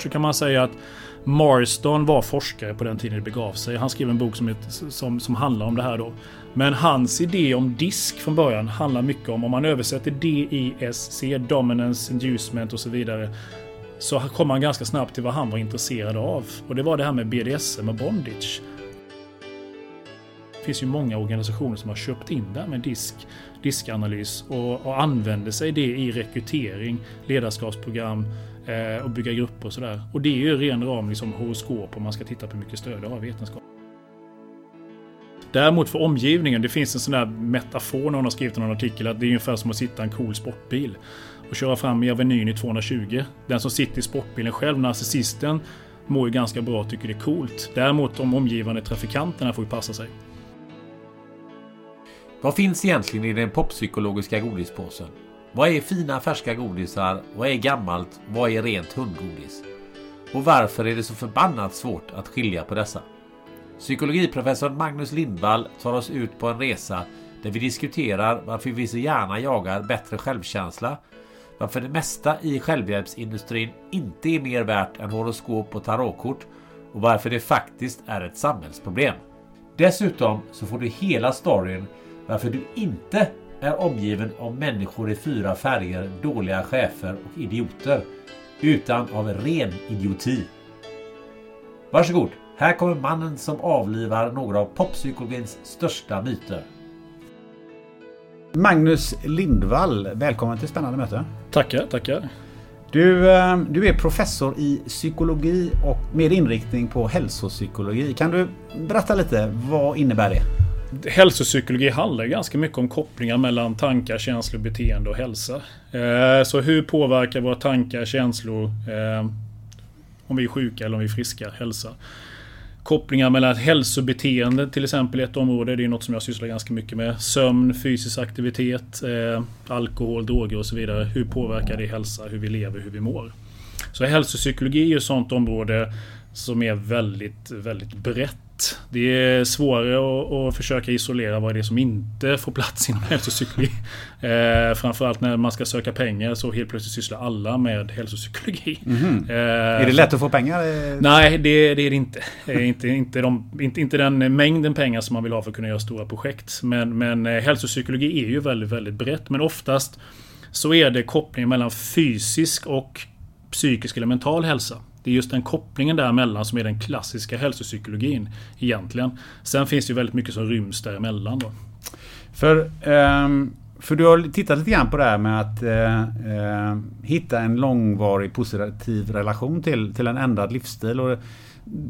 Så kan man säga att Marston var forskare på den tiden det begav sig. Han skrev en bok som, som, som handlar om det här då. Men hans idé om disk från början handlar mycket om, om man översätter DISC, Dominance, Inducement och så vidare. Så kom man ganska snabbt till vad han var intresserad av. Och det var det här med BDSM och bondage. Det finns ju många organisationer som har köpt in det här med disk, diskanalys och, och använder sig det i rekrytering, ledarskapsprogram, eh, och bygga grupper och sådär. Och det är ju ren ram liksom horoskop om man ska titta på hur mycket stöd det har vetenskap. Däremot för omgivningen, det finns en sån där metafor någon har skrivit i någon artikel att det är ungefär som att sitta i en cool sportbil och köra fram i Avenyn i 220. Den som sitter i sportbilen själv, narcissisten, mår ju ganska bra och tycker det är coolt. Däremot de omgivande trafikanterna får ju passa sig. Vad finns egentligen i den poppsykologiska godispåsen? Vad är fina färska godisar? Vad är gammalt? Vad är rent hundgodis? Och varför är det så förbannat svårt att skilja på dessa? Psykologiprofessorn Magnus Lindvall tar oss ut på en resa där vi diskuterar varför vi så gärna jagar bättre självkänsla, varför det mesta i självhjälpsindustrin inte är mer värt än horoskop och tarotkort och varför det faktiskt är ett samhällsproblem. Dessutom så får du hela storyn varför du inte är omgiven av människor i fyra färger, dåliga chefer och idioter. Utan av ren idioti. Varsågod, här kommer mannen som avlivar några av poppsykologins största myter. Magnus Lindvall, välkommen till Spännande möte. Tackar, tackar. Du, eh, du är professor i psykologi och med inriktning på hälsopsykologi. Kan du berätta lite, vad innebär det? Hälsopsykologi handlar ganska mycket om kopplingar mellan tankar, känslor, beteende och hälsa. Eh, så hur påverkar våra tankar, känslor eh, om vi är sjuka eller om vi är friska, hälsa? Kopplingar mellan hälsobeteende till exempel i ett område. Det är något som jag sysslar ganska mycket med. Sömn, fysisk aktivitet, eh, alkohol, droger och så vidare. Hur påverkar det hälsa, hur vi lever, hur vi mår? Så hälsopsykologi är ett sånt område som är väldigt, väldigt brett det är svårare att, försöka isolera vad det är som inte får plats inom hälsopsykologi. Eh, framförallt när man ska söka pengar så helt plötsligt sysslar alla med hälsopsykologi. Mm. Eh, är det lätt att få pengar? Nej, det, det är det inte. inte, inte, de, inte. Inte den mängden pengar som man vill ha för att kunna göra stora projekt. Men, men eh, hälsopsykologi är ju väldigt, väldigt brett. Men oftast så är det kopplingen mellan fysisk och psykisk eller mental hälsa. Det är just den kopplingen däremellan som är den klassiska hälsopsykologin egentligen. Sen finns det ju väldigt mycket som ryms däremellan då. För, um, för du har tittat lite grann på det här med att uh, uh, hitta en långvarig positiv relation till, till en ändrad livsstil. Och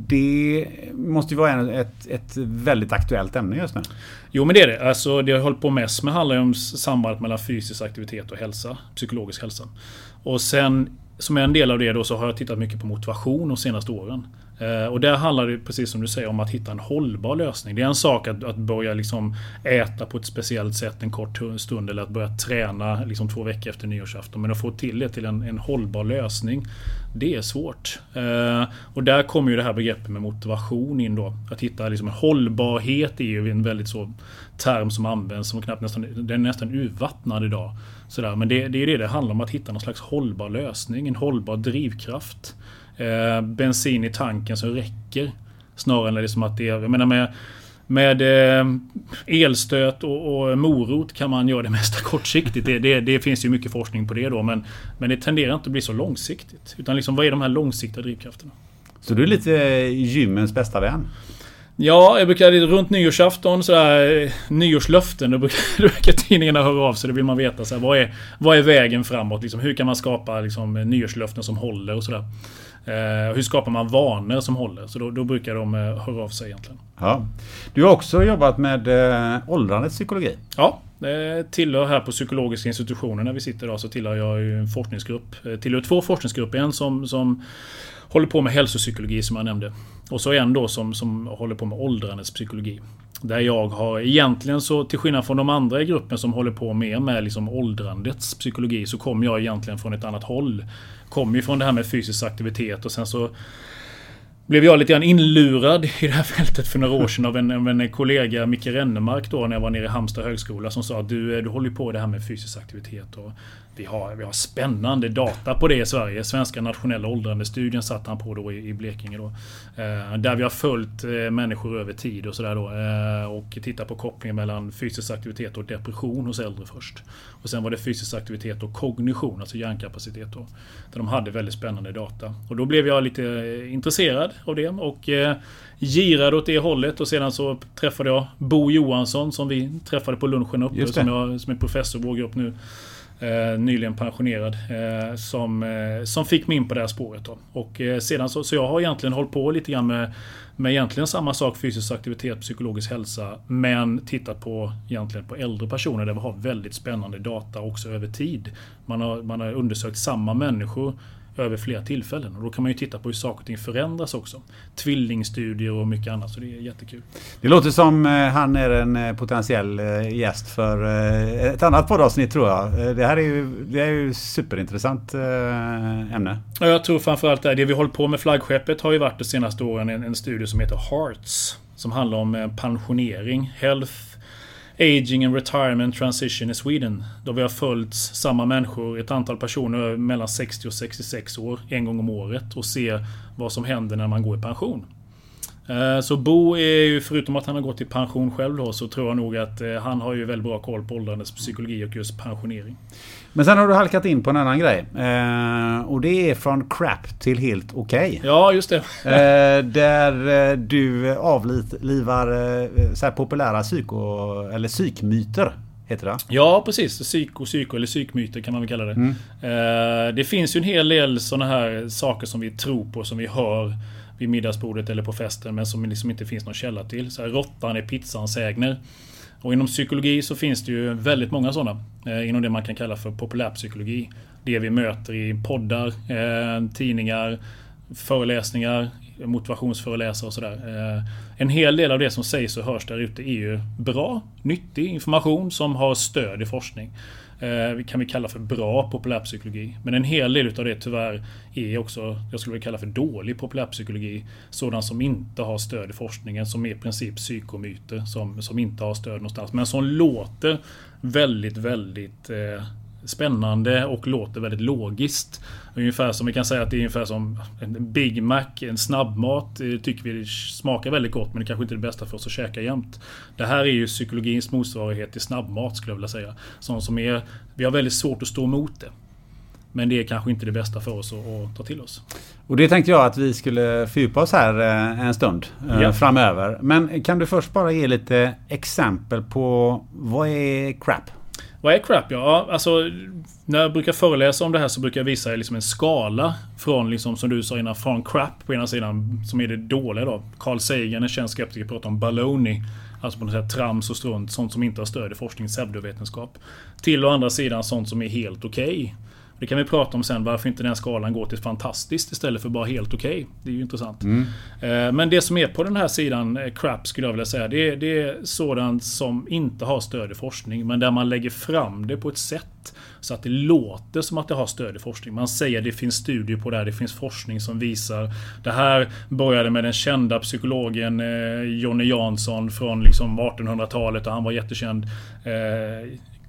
det måste ju vara ett, ett väldigt aktuellt ämne just nu. Jo men det är det. Alltså, det jag hållit på mest med handlar ju om sambandet mellan fysisk aktivitet och hälsa. Psykologisk hälsa. Och sen som en del av det då så har jag tittat mycket på motivation de senaste åren. Eh, och där handlar det precis som du säger om att hitta en hållbar lösning. Det är en sak att, att börja liksom äta på ett speciellt sätt en kort stund eller att börja träna liksom två veckor efter nyårsafton. Men att få till det till en, en hållbar lösning, det är svårt. Eh, och där kommer ju det här begreppet med motivation in då. Att hitta liksom en hållbarhet är ju en väldigt så term som används som knappt nästan, den är nästan urvattnad idag. Sådär. Men det, det är det det handlar om, att hitta någon slags hållbar lösning, en hållbar drivkraft. Eh, bensin i tanken som räcker. Snarare än liksom att det är, jag menar med med eh, elstöt och, och, morot kan man göra det mesta kortsiktigt. Det, det, det, finns ju mycket forskning på det då. Men, men det tenderar inte att bli så långsiktigt. Utan liksom, vad är de här långsiktiga drivkrafterna? Så du är lite eh, gymmens bästa vän? Ja, jag brukar runt nyårsafton sådär nyårslöften. Då brukar, då brukar tidningarna höra av sig. Då vill man veta så här, vad, är, vad är vägen framåt? Liksom, hur kan man skapa liksom, nyårslöften som håller och sådär. Eh, hur skapar man vanor som håller? Så då, då brukar de eh, höra av sig egentligen. Ja. Du har också jobbat med eh, åldrandets psykologi. Ja, det tillhör här på psykologiska institutionen när vi sitter idag så tillhör jag en forskningsgrupp. Eh, tillhör två forskningsgrupper. En som, som håller på med hälsopsykologi som jag nämnde. Och så en då som, som håller på med åldrandets psykologi. Där jag har egentligen så till skillnad från de andra i gruppen som håller på mer med liksom åldrandets psykologi så kommer jag egentligen från ett annat håll. Kommer ju från det här med fysisk aktivitet och sen så blev jag lite grann inlurad i det här fältet för några år sedan av en, av en kollega, Micke Rennemark då när jag var nere i Halmstad högskola som sa att du, du håller på med det här med fysisk aktivitet. Och vi har, vi har spännande data på det i Sverige. Svenska nationella åldrandestudien satt han på då i, i Blekinge. Då. Eh, där vi har följt eh, människor över tid och sådär då. Eh, och tittat på kopplingen mellan fysisk aktivitet och depression hos äldre först. Och sen var det fysisk aktivitet och kognition, alltså hjärnkapacitet. Då, där de hade väldigt spännande data. Och då blev jag lite eh, intresserad av det och eh, girade åt det hållet. Och sedan så träffade jag Bo Johansson som vi träffade på lunchen uppe. Som, jag, som är professor i vår grupp nu. Eh, nyligen pensionerad. Eh, som, eh, som fick mig in på det här spåret. Då. Och eh, sedan så, så jag har egentligen hållit på lite grann med, med egentligen samma sak, fysisk aktivitet, psykologisk hälsa. Men tittat på egentligen på äldre personer där vi har väldigt spännande data också över tid. Man har, man har undersökt samma människor över flera tillfällen. Och då kan man ju titta på hur saker och ting förändras också. Tvillingstudier och mycket annat. Så det är jättekul. Det låter som eh, han är en eh, potentiell eh, gäst för ett annat poddavsnitt tror jag. Det här är ju, det är ju superintressant ämne. Ja, jag tror framförallt det. Det vi hållit på med flaggskeppet har ju varit de senaste åren en, en studie som heter Hearts. Som handlar om pensionering. Health Aging and Retirement Transition i Sweden. Då vi har följt samma människor, ett antal personer mellan 60 och 66 år, en gång om året och ser vad som händer när man går i pension. Eh, så Bo är ju, förutom att han har gått i pension själv då, så tror jag nog att eh, han har ju väldigt bra koll på åldrandets psykologi och just pensionering. Men sen har du halkat in på en annan grej. Eh, och det är från crap till helt okej. Okay. Ja, just det. eh, där eh, du avlivar eh, så populära psyko, eller psykmyter. Heter det? Ja, precis. Psyko, psyko eller psykmyter kan man väl kalla det. Mm. Eh, det finns ju en hel del sådana här saker som vi tror på, som vi hör vid middagsbordet eller på festen, men som liksom inte finns någon källa till. Så här, råttan är pizzans sägner. Och inom psykologi så finns det ju väldigt många sådana. Eh, inom det man kan kalla för populärpsykologi. Det vi möter i poddar, eh, tidningar, föreläsningar, motivationsföreläsare och sådär. Eh, en hel del av det som sägs och hörs där ute är ju bra, nyttig information som har stöd i forskning. Eh, kan vi kalla för bra populärpsykologi. Men en hel del utav det tyvärr är också, jag skulle vilja kalla för dålig populärpsykologi. Sådan som inte har stöd i forskningen, som är i princip psykomyter, som, som inte har stöd någonstans. Men som låter väldigt, väldigt eh, spännande och låter väldigt logiskt. Ungefär som vi kan säga att det är ungefär som en Big Mac, en snabbmat. tycker vi smakar väldigt gott men det kanske inte är det bästa för oss att käka jämt. Det här är ju psykologins motsvarighet till snabbmat skulle jag vilja säga. Sånt som är, vi har väldigt svårt att stå emot det. Men det är kanske inte det bästa för oss att, att ta till oss. Och det tänkte jag att vi skulle fördjupa oss här eh, en stund eh, ja. framöver. Men kan du först bara ge lite exempel på vad är crap? Vad är crap? Ja, alltså när jag brukar föreläsa om det här så brukar jag visa liksom en skala från, liksom, som du sa innan, från crap på ena sidan, som är det dåliga då. Carl Sagan, en känd skeptiker, pratar om baloney. Alltså på något sätt trams och strunt, sånt som inte har stöd i forskning, pseudovetenskap. Till å andra sidan sånt som är helt okej. Okay. Det kan vi prata om sen varför inte den skalan går till fantastiskt istället för bara helt okej. Okay. Det är ju intressant. Mm. Eh, men det som är på den här sidan, eh, crap skulle jag vilja säga, det är, det är sådant som inte har stöd i forskning. Men där man lägger fram det på ett sätt så att det låter som att det har stöd i forskning. Man säger det finns studier på det här, det finns forskning som visar. Det här började med den kända psykologen eh, Jonny Jansson från liksom 1800-talet och han var jättekänd.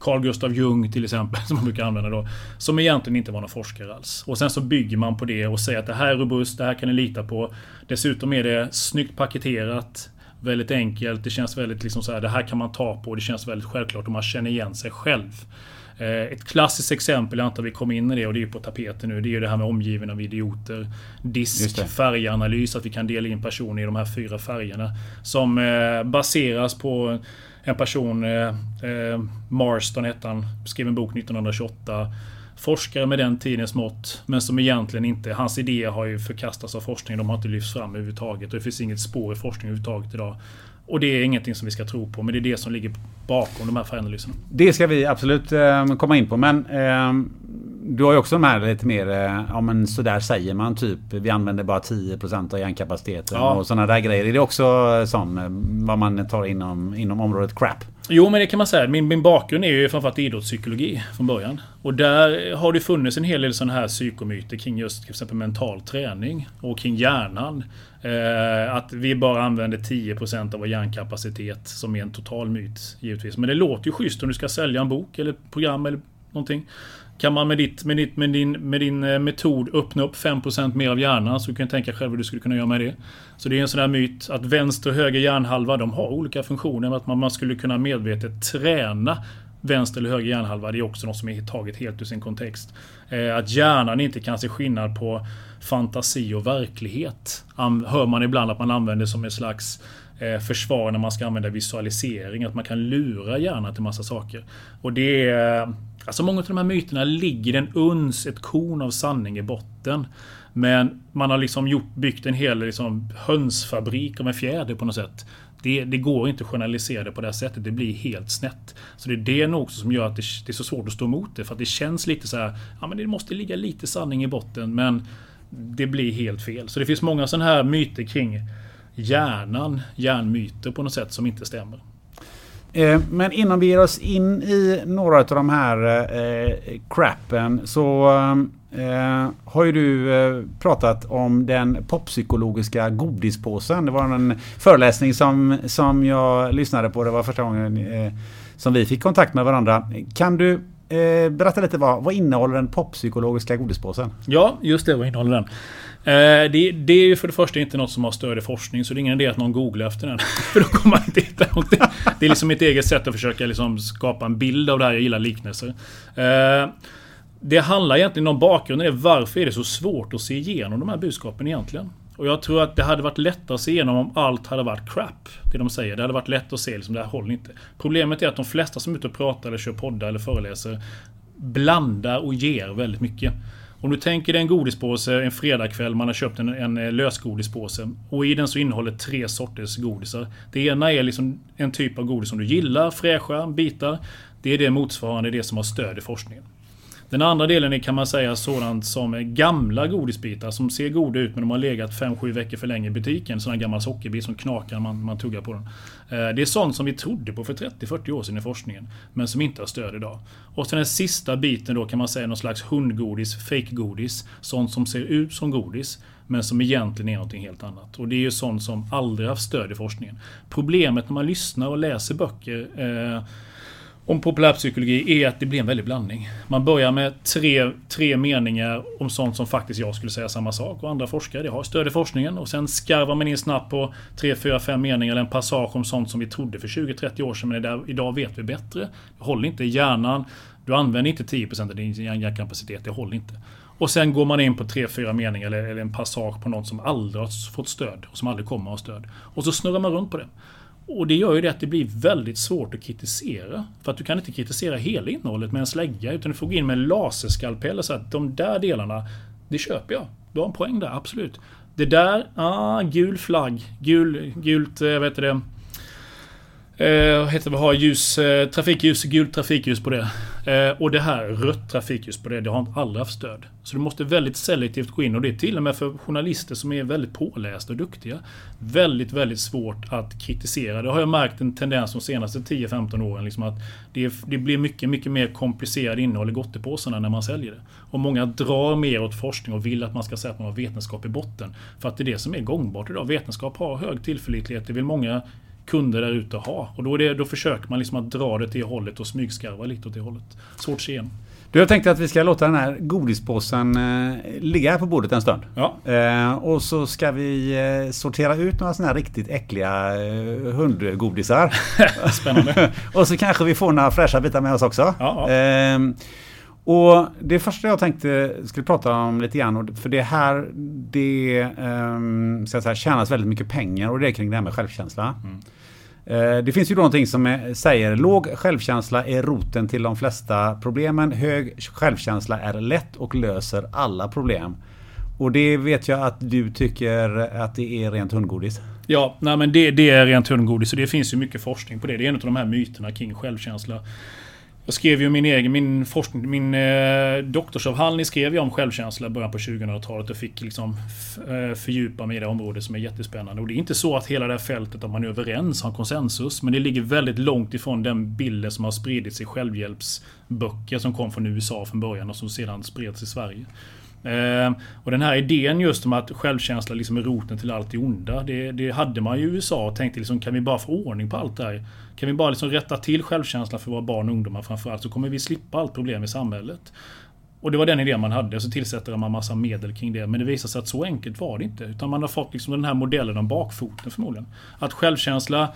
Carl Gustav Jung till exempel, som man brukar använda då. Som egentligen inte var någon forskare alls. Och sen så bygger man på det och säger att det här är robust, det här kan ni lita på. Dessutom är det snyggt paketerat. Väldigt enkelt. Det känns väldigt liksom så här, det här kan man ta på. Det känns väldigt självklart och man känner igen sig själv. Eh, ett klassiskt exempel, jag antar vi kommer in i det och det är på tapeten nu. Det är ju det här med omgiven av idioter. Disk, färganalys, att vi kan dela in personer i de här fyra färgerna. Som eh, baseras på en person, eh, eh Marston hette han, skrev en bok 1928 forskare med den tidens mått. Men som egentligen inte... Hans idéer har ju förkastats av forskningen. De har inte lyfts fram överhuvudtaget. Och det finns inget spår i forskning överhuvudtaget idag. Och det är ingenting som vi ska tro på. Men det är det som ligger bakom de här färganalyserna. Liksom. Det ska vi absolut eh, komma in på. Men eh, du har ju också de här lite mer, eh, ja men sådär säger man typ. Vi använder bara 10% av hjärnkapaciteten ja. och sådana där grejer. Är det också sån, eh, vad man tar inom, inom området crap? Jo men det kan man säga. Min, min bakgrund är ju framförallt idrottspsykologi från början. Och där har det funnits en hel del sådana här psykomyter kring just till exempel mental träning och kring hjärnan. Eh, att vi bara använder 10% av vår hjärnkapacitet som är en total myt givetvis. Men det låter ju schysst om du ska sälja en bok eller program eller någonting. Kan man med, ditt, med, ditt, med, din, med din eh, metod öppna upp 5% mer av hjärnan så kan du tänka själv hur du skulle kunna göra med det. Så det är en sån där myt att vänster och höger hjärnhalva de har olika funktioner. Att man, man skulle kunna medvetet träna vänster eller höger hjärnhalva. Det är också något som är taget helt ur sin kontext. Eh, att hjärnan inte kan se skillnad på fantasi och verklighet. Hör man ibland att man använder som en slags eh, försvar när man ska använda visualisering. Att man kan lura hjärnan till massa saker. Och det är Alltså många av de här myterna ligger en uns, ett korn av sanning i botten. Men man har liksom gjort, byggt en hel liksom, hönsfabrik av en fjäder på något sätt. Det, det, går inte att journalisera det på det här sättet. Det blir helt snett. Så det är det nog också som gör att det, det, är så svårt att stå emot det. För att det känns lite så här, ja men det måste ligga lite sanning i botten. Men det blir helt fel. Så det finns många sådana här myter kring hjärnan, hjärnmyter på något sätt som inte stämmer. Eh, men innan vi ger oss in i några av de här eh, crappen så eh, har ju du eh, pratat om den poppsykologiska godispåsen. Det var en föreläsning som, som jag lyssnade på. Det var första gången eh, som vi fick kontakt med varandra. Kan du eh, berätta lite vad, vad innehåller den poppsykologiska godispåsen? Ja, just det. Vad innehåller den? Eh, det, det, är ju för det första inte något som har stöd i forskning så det är ingen idé att någon googlar efter den. för då kommer man inte hitta någonting. Det är liksom mitt eget sätt att försöka liksom skapa en bild av det här. Jag gillar liknelser. Eh, det handlar egentligen om bakgrunden. varför är det så svårt att se igenom de här budskapen egentligen? Och jag tror att det hade varit lättare att se igenom om allt hade varit crap. Det de säger. Det hade varit lätt att se liksom, det här håller inte. Problemet är att de flesta som är ute och pratar eller kör poddar eller föreläser blandar och ger väldigt mycket. Om du tänker dig en godispåse en fredagkväll, man har köpt en, en eh, lösgodispåse. Och i den så innehåller tre sorters godisar. Det ena är liksom en typ av godis som du gillar, fräscha bitar. Det är det motsvarande det som har stöd i forskningen. Den andra delen är kan man säga sådant som är gamla godisbitar som ser goda ut men de har legat 5-7 veckor för länge i butiken. Sådana gamla sockerbit som knakar när man, man tuggar på den. Eh, det är sånt som vi trodde på för 30-40 år sedan i forskningen. Men som inte har stöd idag. Och sen den sista biten då kan man säga någon slags hundgodis, fake-godis. Sånt som ser ut som godis. Men som egentligen är någonting helt annat. Och det är ju sånt som aldrig haft stöd i forskningen. Problemet när man lyssnar och läser böcker eh, om populärpsykologi är att det blir en väldig blandning. Man börjar med tre, tre meningar om sånt som faktiskt jag skulle säga samma sak och andra forskare. Det har stöd i forskningen och sen skarvar man in snabbt på tre, fyra, fem meningar eller en passage om sånt som vi trodde för 20-30 år sedan men där, idag vet vi bättre. Det håller inte i hjärnan. Du använder inte 10% av din hjärnkapacitet. Det håller inte. Och sen går man in på tre, fyra meningar eller, eller en passage på något som aldrig har fått stöd och som aldrig kommer att ha stöd. Och så snurrar man runt på det. Och det gör ju det att det blir väldigt svårt att kritisera. För att du kan inte kritisera hela innehållet med en slägga utan du får gå in med en laserskalpell och säga att de där delarna, det köper jag. Du har en poäng där, absolut. Det där, ah, gul flagg, gul, gult, eh, vad heter det? Eh, heter det, ha ljus, eh, trafikljus, gult trafikljus på det. Eh, och det här, rött trafikljus på det, det har aldrig haft stöd. Så du måste väldigt selektivt gå in och det är till och med för journalister som är väldigt pålästa och duktiga. Väldigt, väldigt svårt att kritisera. Det har jag märkt en tendens de senaste 10-15 åren. Liksom att det, det, blir mycket, mycket mer komplicerat innehåll i gottepåsarna när man säljer det. Och många drar mer åt forskning och vill att man ska säga att man har vetenskap i botten. För att det är det som är gångbart idag. Vetenskap har hög tillförlitlighet. Det vill många kunder där ute ha. Och då, det, då försöker man liksom att dra det till hållet och smygskarva lite åt det hållet. Svårt att igenom. Du, jag tänkte att vi ska låta den här godispåsen eh, ligga här på bordet en stund. Ja. Eh, och så ska vi eh, sortera ut några sådana här riktigt äckliga eh, hundgodisar. Spännande. och så kanske vi får några fräscha bitar med oss också. Ja, ja. Och det första jag tänkte skulle prata om lite grann, för det här det um, ska jag säga, tjänas väldigt mycket pengar och det är kring det här med självkänsla. Eh, Det finns ju då någonting som är, säger låg självkänsla är roten till de flesta problemen. Hög självkänsla är lätt och löser alla problem. Och det vet jag att du tycker att det är rent hundgodis. Ja, nej men det, det är rent hundgodis och det finns ju mycket forskning på det. Det är en av de här myterna kring självkänsla. Jag skrev ju min egen, min forskning, min eh, doktorsavhandling skrev jag om självkänsla i början på 2000-talet och fick liksom eh, fördjupa mig i det området som är jättespännande. Och det är inte så att hela det här fältet, att man är överens, har konsensus. Men det ligger väldigt långt ifrån den bilden som har spridits i självhjälpsböcker som kom från USA från början och som sedan spreds i Sverige. Eh, och den här idén just om att självkänsla liksom är roten till allt det onda. Det, det hade man ju i USA och tänkte liksom, kan vi bara få ordning på allt det här? Kan vi bara liksom rätta till självkänslan för våra barn och ungdomar framförallt så kommer vi slippa allt problem i samhället. Och det var den idén man hade, så tillsätter man massa medel kring det. Men det visade sig att så enkelt var det inte. Utan man har fått liksom den här modellen om bakfoten förmodligen. Att självkänsla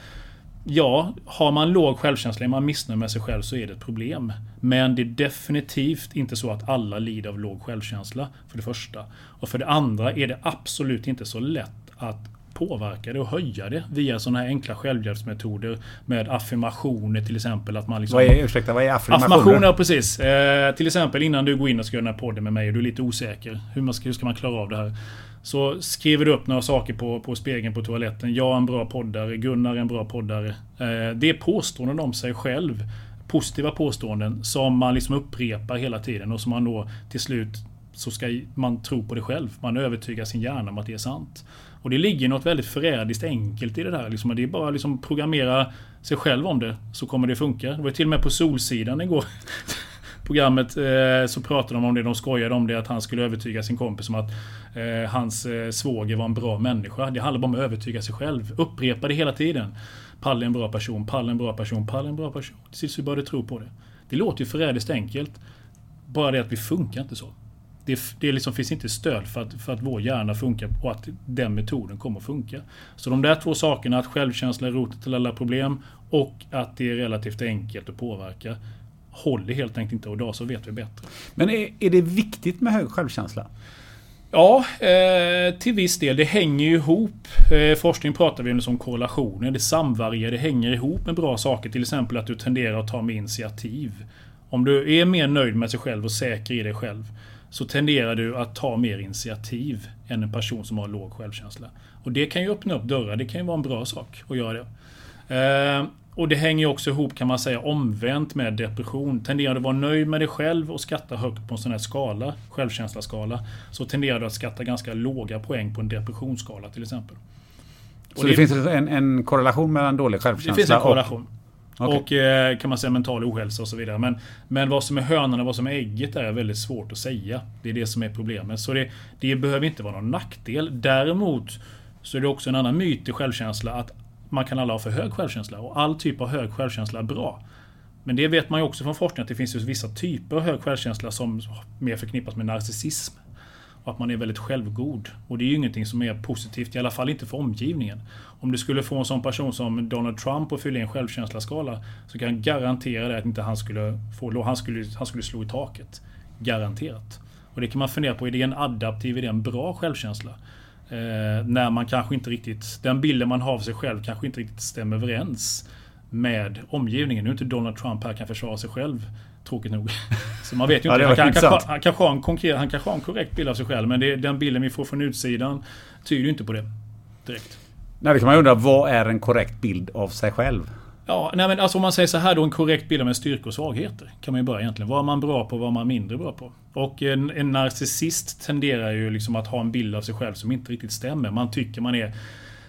Ja, har man låg självkänsla, är man missnöjd med sig själv så är det ett problem. Men det är definitivt inte så att alla lider av låg självkänsla, för det första. Och för det andra är det absolut inte så lätt att påverka det och höja det via sådana här enkla självhjälpsmetoder med affirmationer till exempel. Att man liksom Vad är, ursäkta, vad är affirmationer? Affirmationer, precis. Eh, till exempel innan du går in och ska göra den här podden med mig och du är lite osäker. Hur, man ska, hur ska man klara av det här? Så skriver du upp några saker på, på spegeln på toaletten. Jag är en bra poddare. Gunnar är en bra poddare. Eh, det är påståenden om sig själv. Positiva påståenden som man liksom upprepar hela tiden och som man då till slut så ska man tro på det själv. Man övertygar sin hjärna om att det är sant. Och det ligger något väldigt förrädiskt enkelt i det där. Liksom, det är bara liksom programmera sig själv om det, så kommer det funka. Det var till och med på Solsidan igår. Programmet eh, så pratade de om det, de skojade om det att han skulle övertyga sin kompis om att eh, hans eh, svåger var en bra människa. Det handlar bara om att övertyga sig själv. Upprepa det hela tiden. Palle är en bra person, Palle är en bra person, Palle är en bra person. Till sist så började tro på det. Det låter ju förrädiskt enkelt. Bara det att vi funkar inte så. Det, det liksom finns inte stöd för att, för att vår hjärna funkar och att den metoden kommer att funka. Så de där två sakerna, att självkänsla är roten till alla problem och att det är relativt enkelt att påverka, håller helt enkelt inte och idag så vet vi bättre. Men är, är det viktigt med hög självkänsla? Ja, eh, till viss del. Det hänger ju ihop. Eh, forskning pratar vi om som korrelationer. Det samvarierar, det hänger ihop med bra saker. Till exempel att du tenderar att ta mer initiativ. Om du är mer nöjd med sig själv och säker i dig själv så tenderar du att ta mer initiativ än en person som har låg självkänsla. Och det kan ju öppna upp dörrar. Det kan ju vara en bra sak att göra det. Eh, och det hänger också ihop kan man säga omvänt med depression. Tenderar du att vara nöjd med dig själv och skatta högt på en sån här skala, självkänsla-skala, så tenderar du att skatta ganska låga poäng på en depressionsskala till exempel. Så Och det, finns en, en korrelation mellan dålig det självkänsla finns en och... korrelation. Okej. Och eh, kan man säga mental ohälsa och så vidare. Men, men vad som är hönan och vad som är ägget är väldigt svårt att säga. Det är det som är problemet. Så det, det behöver inte vara någon nackdel. Däremot så är det också en annan myt i självkänsla att man kan alla ha för hög självkänsla. Och all typ av hög självkänsla är bra. Men det vet man ju också från forskning att det finns ju vissa typer av hög självkänsla som mer förknippas med narcissism. Och att man är väldigt självgod. Och det är ju ingenting som är positivt, i alla fall inte för omgivningen. Om du skulle få en sån person som Donald Trump och fylla i en självkänsla-skala så kan jag garantera dig att inte han skulle få. Han skulle, han skulle slå i taket. Garanterat. Och det kan man fundera på, är det en adaptiv, är det en bra självkänsla? Eh, när man kanske inte riktigt, den bilden man har av sig själv kanske inte riktigt stämmer överens med omgivningen. Nu är inte Donald Trump här kan försvara sig själv. Tråkigt nog. Så man vet ju Ja, inte. det han, kan, kanske, han, kanske har en konkret, han kanske har en korrekt bild av sig själv. Men det, den bilden vi får från utsidan tyder ju inte på det. Direkt. Nej, det kan man undra, vad är en korrekt bild av sig själv? Ja, nej men alltså om man säger så här då, en korrekt bild av en styrka och svagheter. Kan man ju börja egentligen. Vad är man bra på, vad är man mindre bra på? Och en, en narcissist tenderar ju liksom att ha en bild av sig själv som inte riktigt stämmer. Man tycker man är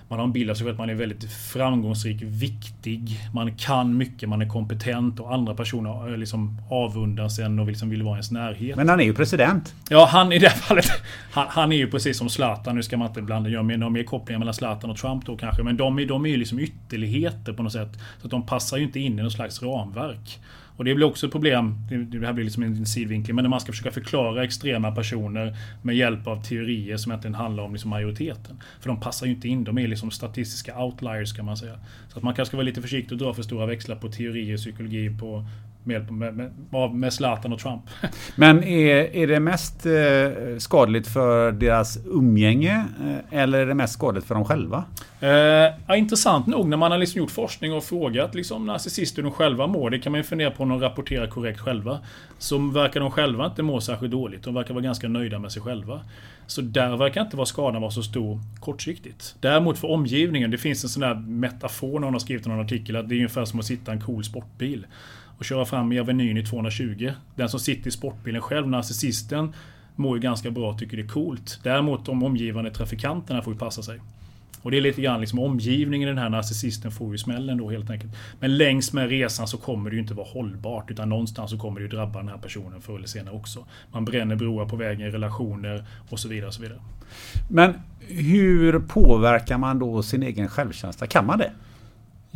man har en bild av sig själv att man är väldigt framgångsrik, viktig, man kan mycket, man är kompetent och andra personer eh, liksom avundas en och liksom vill vara i ens närhet. Men han är ju president. Ja, han i det fallet. Han, han är ju precis som Zlatan. Nu ska man inte blanda göra mer, mer kopplingar mellan Zlatan och Trump då kanske. Men de, är- de är ju liksom ytterligheter på något sätt. Så att de passar ju inte in i något slags ramverk. Och det blir också ett problem, det här blir liksom en sidvinkel, men när man ska försöka förklara extrema personer med hjälp av teorier som egentligen handlar om liksom majoriteten. För de passar ju inte in, de är liksom statistiska outliers kan man säga. Så att man kanske ska vara lite försiktig och dra för stora växlar på teorier, psykologi, på med, med, med, med Zlatan och Trump. Men är, är det mest eh, skadligt för deras umgänge eh, eller är det mest skadligt för dem själva? Eh, ja, intressant nog när man har liksom gjort forskning och frågat liksom, narcissister hur de själva mår. Det kan man ju fundera på om de rapporterar korrekt själva. Så verkar de själva inte må särskilt dåligt. De verkar vara ganska nöjda med sig själva. Så där verkar inte vara skadan vara så stor kortsiktigt. Däremot för omgivningen, det finns en sån där metafor någon har skrivit i någon artikel att det är ungefär som att sitta i en cool sportbil och köra fram i Avenyn i 220. Den som sitter i sportbilen själv, narcissisten, mår ju ganska bra och tycker det är coolt. Däremot de omgivande trafikanterna får ju passa sig. Och det är lite grann liksom omgivningen den här narcissisten får ju smällen då helt enkelt. Men längs med resan så kommer det ju inte vara hållbart utan någonstans så kommer det ju drabba den här personen förr eller senare också. Man bränner broar på vägen, relationer och så vidare. Och så vidare. Men hur påverkar man då sin egen självkänsla? Kan man det?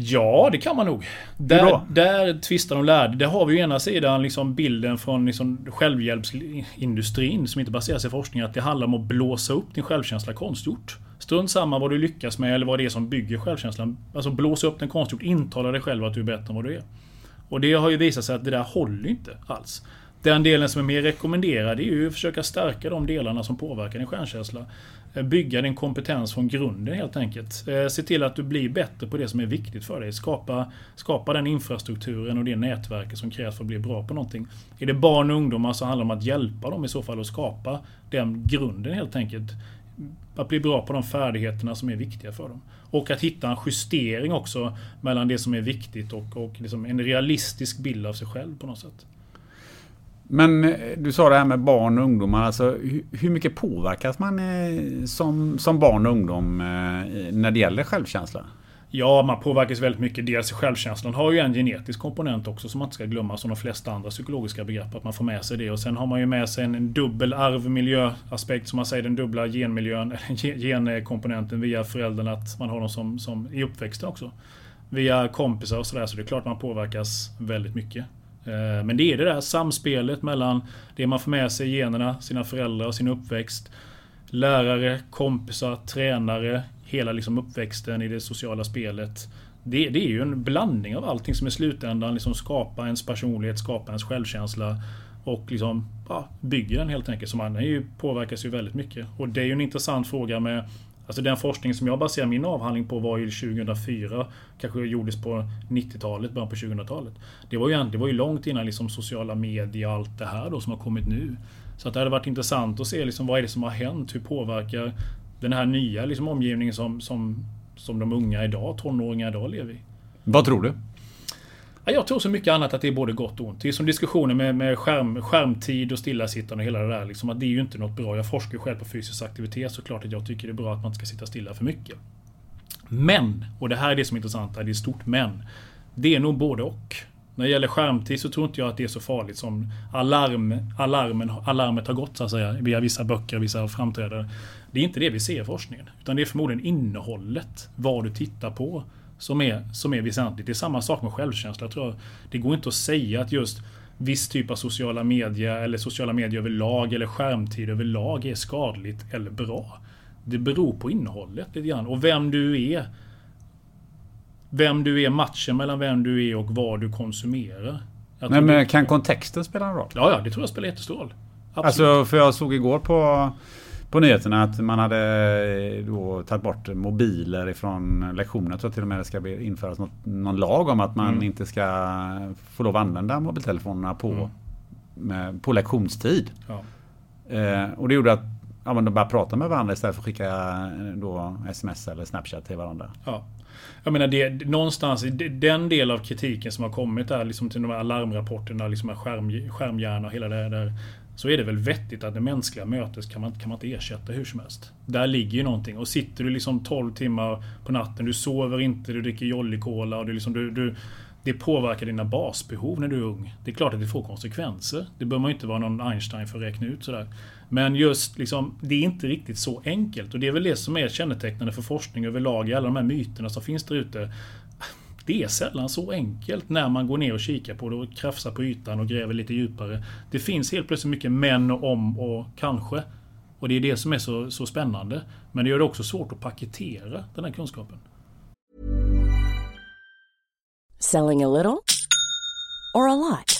Ja, det kan man nog. Där, där tvistar de lärde. Där har vi ju ena sidan liksom bilden från liksom självhjälpsindustrin som inte baserar sig på forskning. Att det handlar om att blåsa upp din självkänsla konstgjort. Strunt samma vad du lyckas med eller vad det är som bygger självkänslan. Alltså blåsa upp den konstgjort. Intala dig själv att du är bättre än vad du är. Och det har ju visat sig att det där håller inte alls. Den delen som är mer rekommenderad är ju att försöka stärka de delarna som påverkar din självkänsla. Eh, bygga din kompetens från grunden helt enkelt. Eh, se till att du blir bättre på det som är viktigt för dig. Skapa, skapa den infrastrukturen och det nätverket som krävs för att bli bra på någonting. Är det barn och ungdomar så handlar det om att hjälpa dem i så fall att skapa den grunden helt enkelt. Att bli bra på de färdigheterna som är viktiga för dem. Och att hitta en justering också mellan det som är viktigt och, och liksom en realistisk bild av sig själv på något sätt. Men eh, du sa det här med barn och ungdomar. Alltså, hur mycket påverkas man eh, som, som barn och ungdom eh, när det gäller självkänsla? Ja, man påverkas väldigt mycket. Dels självkänslan har ju en genetisk komponent också som man inte ska glömma som de flesta andra psykologiska begrepp. Att man får med sig det. Och sen har man ju med sig en, en dubbel arvmiljöaspekt som man säger. Den dubbla genmiljön, genkomponenten via föräldrarna. Att man har dem som, som i uppväxten också. Via kompisar och sådär. Så det är klart man påverkas väldigt mycket. Eh, men det är det där samspelet mellan det man får med sig i generna, sina föräldrar och sin uppväxt. Lärare, kompisar, tränare, hela liksom uppväxten i det sociala spelet. Det, det, är ju en blandning av allting som i slutändan liksom skapar ens personlighet, skapar ens självkänsla och liksom ja, bygger den helt enkelt. Så man är ju, påverkas ju väldigt mycket. Och det är ju en intressant fråga med Alltså den forskning som jag baserar min avhandling på var ju 2004. Kanske gjordes på 90-talet, början på 2000-talet. Det var ju, det var ju långt innan liksom sociala medier och allt det här då som har kommit nu. Så att det hade varit intressant att se liksom vad är det som har hänt? Hur påverkar den här nya liksom omgivningen som, som, som de unga idag, tonåringar idag lever i? Vad tror du? Jag tror så mycket annat att det är både gott och ont. Det är som diskussioner med, med skärm, skärmtid och stillasittande och hela det där. Liksom, att det är ju inte något bra. Jag forskar själv på fysisk aktivitet Såklart att jag tycker det är bra att man inte ska sitta stilla för mycket. Men, och det här är det som är intressant, det är stort men. Det är nog både och. När det gäller skärmtid så tror inte jag att det är så farligt som alarm, alarmen, alarmet har gått så att säga via vissa böcker, vissa framträdanden. Det är inte det vi ser i forskningen. Utan det är förmodligen innehållet. Vad du tittar på som är, som är väsentligt. Det är samma sak med självkänsla. tror jag. Det går inte att säga att just viss typ av sociala medier eller sociala medier överlag eller skärmtid överlag är skadligt eller bra. Det beror på innehållet lite grann och vem du är. Vem du är, matchen mellan vem du är och vad du konsumerar. Nej, men kan kontexten spela en roll? Ja, ja, det tror jag spelar jättestor roll. Absolut. Alltså, för jag såg igår på på nyheterna att man hade eh, då tagit bort mobiler ifrån lektioner. Jag tror till och med det ska införas något, någon lag om att man mm. inte ska få lov att använda mobiltelefonerna på, mm. med, på lektionstid. Ja. Eh, och det gjorde att ja, de började prata med varandra istället för att skicka eh, då sms eller snapchat till varandra. Ja. Jag menar, det, någonstans den del av kritiken som har kommit där, liksom till de här larmrapporterna, liksom skärm, skärmhjärna och hela det där så är det väl vettigt att det mänskliga mötet kan man, kan man inte ersätta hur som helst. Där ligger ju någonting. Och sitter du liksom 12 timmar på natten, du sover inte, du dricker Jolly-Cola och du liksom, du, du, det påverkar dina basbehov när du är ung. Det är klart att det får konsekvenser. Det behöver man ju inte vara någon Einstein för att räkna ut sådär. Men just liksom, det är inte riktigt så enkelt. Och det är väl det som är kännetecknande för forskning överlag i alla de här myterna som finns där ute det är sällan så enkelt när man går ner och kikar på det och krafsar på ytan och gräver lite djupare. Det finns helt plötsligt mycket men och om och kanske. Och det är det som är så, så spännande. Men det gör det också svårt att paketera den här kunskapen. Selling a little or a lot?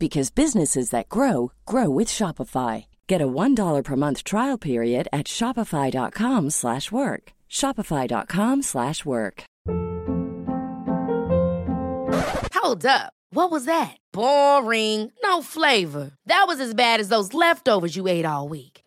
because businesses that grow grow with Shopify. Get a $1 per month trial period at Shopify.com slash work. Shopify.com slash work. Hold up. What was that? Boring. No flavor. That was as bad as those leftovers you ate all week.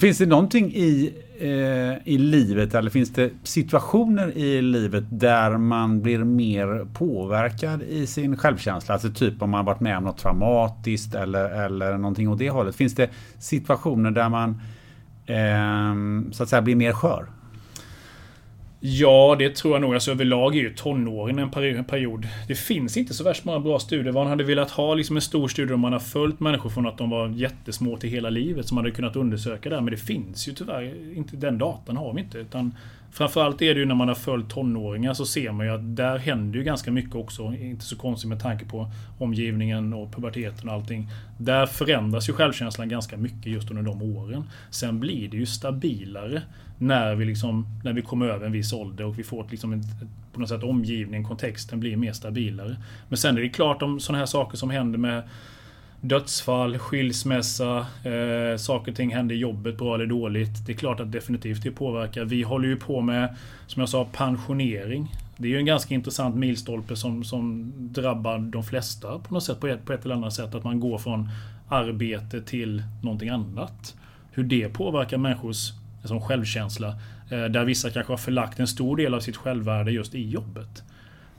Finns det någonting i, eh, i livet eller finns det situationer i livet där man blir mer påverkad i sin självkänsla? Alltså typ om man varit med om något traumatiskt eller, eller någonting åt det hållet. Finns det situationer där man eh, så att säga blir mer skör? Ja, det tror jag nog. Alltså överlag är ju tonåren en period. Det finns inte så värst många bra studier. Man hade velat ha liksom en stor studie om man har följt människor från att de var jättesmå till hela livet som man hade kunnat undersöka där. Men det finns ju tyvärr inte. Den datan har vi inte. Utan framförallt är det ju när man har följt tonåringar så ser man ju att där händer ju ganska mycket också. Inte så konstigt med tanke på omgivningen och puberteten och allting. Där förändras ju självkänslan ganska mycket just under de åren. Sen blir det ju stabilare när vi, liksom, när vi kommer över en viss ålder och vi får liksom ett, på något sätt omgivningen, kontexten blir mer stabilare. Men sen är det klart om sådana här saker som händer med dödsfall, skilsmässa, eh, saker och ting händer i jobbet, bra eller dåligt. Det är klart att definitivt det påverkar. Vi håller ju på med, som jag sa, pensionering. Det är ju en ganska intressant milstolpe som, som drabbar de flesta på något sätt, på ett, på ett eller annat sätt. Att man går från arbete till någonting annat. Hur det påverkar människors liksom, självkänsla. Eh, där vissa kanske har förlagt en stor del av sitt självvärde just i jobbet.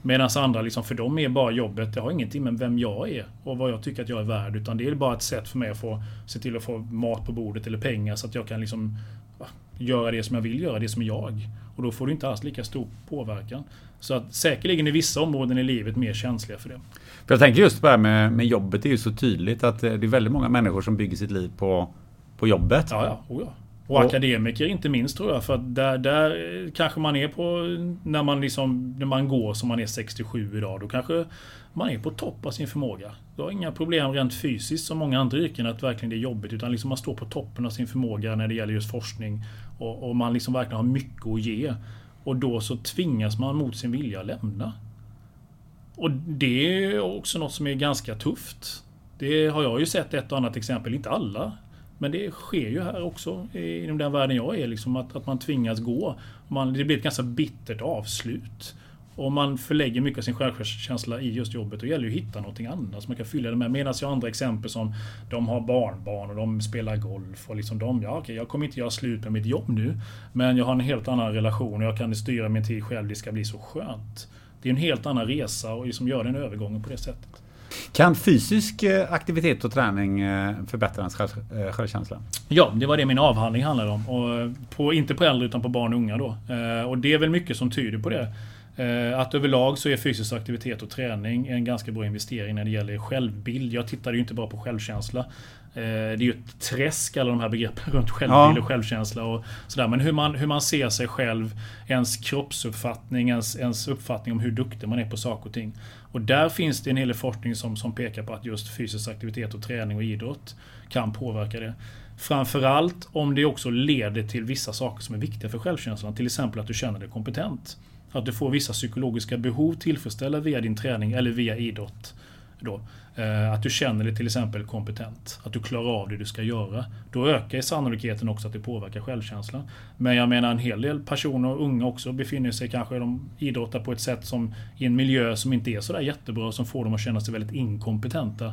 Medan andra, liksom, för dem är bara jobbet, det har ingenting med vem jag är och vad jag tycker att jag är värd. Utan det är bara ett sätt för mig att få se till att få mat på bordet eller pengar så att jag kan liksom göra det som jag vill göra, det som är jag. Och då får du inte alls lika stor påverkan. Så att säkerligen är vissa områden i livet mer känsliga för det. För jag tänker just på det här med, med jobbet, det är ju så tydligt att det är väldigt många människor som bygger sitt liv på, på jobbet. Ja, ja. Oh, ja. Och akademiker inte minst tror jag. För att där, där kanske man är på... När man, liksom, när man går som man är 67 idag. Då kanske man är på topp av sin förmåga. Du har inga problem rent fysiskt som många andra yrken att verkligen det är jobbigt. Utan liksom man står på toppen av sin förmåga när det gäller just forskning. Och, och man liksom verkligen har mycket att ge. Och då så tvingas man mot sin vilja lämna. Och det är också något som är ganska tufft. Det har jag ju sett ett och annat exempel, inte alla men det sker ju här också inom den världen jag är. Liksom, att, att man tvingas gå. Man, det blir ett ganska bittert avslut. Och man förlägger mycket av sin självkänsla i just jobbet. Då gäller det att hitta någonting annat som man kan fylla det med. Medan jag har andra exempel som de har barnbarn och de spelar golf. Och liksom de, ja okej, jag kommer inte göra slut med mitt jobb nu. Men jag har en helt annan relation och jag kan styra min tid själv. Det ska bli så skönt. Det är en helt annan resa och liksom göra den övergången på det sättet. Kan fysisk eh, aktivitet och träning eh, förbättra ens eh, självkänsla? Ja, det var det min avhandling handlade om. Och på, inte på äldre utan på barn och unga då. Och det är väl mycket som tyder på det. Att överlag så är fysisk aktivitet och träning en ganska bra investering när det gäller självbild. Jag tittade ju inte bara på självkänsla. Eh, det är ju ett träsk alla de här begreppen runt självbild och självkänsla och sådär. Men hur man, hur man ser sig själv, ens kroppsuppfattning, ens, ens uppfattning om hur duktig man är på saker och ting. Och där finns det en hel del forskning som, som pekar på att just fysisk aktivitet och träning och idrott kan påverka det. Framförallt om det också leder till vissa saker som är viktiga för självkänslan. Till exempel att du känner dig kompetent. Att du får vissa psykologiska behov tillfredsställda via din träning eller via idrott. Då. Eh, att du känner dig till exempel kompetent. Att du klarar av det du ska göra. Då ökar sannolikheten också att det påverkar självkänslan. Men jag menar en hel del personer, unga också, befinner sig kanske, de idrottar på ett sätt som i en miljö som inte är sådär jättebra, som får dem att känna sig väldigt inkompetenta.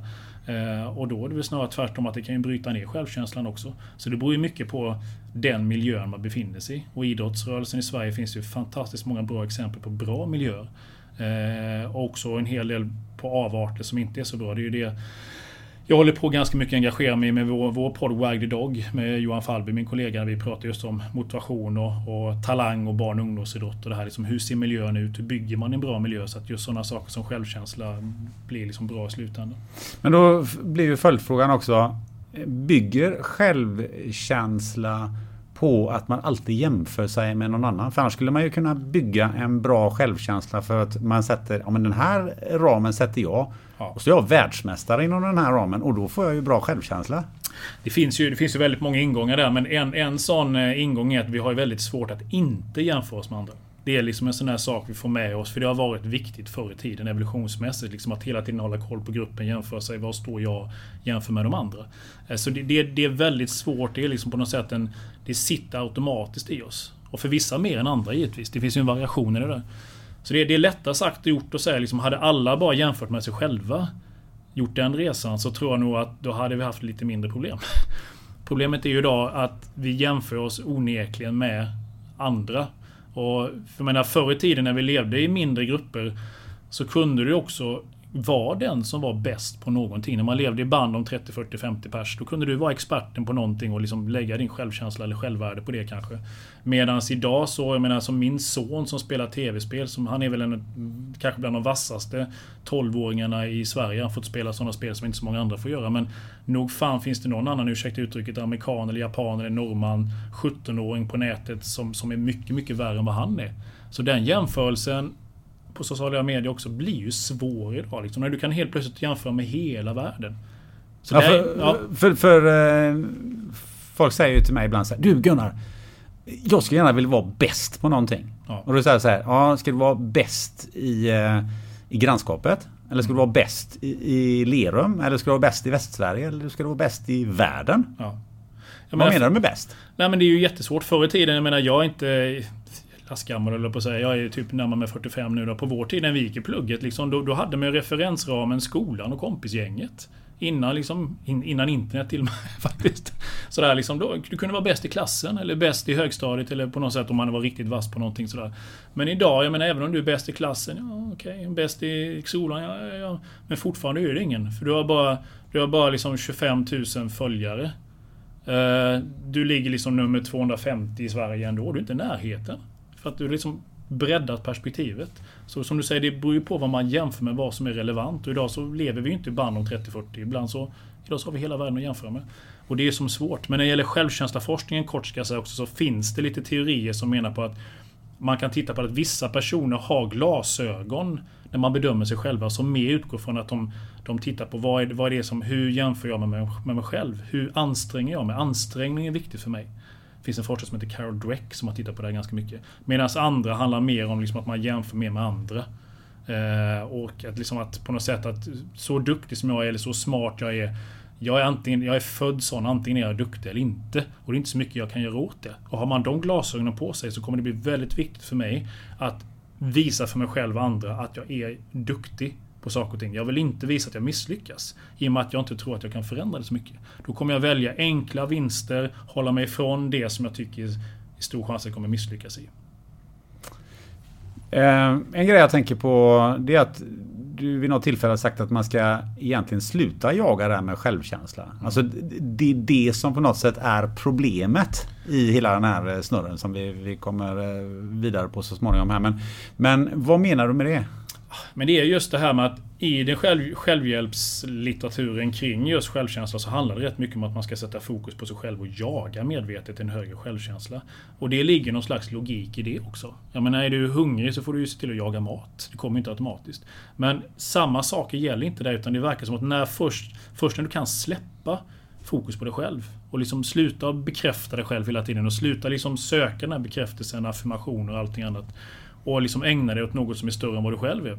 Eh, och då är det väl snarare tvärtom att det kan ju bryta ner självkänslan också. Så det beror ju mycket på den miljön man befinner sig i. Och idrottsrörelsen i Sverige finns ju fantastiskt många bra exempel på bra miljöer. Eh, och också en hel del på avarter som inte är så bra. Det är ju det jag håller på ganska mycket engagera mig med vår, vår podd Wag the Dog med Johan Falby, min kollega. Vi pratar just om motivation och, och talang och barn och ungdomsidrott. Och det här liksom, hur ser miljön ut? Hur bygger man en bra miljö? Så att just sådana saker som självkänsla blir liksom bra i slutändan. Men då blir ju följdfrågan också. Bygger självkänsla på att man alltid jämför sig med någon annan. För annars skulle man ju kunna bygga en bra självkänsla för att man sätter, ja men den här ramen sätter jag. Ja. Och så är jag världsmästare inom den här ramen och då får jag ju bra självkänsla. Det finns ju, det finns ju väldigt många ingångar där men en, en sån eh, ingång är att vi har väldigt svårt att inte jämföra oss med andra. Det är liksom en sån här sak vi får med oss, för det har varit viktigt förr i tiden evolutionsmässigt. Liksom att hela tiden hålla koll på gruppen, jämföra sig. Var står jag jämför med de andra? Eh, så det, det, det är väldigt svårt. Det är liksom på något sätt en... Det sitter automatiskt i oss. Och för vissa mer än andra givetvis. Det finns ju en variation i det där. Så det, det är lättare sagt och gjort att säga liksom, hade alla bara jämfört med sig själva gjort den resan så tror jag nog att då hade vi haft lite mindre problem. Problemet är ju idag att vi jämför oss onekligen med andra. Och för menar, förr i tiden när vi levde i mindre grupper så kunde du också var den som var bäst på någonting. När man levde i band om 30, 40, 50 pers. Då kunde du vara experten på någonting och liksom lägga din självkänsla eller självvärde på det kanske. Medan idag så, jag menar som min son som spelar tv-spel. Som, han är väl en, kanske bland de vassaste 12-åringarna i Sverige. Han har fått spela sådana spel som inte så många andra får göra. Men nog fan finns det någon annan, ursäkta uttrycket, amerikan eller japan eller norrman. 17-åring på nätet som, som är mycket, mycket värre än vad han är. Så den jämförelsen på sociala medier också blir ju svår idag. Liksom, när du kan helt plötsligt jämföra med hela världen. Ja, för, är, ja. för, för eh, folk säger ju till mig ibland så här, Du Gunnar, jag skulle gärna vilja vara bäst på någonting. Ja. Och då säger jag så här, ja, ska du vara bäst i, eh, i grannskapet? Eller ska du vara bäst i, i Lerum? Eller ska du vara bäst i Västsverige? Eller ska du vara bäst i världen? Ja. Vad menar, menar du med bäst? Nej men det är ju jättesvårt. Förr i tiden, jag menar jag är inte lastgammal eller på att säga. Jag är typ närmare med 45 nu då. På vår tid när vi gick i plugget liksom, då, då hade man ju referensramen skolan och kompisgänget. Innan, liksom, in, innan internet till och med faktiskt. Sådär liksom, då, du kunde vara bäst i klassen eller bäst i högstadiet eller på något sätt om man var riktigt vass på någonting sådär. Men idag, jag menar även om du är bäst i klassen, ja okej, okay, bäst i skolan, ja, ja, ja. Men fortfarande är det ingen. För du har bara, du har bara liksom 25 000 följare. Uh, du ligger liksom nummer 250 i Sverige ändå, du är inte i närheten. För att du liksom breddat perspektivet. Så som du säger, det beror ju på vad man jämför med, vad som är relevant. Och idag så lever vi ju inte i band om 30-40. Ibland så, idag så har vi hela världen att jämföra med. Och det är som svårt. Men när det gäller självkänslaforskningen kort ska jag säga också, så finns det lite teorier som menar på att man kan titta på att vissa personer har glasögon när man bedömer sig själva som mer utgår från att de, de tittar på vad är, vad är det som, hur jämför jag med med mig själv? Hur anstränger jag mig? Ansträngning är viktigt för mig finns en forskare som heter Carol Dweck som har tittat på det här ganska mycket. Medan andra handlar mer om liksom att man jämför mer med andra. Eh, och att, liksom att på något sätt att så duktig som jag är eller så smart jag är. Jag är, antingen, jag är född sån, antingen är jag duktig eller inte. Och det är inte så mycket jag kan göra åt det. Och har man de glasögonen på sig så kommer det bli väldigt viktigt för mig att visa för mig själv och andra att jag är duktig på saker och ting. Jag vill inte visa att jag misslyckas. I och med att jag inte tror att jag kan förändra det så mycket. Då kommer jag välja enkla vinster, hålla mig ifrån det som jag tycker är stor chans att jag kommer misslyckas i. Eh, en grej jag tänker på det är att du vid något tillfälle sagt att man ska egentligen sluta jaga det här med självkänsla. Alltså det är det som på något sätt är problemet i hela den här snurren som vi, vi kommer eh, vidare på så småningom här. Men, men vad menar du med det? Men det är just det här med att i den själv, självhjälpslitteraturen kring just självkänsla så handlar det rätt mycket om att man ska sätta fokus på sig själv och jaga medvetet en högre självkänsla. Och det ligger någon slags logik i det också. Jag menar, är du hungrig så får du ju se till att jaga mat. Det kommer inte automatiskt. Men samma saker gäller inte där utan det verkar som att när först, först när du kan släppa fokus på dig själv. Och liksom sluta bekräfta dig själv hela tiden och sluta liksom söka den här bekräftelsen, affirmationer och allting annat och liksom ägna dig åt något som är större än vad du själv är.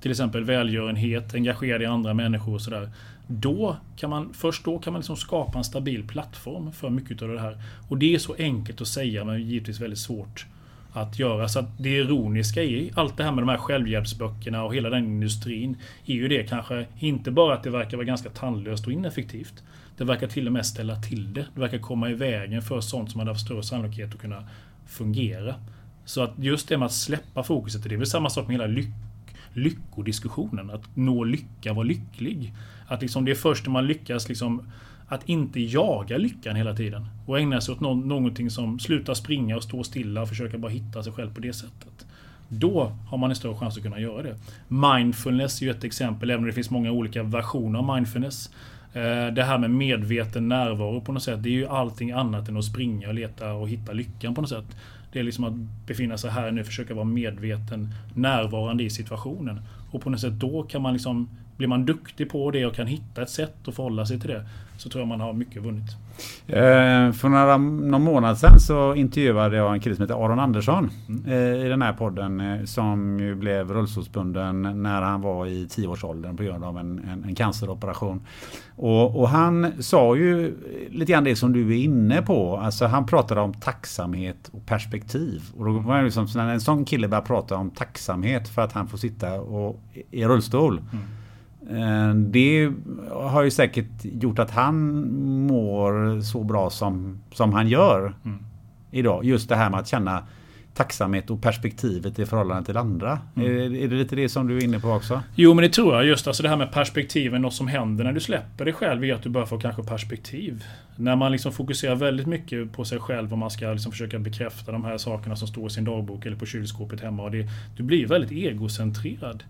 Till exempel välgörenhet, engagera dig i andra människor och sådär. Då kan man, först då kan man liksom skapa en stabil plattform för mycket av det här. Och det är så enkelt att säga men givetvis väldigt svårt att göra. Så att det ironiska i allt det här med de här självhjälpsböckerna och hela den industrin är ju det kanske inte bara att det verkar vara ganska tandlöst och ineffektivt. Det verkar till och med ställa till det. Det verkar komma i vägen för sånt som hade haft större sannolikhet att kunna fungera. Så att just det med att släppa fokuset, det är väl samma sak med hela lyck, lyckodiskussionen. Att nå lycka, vara lycklig. Att liksom det är först när man lyckas liksom att inte jaga lyckan hela tiden. Och ägna sig åt no någonting som sluta springa och stå stilla och försöka bara hitta sig själv på det sättet. Då har man en större chans att kunna göra det. Mindfulness är ju ett exempel, även om det finns många olika versioner av mindfulness. Eh, det här med medveten närvaro på något sätt, det är ju allting annat än att springa och leta och hitta lyckan på något sätt. Det är liksom att befinna sig här nu, försöka vara medveten, närvarande i situationen. Och på något sätt då kan man liksom, blir man duktig på det och kan hitta ett sätt att förhålla sig till det, så tror jag man har mycket vunnit. Eh, för några, någon månad sedan så intervjuade jag en kille som heter Aron Andersson mm. eh, i den här podden eh, som ju blev rullstolsbunden när han var i tioårsåldern på grund av en, en, en canceroperation. Och, och, han sa ju lite grann det som du är inne på. Alltså han pratade om tacksamhet och perspektiv. Och då var det liksom, när en sån kille börjar prata om tacksamhet för att han får sitta och, i rullstol. Mm det har ju säkert gjort att han mår så bra som, som han gör mm. idag. Just det här med att känna tacksamhet och perspektivet i förhållande till andra. Mm. Är, är, det lite det som du är inne på också? Jo men det tror jag. Just alltså det här med perspektiven, något som händer när du släpper dig själv är att du börjar få kanske perspektiv. När man liksom fokuserar väldigt mycket på sig själv och man ska liksom försöka bekräfta de här sakerna som står i sin dagbok eller på kylskåpet hemma. Och det, du blir väldigt egocentrerad.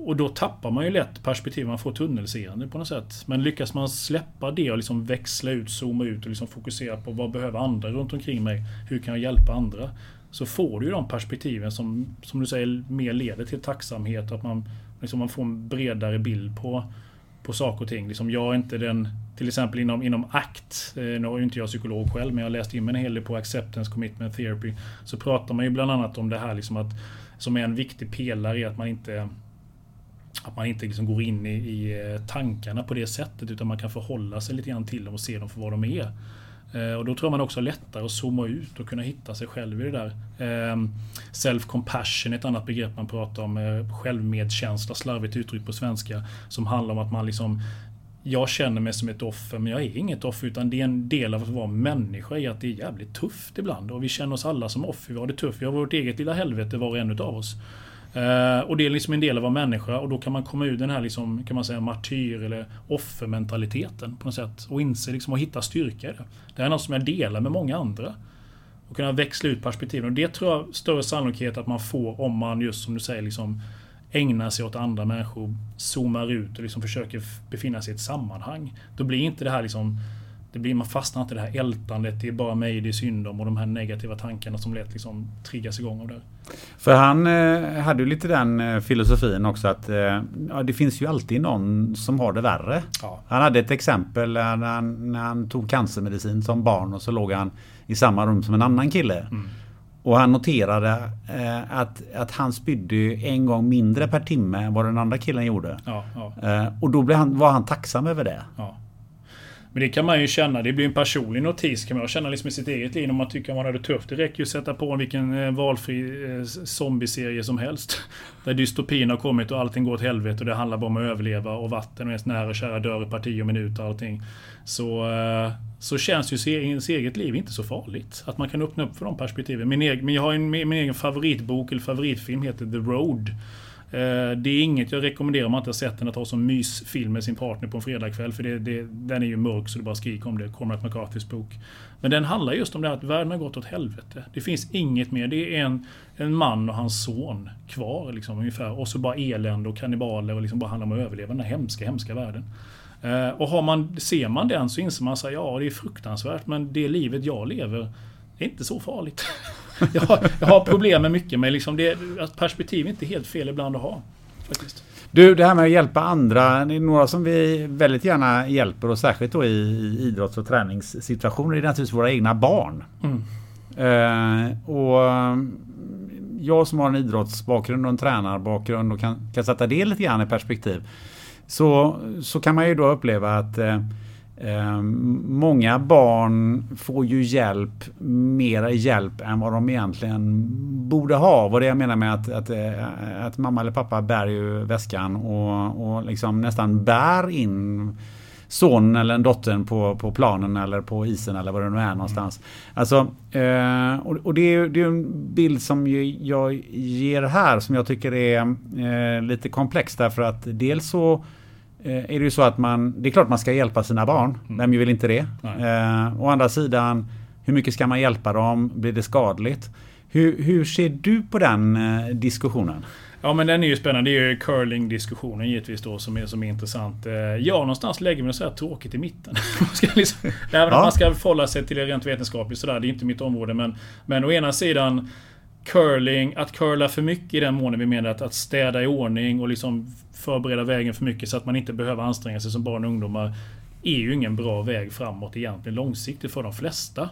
Och då tappar man ju lätt perspektiv, man får tunnelseende på något sätt. Men lyckas man släppa det och liksom växla ut, zooma ut och liksom fokusera på vad behöver andra runt omkring mig? Hur kan jag hjälpa andra? Så får du ju de perspektiven som, som du säger, mer leder till tacksamhet. Att man, liksom man får en bredare bild på, på saker och ting. Liksom jag är inte den, till exempel inom, inom ACT, eh, nu är inte jag psykolog själv, men jag har läst in mig en hel del på Acceptance Commitment Therapy. Så pratar man ju bland annat om det här liksom att, som är en viktig pelare i att man inte att man inte liksom går in i, i, eh, tankarna på det sättet utan man kan förhålla sig lite grann till dem och se dem för vad de är. Eh, och då tror jag man också lättare att zooma ut och kunna hitta sig själv i det där. Ehm, self-compassion är ett annat begrepp man pratar om. Eh, självmedkänsla, slarvigt uttryckt på svenska. Som handlar om att man liksom jag känner mig som ett offer, men jag är inget offer utan det är en del av att vara människa i att det är jävligt tufft ibland. Och vi känner oss alla som offer, vi har det tufft. Vi har vårt eget lilla helvete var och en utav oss. Eh, och det är liksom en del av att vara människa och då kan man komma ur den här liksom, kan man säga, martyr eller offermentaliteten på något sätt. Och inse liksom och hitta styrka i det. Det är något som jag delar med många andra. Och kunna växla ut perspektiven. Och det tror jag större sannolikhet att man får om man just som du säger liksom ägnar sig åt andra människor, zoomar ut och liksom försöker befinna sig i ett sammanhang. Då blir inte det här liksom det blir, man fastnar inte i det här ältandet, det är bara mig det är synd om och de här negativa tankarna som lätt liksom triggas igång av det. För han eh, hade ju lite den eh, filosofin också att eh, ja, det finns ju alltid någon som har det värre. Ja. Han hade ett exempel när han, när han tog cancermedicin som barn och så låg han i samma rum som en annan kille. Mm. Och han noterade eh, att, att han spydde en gång mindre per timme än vad den andra killen gjorde. Ja. Eh, och då blev han, var han tacksam över det. Men det kan man ju känna, det blir en personlig notis kan man känna liksom i sitt eget liv om man tycker man har det tufft. Det räcker ju att sätta på vilken eh, valfri eh, zombieserie som helst. Där dystopin har kommit och allting går åt helvete och det handlar bara om att överleva och vatten och ens nära och kära dör i parti och minut och allting. Så, eh, så känns ju ens eget liv inte så farligt. Att man kan öppna upp för de perspektiven. Min egen, men jag har en, min egen favoritbok eller favoritfilm heter The Road. Eh, det är inget jag rekommenderar om man inte har sett den att ha som mysfilm med sin partner på en fredagkväll. För det, det, den är ju mörk så det bara skriker om det. Cormac McCarthys bok. Men den handlar just om det här att världen har gått åt helvete. Det finns inget mer. Det är en, en man och hans son kvar liksom, ungefär. Och så bara elände och kannibaler och liksom bara handlar om att överleva den här hemska, hemska världen. Eh, och har man, ser man den så inser man att ja, det är fruktansvärt men det livet jag lever är inte så farligt. jag, har, jag har problem med mycket men liksom det, perspektiv är inte helt fel ibland att ha. Faktiskt. Du, det här med att hjälpa andra. Det är några som vi väldigt gärna hjälper och särskilt då i idrotts och träningssituationer är naturligtvis våra egna barn. Mm. Eh, och jag som har en idrottsbakgrund och en tränarbakgrund och kan, kan sätta det lite grann i perspektiv. Så, så kan man ju då uppleva att eh, eh, många barn får ju hjälp, mera hjälp än vad de egentligen borde ha. Vad det jag menar med att, att, eh, att mamma eller pappa bär ju väskan och, och liksom nästan bär in sonen eller dottern på, på planen eller på isen eller vad det nu är någonstans. Mm. Alltså, eh, och, och, det är ju en bild som jag ger här som jag tycker är eh, lite komplex därför att dels så är det ju så att man, det är klart man ska hjälpa sina barn. Mm. Vem vill inte det? Eh, å andra sidan, hur mycket ska man hjälpa dem? Blir det skadligt? Hur, hur ser du på den eh, diskussionen? Ja men den är ju spännande. Det är ju curling-diskussionen givetvis då som är, som är intressant. Eh, ja, någonstans lägger vi så här tråkigt i mitten. man ska liksom, om man ska förhålla sig till det rent vetenskapligt sådär. Det är inte mitt område. Men, men å ena sidan curling, att curla för mycket i den mån vi menar att, att städa i ordning och liksom förbereda vägen för mycket så att man inte behöver anstränga sig som barn och ungdomar är ju ingen bra väg framåt egentligen långsiktigt för de flesta.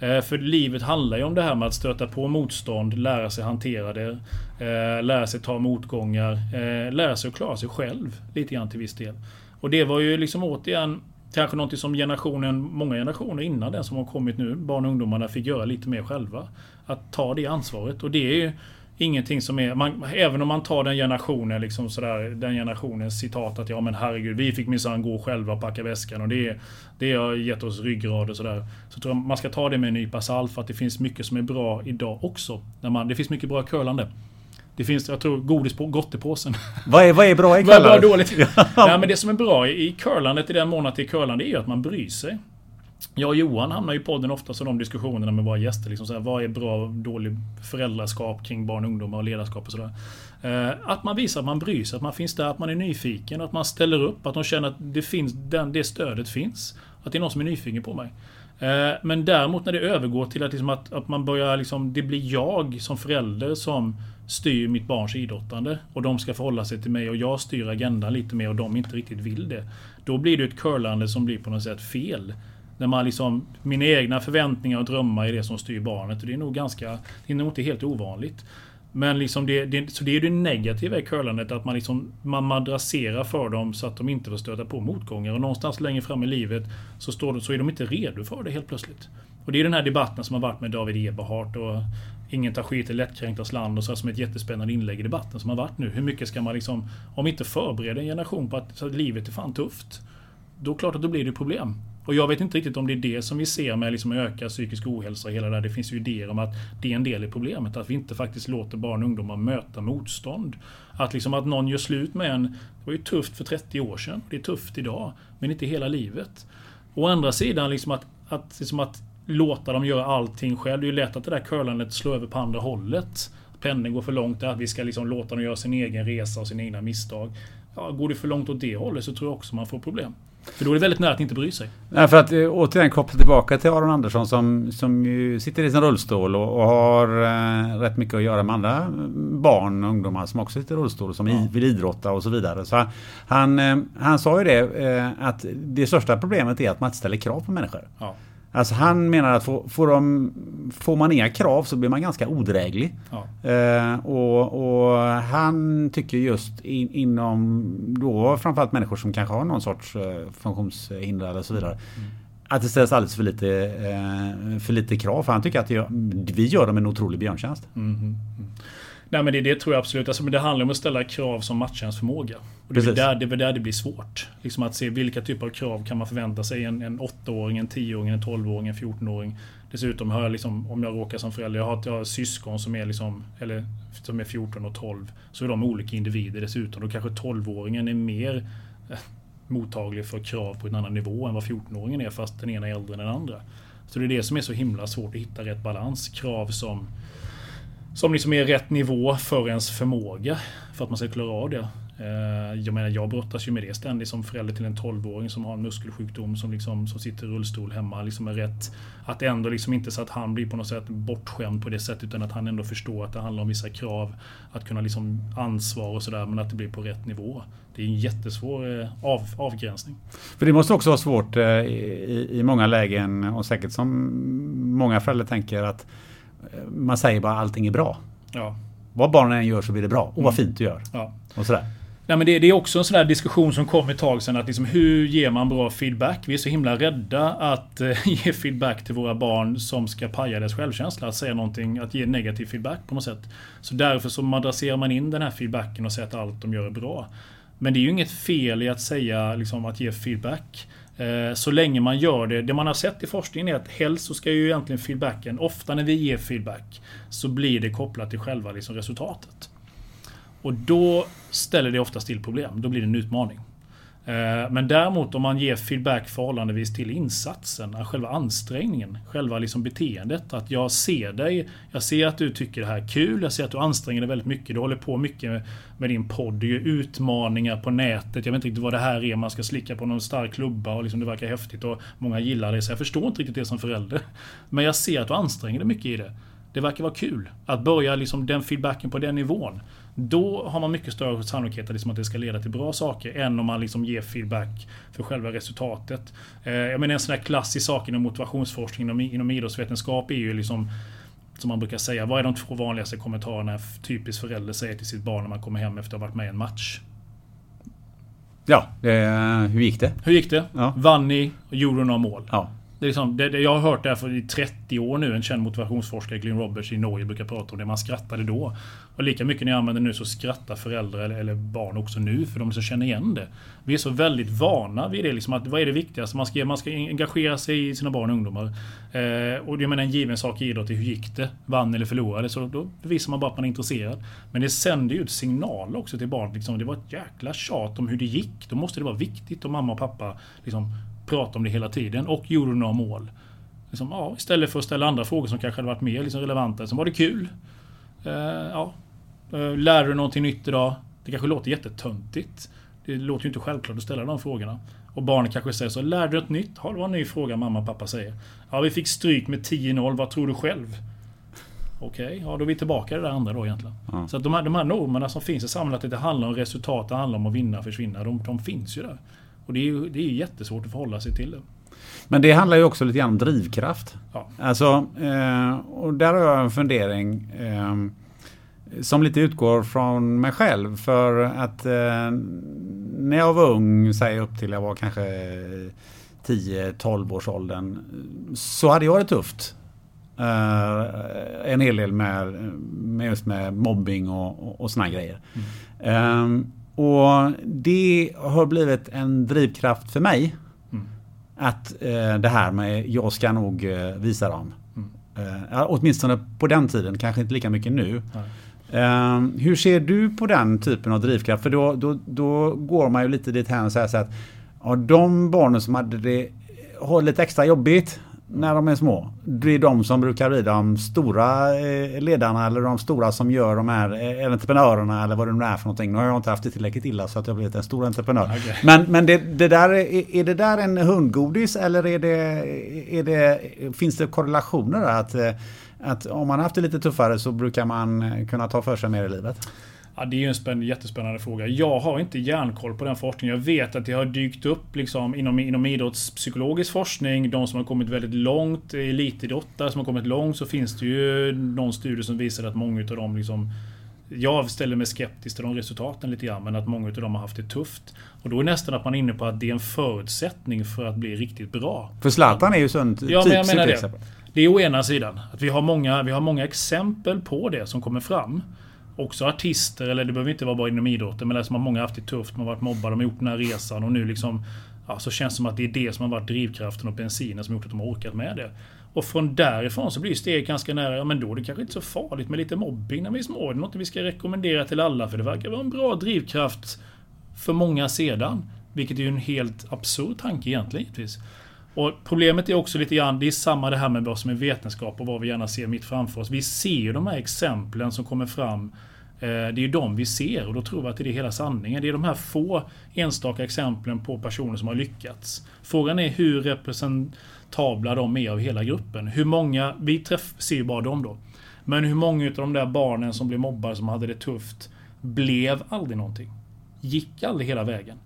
Eh, för livet handlar ju om det här med att stöta på motstånd, lära sig hantera det, eh, lära sig ta motgångar, eh, lära sig att klara sig själv lite grann till viss del. Och det var ju liksom återigen kanske någonting som generationen, många generationer innan den som har kommit nu, barn och ungdomarna fick göra lite mer själva. Att ta det ansvaret. Och det är ju ingenting som är... Man, även om man tar den generationen, liksom sådär, den generationens citat att ja men herregud, vi fick minsann gå själva och packa väskan och det, det har gett oss ryggrad och sådär. Så tror jag man ska ta det med en nypa salt för att det finns mycket som är bra idag också. När man, det finns mycket bra curlande. Det finns, jag tror, godis på gottepåsen. Vad är, vad är bra i curlandet? vad är dåligt? Nej, men det som är bra i curlandet, i den mån att det är curlande, är ju att man bryr sig. Jag och Johan hamnar i podden ofta i de diskussionerna med våra gäster. Liksom så här, vad är bra och dålig föräldraskap kring barn och ungdomar och ledarskap och sådär. Eh, att man visar att man bryr sig, att man finns där, att man är nyfiken, att man ställer upp, att de känner att det, finns, den, det stödet finns. Att det är någon som är nyfiken på mig. Eh, men däremot när det övergår till att, liksom att, att man börjar liksom, det blir jag som förälder som styr mitt barns idrottande. Och de ska förhålla sig till mig och jag styr agendan lite mer och de inte riktigt vill det. Då blir det ett curlande som blir på något sätt fel. När man liksom, mina egna förväntningar och drömmar är det som styr barnet. Och det är nog ganska, det är nog inte helt ovanligt. Men liksom det, det, så det är det negativa i curlandet, att man, liksom, man madrasserar för dem så att de inte får stöta på motgångar. Och någonstans längre fram i livet så, står de, så är de inte redo för det helt plötsligt. Och det är den här debatten som har varit med David Eberhardt och Ingen tar skit i lättkränktas land och så som ett jättespännande inlägg i debatten som har varit nu. Hur mycket ska man liksom, om inte förbereda en generation på att, att livet är fan tufft. Då klart att då blir det problem. Och jag vet inte riktigt om det är det som vi ser med liksom ökad psykisk ohälsa och hela det där. Det finns ju idéer om att det är en del i problemet. Att vi inte faktiskt låter barn och ungdomar möta motstånd. Att liksom att någon gör slut med en, det var ju tufft för 30 år sedan. Det är tufft idag. Men inte hela livet. Å andra sidan liksom att, att, liksom att låta dem göra allting själv. Det är ju lätt att det där curlandet slår över på andra hållet. Pendeln går för långt, att vi ska liksom låta dem göra sin egen resa och sina egna misstag. Ja, går det för långt åt det hållet så tror jag också man får problem. För då är det väldigt nära att inte bry sig. Nej, för att eh, återigen koppla tillbaka till Aron Andersson som, som ju sitter i sin rullstol och, och har eh, rätt mycket att göra med andra barn och ungdomar som också sitter i rullstol och som ja. vill idrotta och så vidare. Så han, eh, han sa ju det eh, att det största problemet är att man inte ställer krav på människor. Ja. Alltså han menar att får, får, de, får man inga krav så blir man ganska odräglig. Ja. Eh, och, och, han tycker just in, inom då framförallt människor som kanske har någon sorts eh, funktionshinder eller så vidare. Mm. Att det ställs alldeles för lite, eh, för lite krav. För han tycker att vi gör dem en otrolig björntjänst. Mm. Mm. Nej men det, det tror jag absolut. Alltså, men det handlar om att ställa krav som matchar ens förmåga. Och det, är där, det är där det blir svårt. Liksom att se vilka typer av krav kan man förvänta sig en, en 8-åring, en 10-åring, en 12-åring, en 14-åring. Dessutom har jag liksom, om jag råkar som förälder, jag har, jag har syskon som är liksom, eller som är 14 och 12. Så är de olika individer dessutom. Då kanske 12-åringen är mer eh, mottaglig för krav på en annan nivå än vad 14-åringen är fast den ena är äldre än den andra. Så det är det som är så himla svårt att hitta rätt balans. Krav som som liksom är rätt nivå för ens förmåga för att man ska klara av det. Eh, jag menar, jag brottas ju med det ständigt som förälder till en 12-åring som har en muskelsjukdom som, liksom, som sitter i rullstol hemma. Liksom är rätt att ändå liksom inte så att han blir på något sätt bortskämd på det sättet utan att han ändå förstår att det handlar om vissa krav. Att kunna liksom ansvar och sådär men att det blir på rätt nivå. Det är en jättesvår eh, av, avgränsning. För det måste också vara svårt eh, i, i många lägen och säkert som många föräldrar tänker att man säger bara allting är bra. Ja. Vad barnen än gör så blir det bra. Och vad Mm. fint du gör. Ja. Och sådär. Nej, men det, det är också en sån där diskussion som kom ett tag sedan. Att liksom, hur ger man bra feedback? Vi är så himla rädda att eh, ge feedback till våra barn som ska paja deras självkänsla. Att säga någonting, att ge negativ feedback på något sätt. Så därför så madrasserar man in den här feedbacken och säger att allt de gör är bra. Men det är ju inget fel i att säga, liksom, att ge feedback. Eh, så länge man gör det. Det man har sett i forskningen är att helst så ska ju egentligen feedbacken, ofta när vi ger feedback, så blir det kopplat till själva liksom resultatet. Och då ställer det oftast till problem. Då blir det en utmaning. Eh, men däremot om man ger feedback förhållandevis till insatsen, eh, själva ansträngningen, själva liksom beteendet. Att jag ser dig, jag ser att du tycker det här är kul, jag ser att du anstränger dig väldigt mycket. Du håller på mycket med din podd, du gör utmaningar på nätet. Jag vet inte riktigt vad det här är, man ska slicka på någon stark klubba och liksom det verkar häftigt och många gillar det. Så jag förstår inte riktigt det som förälder. Men jag ser att du anstränger dig mycket i det. Det verkar vara kul att börja liksom den feedbacken på den nivån. Då har man mycket större sannolikhet liksom att det ska leda till bra saker än om man liksom ger feedback för själva resultatet. Eh, jag menar en sån här klassisk sak inom motivationsforskning inom, inom idrottsvetenskap är ju liksom som man brukar säga, vad är de två vanligaste kommentarerna en typisk förälder säger till sitt barn när man kommer hem efter att ha varit med i en match? Ja, eh, hur gick det? Hur gick det? Ja. Vann ni? Och gjorde några mål? Ja. Det är liksom, det, det, jag har hört det här för i 30 år nu. En känd motivationsforskare, Glyn Roberts i Norge, brukar prata om det. Man skrattade då. Och lika mycket när jag använder nu så skrattar föräldrar eller, eller barn också nu. För de som känner igen det. Vi är så väldigt vana vid det. Liksom att, vad är det viktigaste? Man ska, man ska engagera sig i sina barn och ungdomar. Eh, och jag menar en given sak i idrott är hur gick det? Vann eller förlorade? Så då bevisar man bara att man är intresserad. Men det sänder ju ut signaler också till barn. Liksom, det var ett jäkla tjat om hur det gick. Då måste det vara viktigt om mamma och pappa liksom, pratar om det hela tiden. Och gjorde några mål. Liksom, ja, istället för att ställa andra frågor som kanske hade varit mer liksom, relevanta. Som var det kul? Eh, ja. Eh, lärde du någonting nytt idag? Det kanske låter jättetöntigt. Det låter ju inte självklart att ställa de frågorna. Och barnet kanske säger så. Lärde du något nytt? Det var en ny fråga mamma och pappa säger. Ja, vi fick stryk med 10-0. Vad tror du själv? Okej, ja då är vi tillbaka i det där andra då egentligen. Ja. Så att de här, de här normerna som finns i samhället, att det handlar om resultat, det handlar om att vinna och försvinna. De, de finns ju där. Och det är ju det är jättesvårt att förhålla sig till det. Men det handlar ju också lite grann om drivkraft. Ja. Alltså, eh, och där har jag en fundering eh, som lite utgår från mig själv. För att eh, när jag var ung, säg upp till jag var kanske 10-12 års åldern, så hade jag det tufft. En hel del med, med just med mobbing och, och, och såna grejer. Eh, och det har blivit en drivkraft för mig. Att eh, det här med jag ska nog eh, visa dem. Eh, ja, åtminstone på den tiden, kanske inte lika mycket nu. Eh, hur ser du på den typen av drivkraft? För då, då, då går man ju lite dit här och säger så att ja, de barnen som hade det har lite extra jobbigt när de är små. Det är de som brukar bli de stora eh, ledarna eller de stora som gör de här eh, entreprenörerna eller vad det nu är för någonting. Nu har jag inte haft det tillräckligt illa så att jag har blivit en stor entreprenör. Okej. Men, men det, det där, är, är det där en hundgodis eller är det, är det, finns det korrelationer där? Att, eh, att om man har haft det lite tuffare så brukar man kunna ta för sig mer i livet? Ja, det är ju en spänn, jättespännande fråga. Jag har inte järnkoll på den forskningen. Jag vet att det har dykt upp liksom inom, inom idrottspsykologisk forskning, de som har kommit väldigt långt, elitidrottare som har kommit långt, så finns det ju någon studie som visar att många av dem liksom jag ställer mig skeptisk till de resultaten lite grann, men att många av dem har haft det tufft. Och då är nästan att man är inne på att det är en förutsättning för att bli riktigt bra. För Zlatan är ju sånt Ja, men jag typ menar det. exempel. Det är å ena sidan. Att vi har, många, vi har många exempel på det som kommer fram. Också artister, eller det behöver inte vara bara inom idrotten, men liksom att många har haft det tufft. man har varit mobbad, de har gjort den här resan och nu liksom... Ja, så känns det som att det är det som har varit drivkraften och bensinen som har gjort att de har orkat med det. Och från därifrån så blir steget ganska nära. Ja, men då är det kanske inte så farligt med lite mobbing när vi är små. Det är något vi ska rekommendera till alla för det verkar vara en bra drivkraft för många sedan. Vilket är ju en helt absurd tanke egentligen givetvis. Och problemet är också lite grann, det är samma det här med vad som är vetenskap och vad vi gärna ser mitt framför oss. Vi ser ju de här exemplen som kommer fram. Eh, det är ju de vi ser och då tror vi att det är hela sanningen. Det är de här få enstaka exemplen på personer som har lyckats. Frågan är hur representabla de är av hela gruppen. Hur många, vi träff, ser ju bara dem då. Men hur många av de där barnen som blev mobbade, som hade det tufft, blev aldrig någonting? Gick aldrig hela vägen?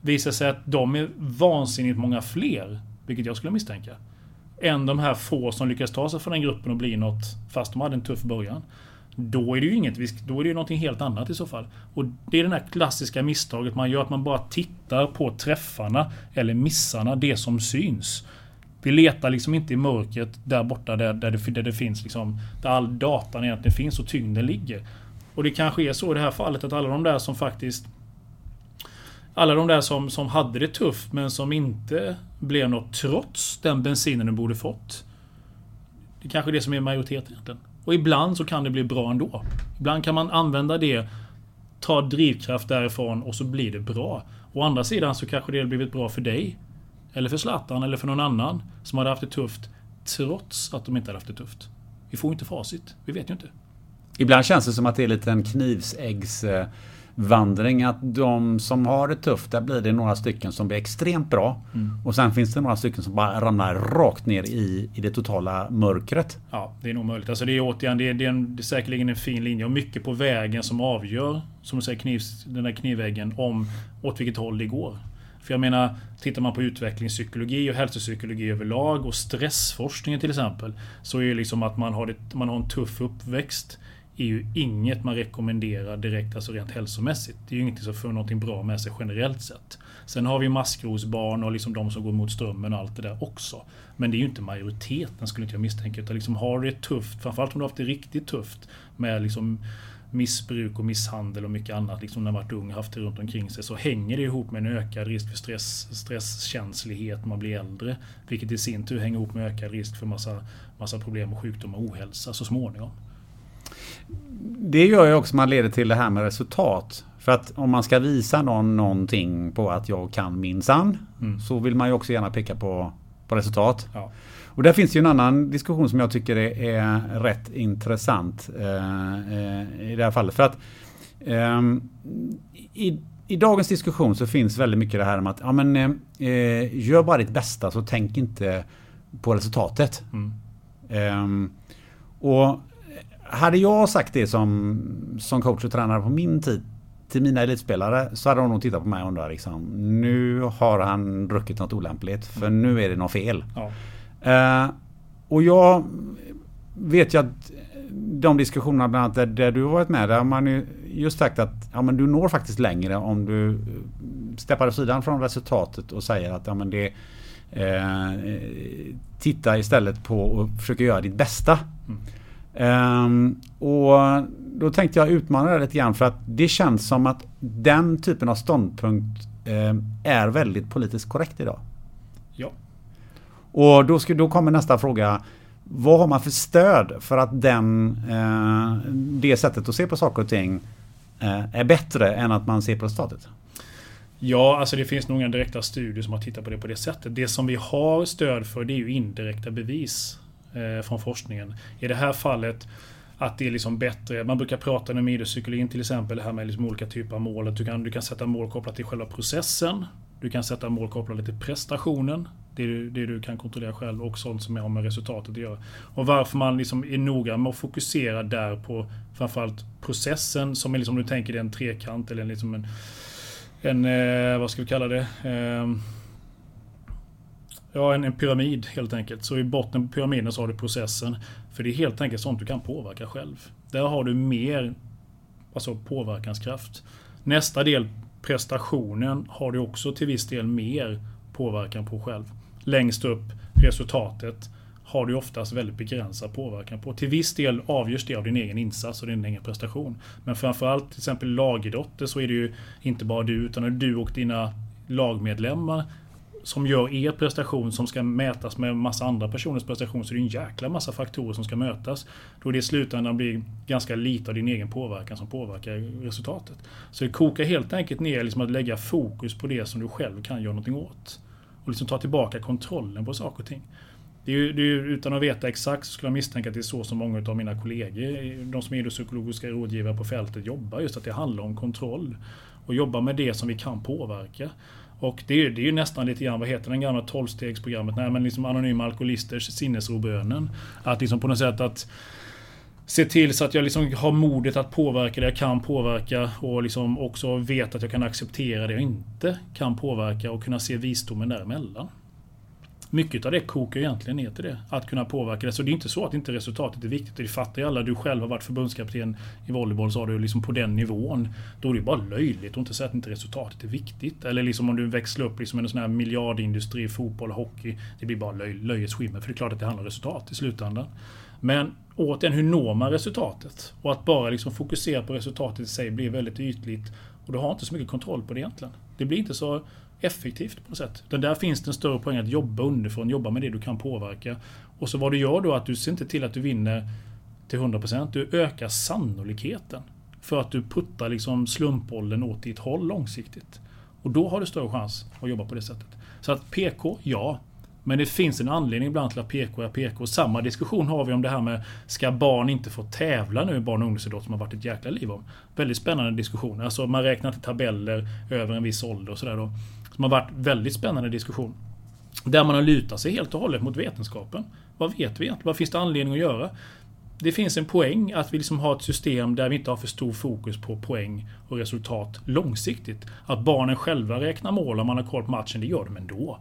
Visar sig att de är vansinnigt många fler vilket jag skulle misstänka. Än de här få som lyckas ta sig från den gruppen och bli något, fast de hade en tuff början. Då är det ju inget, då är det ju någonting helt annat i så fall. Och det är det här klassiska misstaget man gör, att man bara tittar på träffarna eller missarna, det som syns. Vi letar liksom inte i mörkret där borta där, där, det, där det finns liksom, där all datan egentligen finns och tyngden ligger. Och det kanske är så i det här fallet att alla de där som faktiskt alla de där som, som hade det tufft men som inte blev något trots den bensinen de borde fått. Det är kanske är det som är majoriteten egentligen. Och ibland så kan det bli bra ändå. Ibland kan man använda det, ta drivkraft därifrån och så blir det bra. Å andra sidan så kanske det har blivit bra för dig. Eller för Zlatan eller för någon annan som hade haft det tufft trots att de inte hade haft det tufft. Vi får ju inte facit. Vi vet ju inte. Ibland känns det som att det är lite en knivsäggs eh, vandring att de som har det tufft, där blir det några stycken som blir extremt bra. Mm. Och sen finns det några stycken som bara ramlar rakt ner i, i det totala mörkret. Ja, det är nog möjligt. Alltså det är återigen, det är, det är, en, det är säkerligen en fin linje och mycket på vägen som avgör, som du säger, knivs, den där knivväggen om åt vilket håll det går. För jag menar, tittar man på utvecklingspsykologi och hälsopsykologi överlag och stressforskningen till exempel. Så är det liksom att man har, det, man har en tuff uppväxt är ju inget man rekommenderar direkt, alltså rent hälsomässigt. Det är ju ingenting som för någonting bra med sig generellt sett. Sen har vi maskrosbarn och liksom de som går mot strömmen och allt det där också. Men det är ju inte majoriteten skulle inte jag misstänka. Utan liksom har du det tufft, framförallt om du har haft det riktigt tufft med liksom missbruk och misshandel och mycket annat liksom när man varit ung och haft det runt omkring sig så hänger det ihop med en ökad risk för stress, stresskänslighet när man blir äldre. Vilket i sin tur hänger ihop med ökad risk för massa, massa problem och sjukdom och ohälsa så småningom. Det gör ju också att man leder till det här med resultat. För att om man ska visa någon någonting på att jag kan minsann mm. så vill man ju också gärna peka på, på resultat. Ja. Och där finns ju en annan diskussion som jag tycker är, är rätt intressant eh, eh, i det här fallet. För att eh, i, i, dagens diskussion så finns väldigt mycket det här om att ja, men, eh, gör bara ditt bästa så tänk inte på resultatet. Mm. Ehm, och hade jag sagt det som, som coach och tränare på min tid till mina elitspelare så hade de nog tittat på mig och undrat liksom, nu har han druckit något olämpligt för nu är det något fel. Ja. Uh, och jag vet ju att de diskussionerna bland annat där, där, du har varit med, där har man ju just sagt att ja, men du når faktiskt längre om du steppar åt sidan från resultatet och säger att ja, men det eh, titta istället på och försöka göra ditt bästa. Mm. Um, och då tänkte jag utmana det lite grann för att det känns som att den typen av ståndpunkt um, är väldigt politiskt korrekt idag. Ja. Och då, ska, då kommer nästa fråga. Vad har man för stöd för att den, uh, det sättet att se på saker och ting uh, är bättre än att man ser på resultatet? Ja, alltså det finns nog inga direkta studier som har tittat på det på det sättet. Det som vi har stöd för det är ju indirekta bevis Eh, från forskningen. I det här fallet att det är liksom bättre. Man brukar prata inom idrottspsykologin till exempel, det här med liksom olika typer av mål. Att du, kan, du kan sätta mål kopplat till själva processen. Du kan sätta mål kopplat till prestationen. Det du, det du kan kontrollera själv och sånt som har med resultatet att göra. Och varför man liksom är noga med att fokusera där på framförallt processen som är liksom, om du tänker dig en trekant eller liksom en, en eh, vad ska vi kalla det? Ehm, Ja, en, en, pyramid helt enkelt. Så i botten på pyramiden så har du processen. För det är helt enkelt sånt du kan påverka själv. Där har du mer alltså påverkanskraft. Nästa del, prestationen, har du också till viss del mer påverkan på själv. Längst upp, resultatet, har du oftast väldigt begränsad påverkan på. Till viss del avgörs det av din egen insats och din egen prestation. Men framförallt till exempel lagidrotter så är det ju inte bara du utan du och dina lagmedlemmar som gör er prestation som ska mätas med massa andra personers prestation så det är en jäkla massa faktorer som ska mötas. Då det i slutändan blir ganska lite av din egen påverkan som påverkar resultatet. Så det kokar helt enkelt ner liksom att lägga fokus på det som du själv kan göra någonting åt. Och liksom ta tillbaka kontrollen på saker och ting. Det är ju, det är ju, utan att veta exakt så skulle jag misstänka att det är så som många av mina kollegor, de som är idrottspsykologiska rådgivare på fältet, jobbar. Just att det handlar om kontroll. Och jobba med det som vi kan påverka. Och det är, det är ju nästan lite grann, vad heter den gamla tolvstegsprogrammet? Nej men liksom Anonyma Alkoholisters sinnesrobönen. Att liksom på något sätt att se till så att jag liksom har modet att påverka det jag kan påverka och liksom också vet att jag kan acceptera det jag inte kan påverka och kunna se visdomen däremellan. Mycket av det kokar egentligen ner till det. Att kunna påverka det. Så det är inte så att inte resultatet är viktigt. Det fattar ju alla. Du själv har varit förbundskapten i volleyboll så har du liksom på den nivån. Då är det bara löjligt att inte säga att inte resultatet är viktigt. Eller liksom om du växlar upp liksom en sån här miljardindustri, fotboll, hockey. Det blir bara löj, löjets skimmer. För det är klart att det handlar om resultat i slutändan. Men återigen, hur når man resultatet? Och att bara liksom fokusera på resultatet i sig blir väldigt ytligt. Och du har inte så mycket kontroll på det egentligen. Det blir inte så effektivt på något sätt. Utan där finns det en större poäng att jobba underifrån, jobba med det du kan påverka. Och så vad du gör då att du ser inte till att du vinner till 100%. Du ökar sannolikheten för att du puttar liksom slumpbollen åt ditt håll långsiktigt. Och då har du större chans att jobba på det sättet. Så att PK, ja. Men det finns en anledning ibland till att PK är PK. Samma diskussion har vi om det här med Ska barn inte få tävla nu i barn och ungdomsidrott som har varit ett jäkla liv om? Väldigt spännande diskussion. Alltså man räknar till tabeller över en viss ålder och sådär då. Som har varit väldigt spännande diskussion. Där man har lutat sig helt och hållet mot vetenskapen. Vad vet vi egentligen? Vad finns det anledning att göra? Det finns en poäng att vi liksom har ett system där vi inte har för stor fokus på poäng och resultat långsiktigt. Att barnen själva räknar mål om man har koll på matchen, det gör de ändå.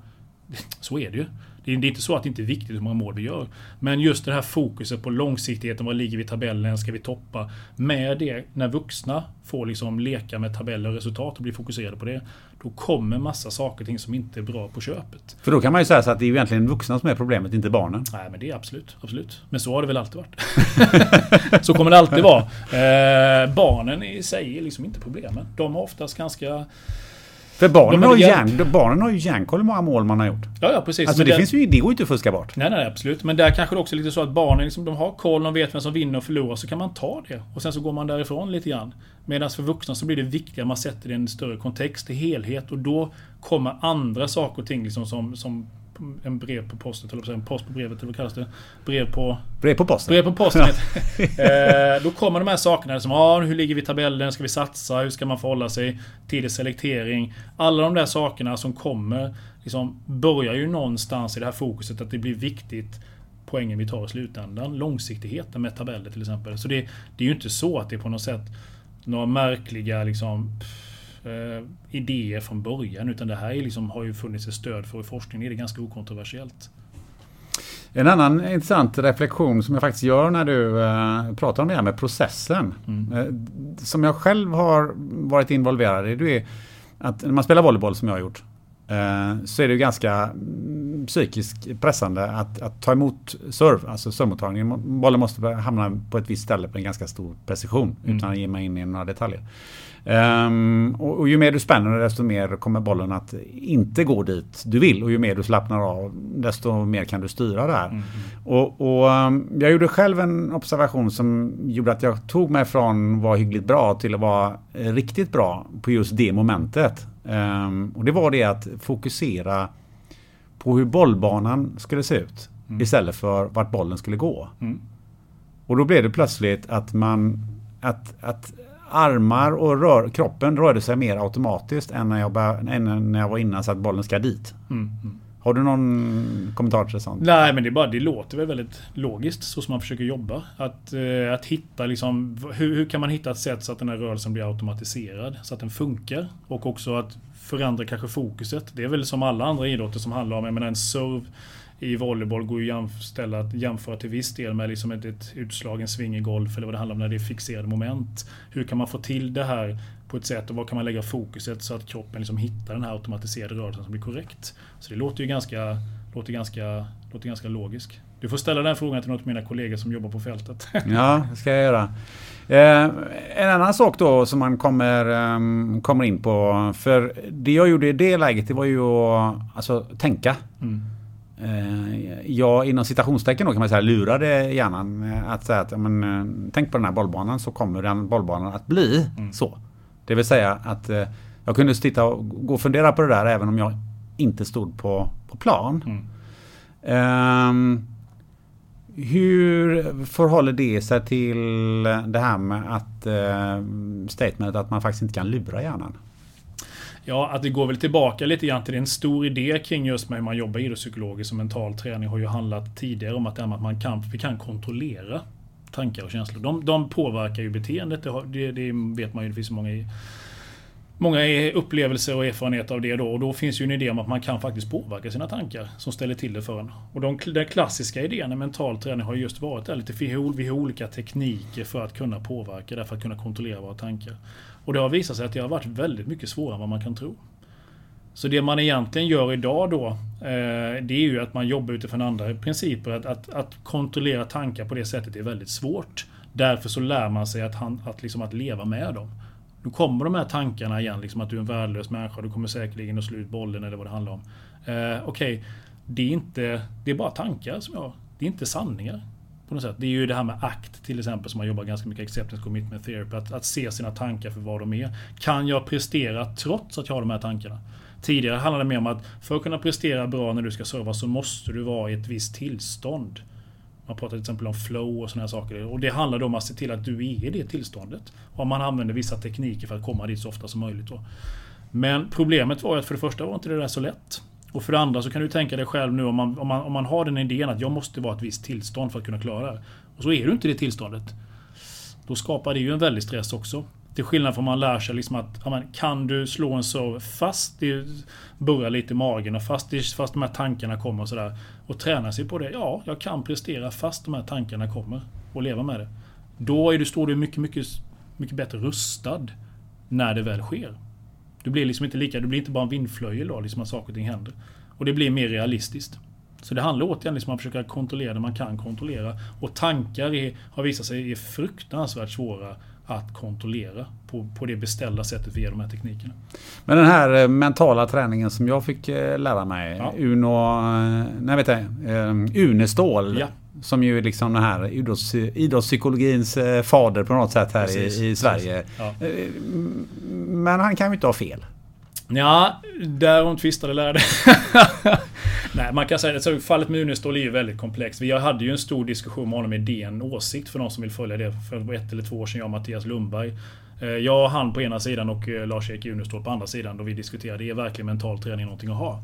Så är det ju. Det är inte så att det inte är viktigt hur många mål vi gör. Men just det här fokuset på långsiktigheten, vad ligger vi i tabellen, ska vi toppa? Med det, när vuxna får liksom leka med tabeller och resultat och bli fokuserade på det. Då kommer massa saker och ting som inte är bra på köpet. För då kan man ju säga så att det är ju egentligen vuxna som är problemet, inte barnen. Nej men det är absolut, absolut. Men så har det väl alltid varit. så kommer det alltid vara. Eh, barnen i sig är liksom inte problemen. De har oftast ganska för barnen har, järn, barnen har ju järnkoll hur många mål man har gjort. Ja, ja precis. Alltså, det, det, finns ju, det går ju inte att fuska bort. Nej, nej, absolut. Men där kanske det också är lite så att barnen liksom, de har koll, de vet vem som vinner och förlorar. Så kan man ta det. Och sen så går man därifrån lite grann. Medan för vuxna så blir det viktigare man sätter det i en större kontext, i helhet. Och då kommer andra saker och ting liksom som, som en brev på posten, eller en post på brevet, eller vad kallas det? Brev på... Brev på posten. Brev på posten. eh, då kommer de här sakerna som, ah, hur ligger vi i tabellen? Ska vi satsa? Hur ska man förhålla sig till selektering? Alla de där sakerna som kommer, liksom, börjar ju någonstans i det här fokuset att det blir viktigt poängen vi tar i slutändan. Långsiktigheten med tabeller till exempel. Så det, det är ju inte så att det är på något sätt några märkliga liksom pff, eh, idéer från början. Utan det här är liksom, har ju funnits ett stöd för i forskningen. är det ganska okontroversiellt. En annan intressant reflektion som jag faktiskt gör när du eh, pratar om det här med processen. Mm. Eh, som jag själv har varit involverad i. Det är att när man spelar volleyboll som jag har gjort. Eh, så är det ganska mm, psykiskt pressande att, att ta emot serve, alltså servemottagningen. Bollen måste hamna på ett visst ställe på en ganska stor precision mm. utan att ge mig in i några detaljer. Um, och, och, ju mer du spänner desto mer kommer bollen att inte gå dit du vill. Och ju mer du slappnar av desto mer kan du styra det här. Mm. Och, och um, jag gjorde själv en observation som gjorde att jag tog mig från att vara hyggligt bra till att vara riktigt bra på just det momentet. Um, och det var det att fokusera på hur bollbanan skulle se ut. Mm. Istället för vart bollen skulle gå. Mm. Och då blev det plötsligt att man att, att armar och rör, kroppen rörde sig mer automatiskt än när jag, bara, än när jag var innan så att bollen ska dit. Mm, mm. Har du någon kommentar till sånt? Nej men det, är bara, det låter väl väldigt logiskt så som man försöker jobba. Att, eh, att hitta liksom, hur, hur kan man hitta ett sätt så att den här rörelsen blir automatiserad? Så att den funkar. Och också att förändra kanske fokuset. Det är väl som alla andra idrotter som handlar om, jag menar en serve i volleyboll går ju jämställa, att jämföra till viss del med liksom ett, ett utslagen sving i golf eller vad det handlar om när det är fixerade moment. Hur kan man få till det här på ett sätt och var kan man lägga fokuset så att kroppen liksom hittar den här automatiserade rörelsen som blir korrekt. Så det låter ju ganska, låter ganska, låter ganska logiskt. Du får ställa den frågan till något av mina kollegor som jobbar på fältet. Ja, det ska jag göra. Eh, en annan sak då som man kommer, um, kommer in på. För det jag gjorde i det läget det var ju att alltså, tänka. Mm. Eh, jag inom citationstecken då kan man säga lurade hjärnan att säga att men, eh, tänk på den här bollbanan så kommer den bollbanan att bli Mm. så. Det vill säga att eh, jag kunde sitta och gå och fundera på det där även om jag inte stod på, på plan. Mm. Ehm, hur förhåller det sig till det här med att eh, statementet att man faktiskt inte kan lura hjärnan? Ja, att det går väl tillbaka lite grann till det. en stor idé kring just med hur man jobbar idrottspsykologiskt och mental träning har ju handlat tidigare om att, det är med att man kan, vi kan kontrollera tankar och känslor. De, de påverkar ju beteendet. Det, har, det, det vet man ju. Det finns många, i- många upplevelser och erfarenheter av det då. Och då finns ju en idé om att man kan faktiskt påverka sina tankar som ställer till det för en. Och de, den klassiska idén med mental träning har just varit där lite. Vi har, vi har olika tekniker för att kunna påverka, därför att kunna kontrollera våra tankar. Och det har visat sig att det har varit väldigt mycket svårare än vad man kan tro. Så det man egentligen gör idag då, eh, det är ju att man jobbar utifrån andra principer. Att, att, att kontrollera tankar på det sättet är väldigt svårt. Därför så lär man sig att, han, att, liksom att leva med dem. Nu kommer de här tankarna igen, liksom att du är en värdelös människa, du kommer säkerligen att slå ut bollen eller vad det handlar om. Eh, Okej, det, är inte, det är bara tankar som jag... Det är inte sanningar. På något sätt. Det är ju det här med ACT till exempel som man jobbar ganska mycket acceptance commitment therapy. Att, att se sina tankar för vad de är. Kan jag prestera trots att jag har de här tankarna? Tidigare handlade det mer om att för att kunna prestera bra när du ska serva så måste du vara i ett visst tillstånd. Man pratar till exempel om flow och sådana här saker. Och det handlar då om att se till att du är i det tillståndet. Och man använder vissa tekniker för att komma dit så ofta som möjligt. Då. Men problemet var ju att för det första var inte det där så lätt. Och för det andra så kan du tänka dig själv nu om man, om man, om man har den idén att jag måste vara ett visst tillstånd för att kunna klara det. här. Och så är du inte det tillståndet. Då skapar det ju en väldig stress också. Till skillnad från man lär sig liksom att ja, kan du slå en serve fast det burrar lite i magen och fast, det, fast de här tankarna kommer och sådär. Och träna sig på det. Ja, jag kan prestera fast de här tankarna kommer. Och leva med det. Då är du, står du mycket, mycket, mycket bättre rustad när det väl sker. Du blir liksom inte lika, du blir inte bara en vindflöjel då, liksom att saker och ting händer. Och det blir mer realistiskt. Så det handlar återigen liksom om att försöka kontrollera det man kan kontrollera. Och tankar är, har visat sig är fruktansvärt svåra att kontrollera på, på det beställda sättet via de här teknikerna. Men den här eh, mentala träningen som jag fick eh, lära mig. Ja. Uno... eh, Nej, vet jag. Unestål. Ja. Som ju är liksom den här idrotts, idrottspsykologins eh, fader på något sätt här Precis, i, i Sverige. Ja. Eh, Men han kan ju inte ha fel. Ja, därom tvistade lärde. Nej, man kan säga att fallet med Unestål är ju väldigt komplext. Vi hade ju en stor diskussion med honom i DN Åsikt för de som vill följa det för ett eller två år sedan, jag och Mattias Lundberg. Eh, Jag och han på ena sidan och Lars-Erik Unestål på andra sidan då vi diskuterade, är verkligen mental träning någonting att ha?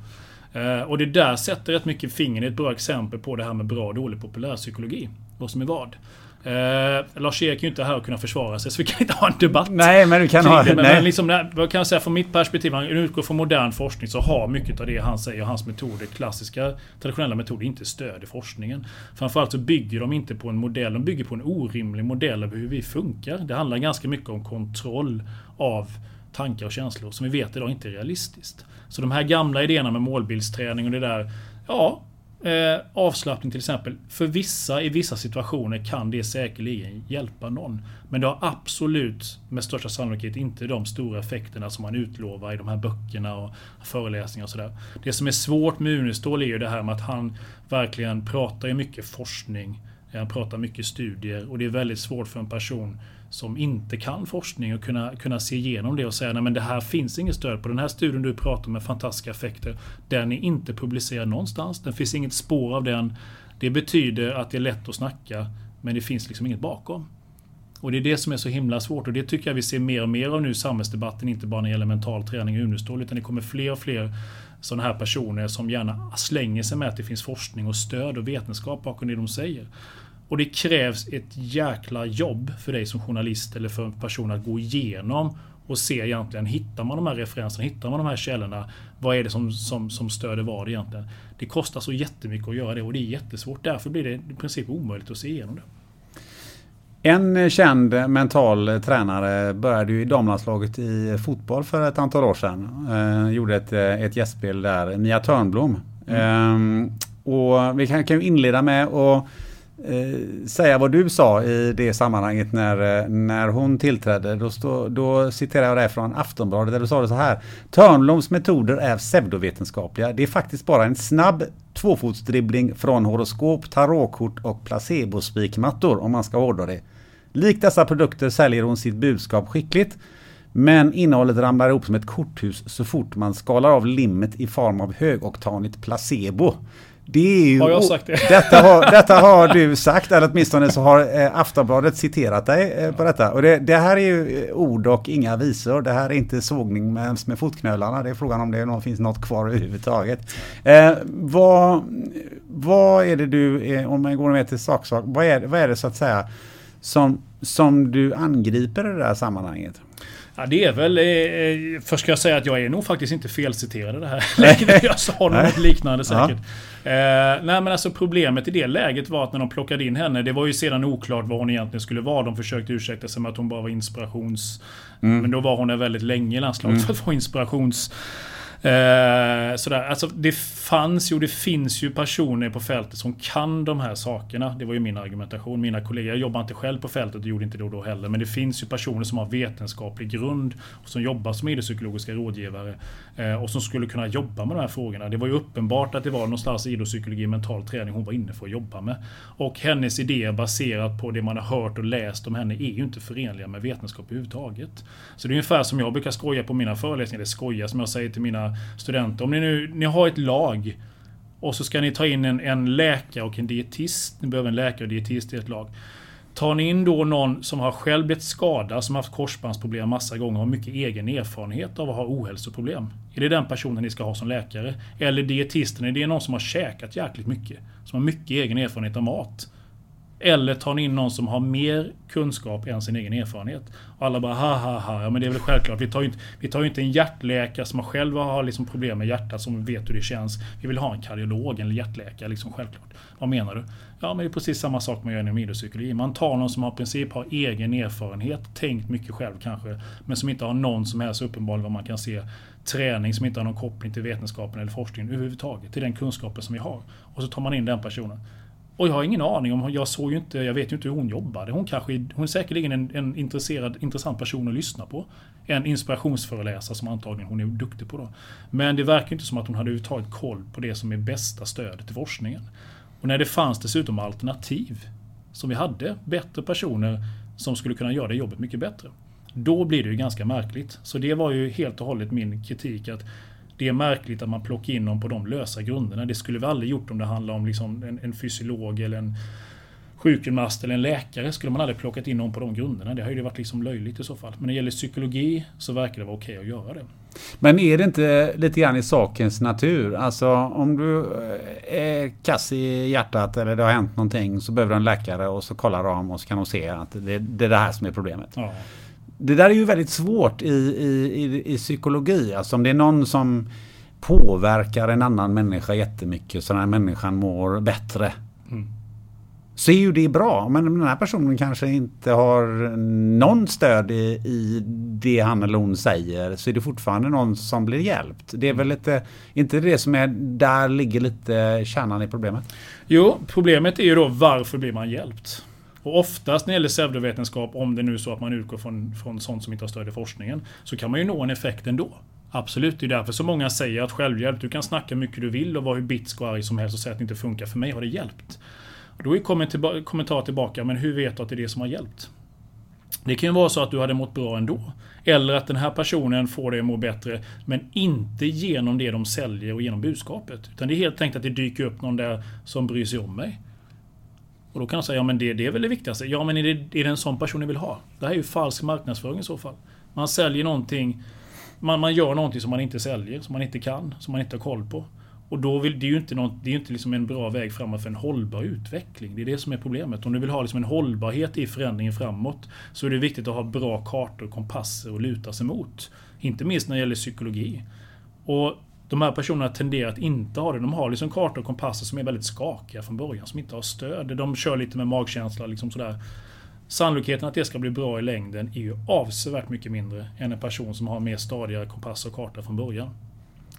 Eh, Och det där sätter rätt mycket fingret, ett bra exempel på det här med bra och dålig populärpsykologi. Vad som är vad. Eh, Lars-Erik är ju inte här och kunna försvara sig så vi kan inte ha en debatt. Nej, men du kan ha... det. Men, nej. men liksom, vad kan jag säga från mitt perspektiv, han utgår från modern forskning så har mycket av det han säger, hans metoder, klassiska traditionella metoder, inte stöd i forskningen. Framförallt så bygger de inte på en modell, de bygger på en orimlig modell av hur vi funkar. Det handlar ganska mycket om kontroll av tankar och känslor som vi vet idag inte är realistiskt. Så de här gamla idéerna med målbildsträning och det där, ja, Eh, avslappning till exempel. För vissa i vissa situationer kan det säkerligen hjälpa någon. Men det har absolut med största sannolikhet inte de stora effekterna som man utlovar i de här böckerna och föreläsningar och sådär. Det som är svårt med Unestål är ju det här med att han verkligen pratar ju mycket forskning. Han pratar mycket studier och det är väldigt svårt för en person som inte kan forskning och kunna, kunna se igenom det och säga nej men det här finns inget stöd på. Den här studien du pratar om med fantastiska effekter, den är inte publicerad någonstans. Det finns inget spår av den. Det betyder att det är lätt att snacka, men det finns liksom inget bakom. Och det är det som är så himla svårt och det tycker jag vi ser mer och mer av nu i samhällsdebatten, inte bara när det gäller mental träning och Unestål, utan det kommer fler och fler sådana här personer som gärna slänger sig med att det finns forskning och stöd och vetenskap bakom det de säger. Och det krävs ett jäkla jobb för dig som journalist eller för en person att gå igenom och se egentligen, hittar man de här referenserna, hittar man de här källorna, vad är det som, som, som stöder vad egentligen? Det kostar så jättemycket att göra det och det är jättesvårt. Därför blir det i princip omöjligt att se igenom det. En känd mental tränare började ju i damlandslaget i fotboll för ett antal år sedan. Eh, gjorde ett, ett gästspel där, Mia Törnblom. Eh, och vi kan, kan ju inleda med att eh, säga vad du sa i det sammanhanget när, eh, när hon tillträdde. Då, stå, då citerar jag dig från Aftonbladet där du sa det så här. Törnbloms metoder är pseudovetenskapliga. Det är faktiskt bara en snabb tvåfotsdribbling från horoskop, tarotkort och placebospikmattor om man ska hårdra det. Likt dessa produkter säljer hon sitt budskap skickligt. Men innehållet ramlar ihop som ett korthus så fort man skalar av limmet i form av högoktanigt placebo. Det är ju, Har jag sagt det? Detta har, detta har du sagt, eller åtminstone så har eh, Aftonbladet citerat dig eh, på detta. Och det, det, här är ju eh, ord och inga visor. Det här är inte sågning med, med fotknölarna. Det är frågan om det finns något kvar överhuvudtaget. Eh, vad, vad är det du, eh, om man går med till saksak, vad är, vad är det så att säga som, som du angriper i det här sammanhanget? Ja, det är väl... Eh, först ska jag säga att jag är nog faktiskt inte felciterad i det här. Jag sa något liknande säkert. Eh, nej men alltså problemet i det läget var att när de plockade in henne, det var ju sedan oklart vad hon egentligen skulle vara. De försökte ursäkta sig med att hon bara var inspirations... Mm. Men då var hon där väldigt länge i landslaget mm. för att vara inspirations... Eh, sådär. Alltså, det fanns ju, det finns ju personer på fältet som kan de här sakerna. Det var ju min argumentation. Mina kollegor, jag jobbar inte själv på fältet och gjorde inte det då heller. Men det finns ju personer som har vetenskaplig grund och som jobbar som idrottspsykologiska rådgivare. Eh, och som skulle kunna jobba med de här frågorna. Det var ju uppenbart att det var någonstans idrottspsykologi, mental träning hon var inne för att jobba med. Och hennes idéer baserat på det man har hört och läst om henne är ju inte förenliga med vetenskap överhuvudtaget. Så det är ungefär som jag brukar skoja på mina föreläsningar, eller skoja som jag säger till mina studenter. Om ni nu ni har ett lag och så ska ni ta in en, en läkare och en dietist. Ni behöver en läkare och dietist i ett lag. Tar ni in då någon som har själv blivit skadad, som har haft korsbandsproblem massa gånger och har mycket egen erfarenhet av att ha ohälsoproblem. Är det den personen ni ska ha som läkare? Eller dietisten, är det någon som har käkat jäkligt mycket? Som har mycket egen erfarenhet av mat? Eller tar ni in någon som har mer kunskap än sin egen erfarenhet? Och alla bara ha ha ha, ja men det är väl självklart. Vi tar ju inte, vi tar inte en hjärtläkare som själv har liksom problem med hjärtat som vet hur det känns. Vi vill ha en kardiolog, en hjärtläkare liksom självklart. Vad menar du? Ja men det är precis samma sak man gör inom idrottspsykologi. Man tar någon som har i princip har egen erfarenhet, tänkt mycket själv kanske, men som inte har någon som helst uppenbarligen vad man kan se träning som inte har någon koppling till vetenskapen eller forskningen överhuvudtaget. Till den kunskapen som vi har. Och så tar man in den personen. Och jag har ingen aning om, jag såg ju inte, jag vet ju inte hur hon jobbade. Hon kanske, hon är säkerligen en, en intresserad, intressant person att lyssna på. En inspirationsföreläsare som antagligen hon är duktig på då. Men det verkar inte som att hon hade överhuvudtaget koll på det som är bästa stödet till forskningen. Och när det fanns dessutom alternativ, som vi hade, bättre personer som skulle kunna göra det jobbet mycket bättre. Då blir det ju ganska märkligt. Så det var ju helt och hållet min kritik att det är märkligt att man plockar in dem på de lösa grunderna. Det skulle vi aldrig gjort om det handlar om liksom en, en fysiolog eller en sjukgymnast eller en läkare skulle man aldrig plockat in någon på de grunderna. Det har ju varit liksom löjligt i så fall. Men när det gäller psykologi så verkar det vara okej att göra det. Men är det inte lite grann i sakens natur? Alltså om du är kass i hjärtat eller det har hänt någonting så behöver du en läkare och så kollar de och så kan de se att det, det är det här som är problemet. Ja. Det där är ju väldigt svårt i, i, i, i psykologi. Alltså om det är någon som påverkar en annan människa jättemycket så den här människan mår bättre. Mm. Så är ju det bra. Men den här personen kanske inte har någon stöd i, i det han eller hon säger. Så är det fortfarande någon som blir hjälpt. Det är väl lite, inte det som är, där ligger lite kärnan i problemet? Jo, problemet är ju då varför blir man hjälpt? Och oftast när det gäller pseudovetenskap, om det nu är så att man utgår från, från sånt som inte har stöd i forskningen, så kan man ju nå en effekt ändå. Absolut, det är därför så många säger att självhjälp, du kan snacka mycket du vill och vara hur bitsk och arg som helst och säga att det inte funkar. För mig har det hjälpt. Då är kommentar tillbaka, men hur vet du att det är det som har hjälpt? Det kan ju vara så att du hade mått bra ändå. Eller att den här personen får dig att må bättre, men inte genom det de säljer och genom budskapet. Utan det är helt enkelt att det dyker upp någon där som bryr sig om mig. Och då kan de säga, ja men det, det är väl det viktigaste. Ja men är det, är det en sån person ni vill ha? Det här är ju falsk marknadsföring i så fall. Man säljer någonting, man, man gör någonting som man inte säljer, som man inte kan, som man inte har koll på. Och då vill, det är ju inte, något, det är inte liksom en bra väg framåt för en hållbar utveckling. Det är det som är problemet. Om du vill ha liksom en hållbarhet i förändringen framåt så är det viktigt att ha bra kartor och kompasser att luta sig mot. Inte minst när det gäller psykologi. Och de här personerna tenderar att inte ha det. De har liksom kartor och kompasser som är väldigt skakiga från början, som inte har stöd. De kör lite med magkänsla, liksom sådär. Sannolikheten att det ska bli bra i längden är ju avsevärt mycket mindre än en person som har mer stadiga kompass och karta från början.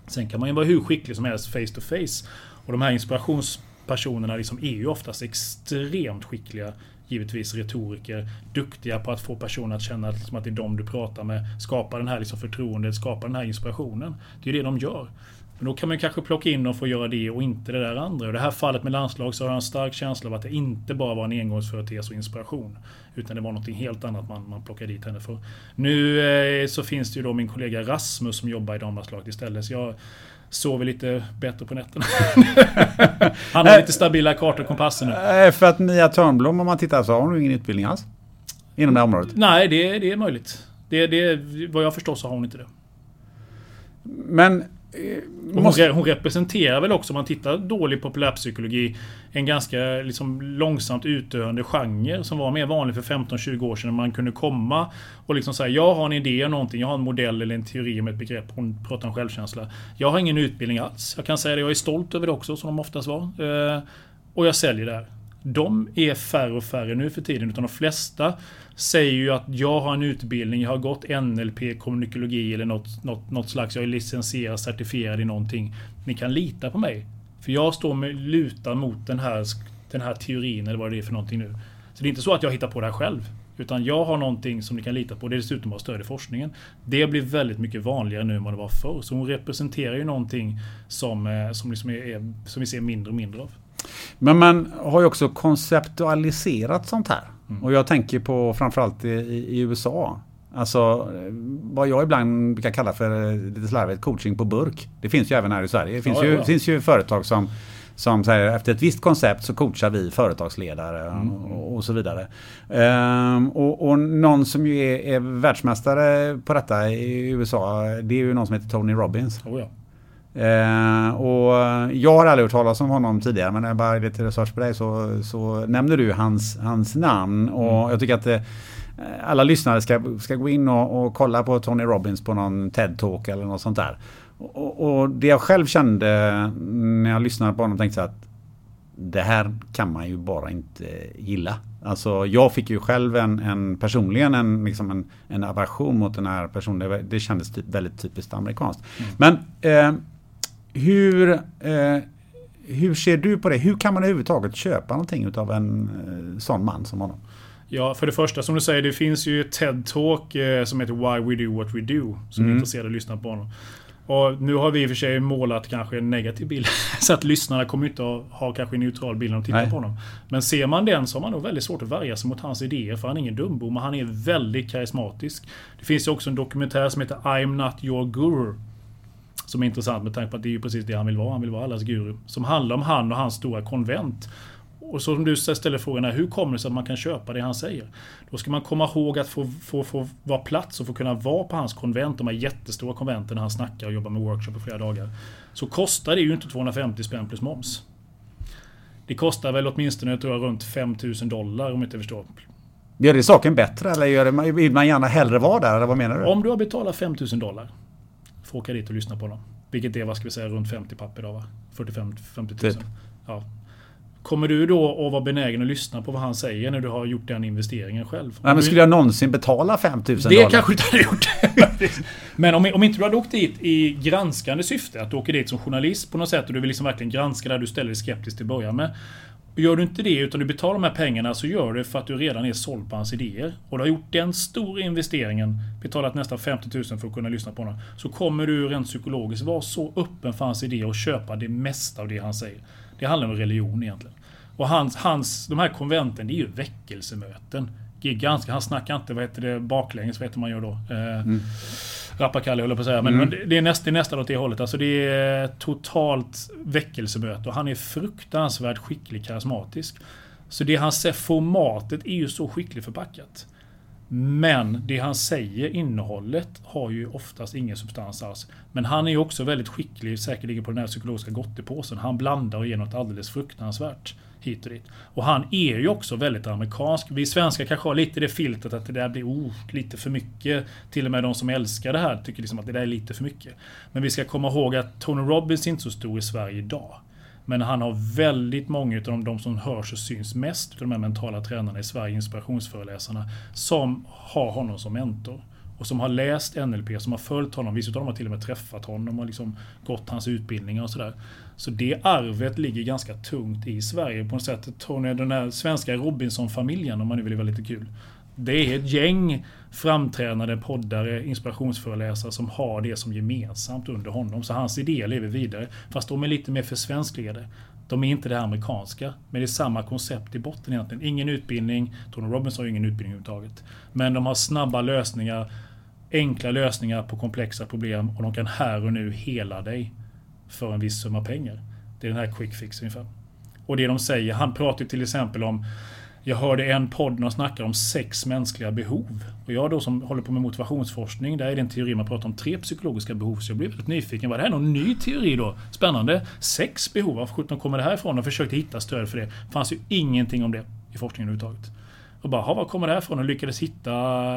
Sen kan man ju vara hur skicklig som helst face to face. Och de här inspirationspersonerna liksom är ju oftast extremt skickliga givetvis retoriker, duktiga på att få personer att känna att, liksom, att det är dem du pratar med. Skapa den här liksom, förtroendet, skapa den här inspirationen. Det är det de gör. Men då kan man kanske plocka in dem för att göra det och inte det där andra. Och I det här fallet med landslag så har jag en stark känsla av att det inte bara var en engångsföreteelse och inspiration. Utan det var något helt annat man, man plockade dit henne för. Nu eh, så finns det ju då min kollega Rasmus som jobbar i damlandslaget istället. Så jag sover lite bättre på nätterna. Han har lite stabila kartor och kompasser nu. Eh, För att Mia Törnblom, om man tittar så har hon ingen utbildning alls. Inom det här området. Nej, det, det är möjligt. Det, det, vad jag förstår så har hon inte det. Men... eh, Måste, hon representerar väl också, om man tittar dålig populärpsykologi, en ganska liksom långsamt utdöende genre som var mer vanlig för 15-20 år sedan. När man kunde komma och liksom säga jag har en idé om någonting, jag har en modell eller en teori om ett begrepp. Hon pratar om självkänsla. Jag har ingen utbildning alls. Jag kan säga det, jag är stolt över det också, som de oftast var. Eh, och jag säljer det här. De är färre och färre nu för tiden, utan de flesta säger ju att jag har en utbildning, jag har gått NLP, kommunikologi eller något, något, något slags, jag är licensierad, certifierad i någonting. Ni kan lita på mig. För jag står med luta mot den här, den här teorin eller vad det är för någonting nu. Så det är inte så att jag hittar på det här själv. Utan jag har någonting som ni kan lita på. Det är dessutom bara stöd i forskningen. Det blir väldigt mycket vanligare nu än vad det var förr. Så hon representerar ju någonting som, eh, som, liksom är, som vi ser mindre och mindre av. men man har ju också konceptualiserat sånt här. Mm. Och jag tänker på framförallt i, i USA. Alltså vad jag ibland brukar kalla för eh, lite slarvigt coaching på burk. Det finns ju även här i Sverige. Det finns, Ja, ju, ja. finns ju företag som som säger efter ett visst koncept så coachar vi företagsledare Mm. och, och så vidare. Ehm, och, och någon som ju är, är världsmästare på detta i USA det är ju någon som heter Tony Robbins. Oh ja. Eh, och jag har aldrig hört talas om honom tidigare men när jag bara lite research på dig så, så nämnde du hans, hans namn. Och jag tycker att eh, alla lyssnare ska, ska gå in och, och kolla på Tony Robbins på någon TED-talk eller något sånt där. Och, och det jag själv kände när jag lyssnade på honom tänkte jag att det här kan man ju bara inte gilla. Alltså jag fick ju själv en, en personligen en, liksom en, en aversion mot den här personen. Det, det kändes typ, väldigt typiskt amerikanskt. Men eh, hur, eh, hur ser du på det? Hur kan man överhuvudtaget köpa någonting utav en eh, sån man som honom? Ja, för det första som du säger, det finns ju TED-talk eh, som heter Why We Do What We Do. Som är intresserade av att lyssna på honom. Och nu har vi i och för sig målat kanske en negativ bild. Så att lyssnarna kommer inte att ha kanske en neutral bild när de tittar Nej. på honom. Men ser man den så har man nog väldigt svårt att värja sig mot hans idéer. För han är ingen dumbom, men han är väldigt karismatisk. Det finns ju också en dokumentär som heter I'm Not Your Guru. Som är intressant med tanke på att det är ju precis det han vill vara. Han vill vara allas guru. Som handlar om han och hans stora konvent. Och så som du ställer frågan här, hur kommer det sig att man kan köpa det han säger? Då ska man komma ihåg att få, få, få vara plats och få kunna vara på hans konvent, de här jättestora konventen när han snackar och jobbar med workshop i flera dagar. Så kostar det ju inte 250 spänn plus moms. Det kostar väl åtminstone jag tror jag, runt 5000 dollar om jag inte förstår. Gör det saken bättre eller gör det, vill man gärna hellre vara där eller vad menar du? Om du har betalat 5000 dollar att åka dit och lyssna på dem. Vilket är, vad ska vi säga, runt 50 papp idag va? 45 50 000. Typ. Ja. Kommer du då att vara benägen att lyssna på vad han säger när du har gjort den investeringen själv? Nej, men skulle jag någonsin betala 5000 det dollar? kanske du inte hade gjort. Men om, om inte du hade åkt dit i granskande syfte, att du åker dit som journalist på något sätt och du vill liksom verkligen granska det du ställer dig skeptisk till att börja med. Och Gör du inte det utan du betalar de här pengarna så gör du det för att du redan är såld på hans idéer. Och du har gjort den stora investeringen, betalat nästan 50 000 för att kunna lyssna på honom. Så kommer du rent psykologiskt vara så öppen för hans idéer och köpa det mesta av det han säger. Det handlar om religion egentligen. Och hans, hans, de här konventen, det är ju väckelsemöten. Gigantiska. ganska, han snackar inte, vad heter det, baklänges, vad heter man gör då? Eh, mm. Rappakalja höll jag på att säga. Men, men det- är näst, det är nästan åt det hållet. Alltså det är totalt väckelsemöte. Och han är fruktansvärt skicklig, karismatisk. Så det han säger, formatet är ju så skickligt förpackat. Men det han säger, innehållet, har ju oftast ingen substans alls. Men han är ju också väldigt skicklig, säkerligen på den här psykologiska gottepåsen. Han blandar och ger något alldeles fruktansvärt hit och dit. Och han är ju också väldigt amerikansk. Vi svenskar kanske har lite det filtret att det där blir oh, lite för mycket. Till och med de som älskar det här tycker liksom att det där är lite för mycket. Men vi ska komma ihåg att Tony Robbins är inte så stor i Sverige idag. Men han har väldigt många av de, de som hörs och syns mest, de här mentala tränarna i Sverige, inspirationsföreläsarna, som har honom som mentor och som har läst NLP, som har följt honom. Vissa av dem har till och med träffat honom och liksom gått hans utbildningar och sådär. Så det arvet ligger ganska tungt i Sverige på något sätt. Tony, den här svenska Robinson-familjen om man nu vill vara lite kul. Det är ett gäng framträdande poddare, inspirationsföreläsare som har det som gemensamt under honom. Så hans idéer lever vidare. Fast de är lite mer försvenskligade. De är inte det amerikanska. Men det är samma koncept i botten egentligen. Ingen utbildning. Tony Robbins har ingen utbildning överhuvudtaget. Men de har snabba lösningar. Enkla lösningar på komplexa problem. Och de kan här och nu hela dig. För en viss summa pengar. Det är den här quick fix ungefär. Och det de säger. Han pratar till exempel om jag hörde en podd när de snackar om sex mänskliga behov. Och jag då som håller på med motivationsforskning, där är det en teori man pratar om tre psykologiska behov. Så jag blev väldigt nyfiken. Var det här någon ny teori då? Spännande. Sex behov, var sjutton kommer det här ifrån? Och försökte hitta stöd för det. Det fanns ju ingenting om det i forskningen överhuvudtaget. Och bara, var kommer det här ifrån? Och lyckades hitta,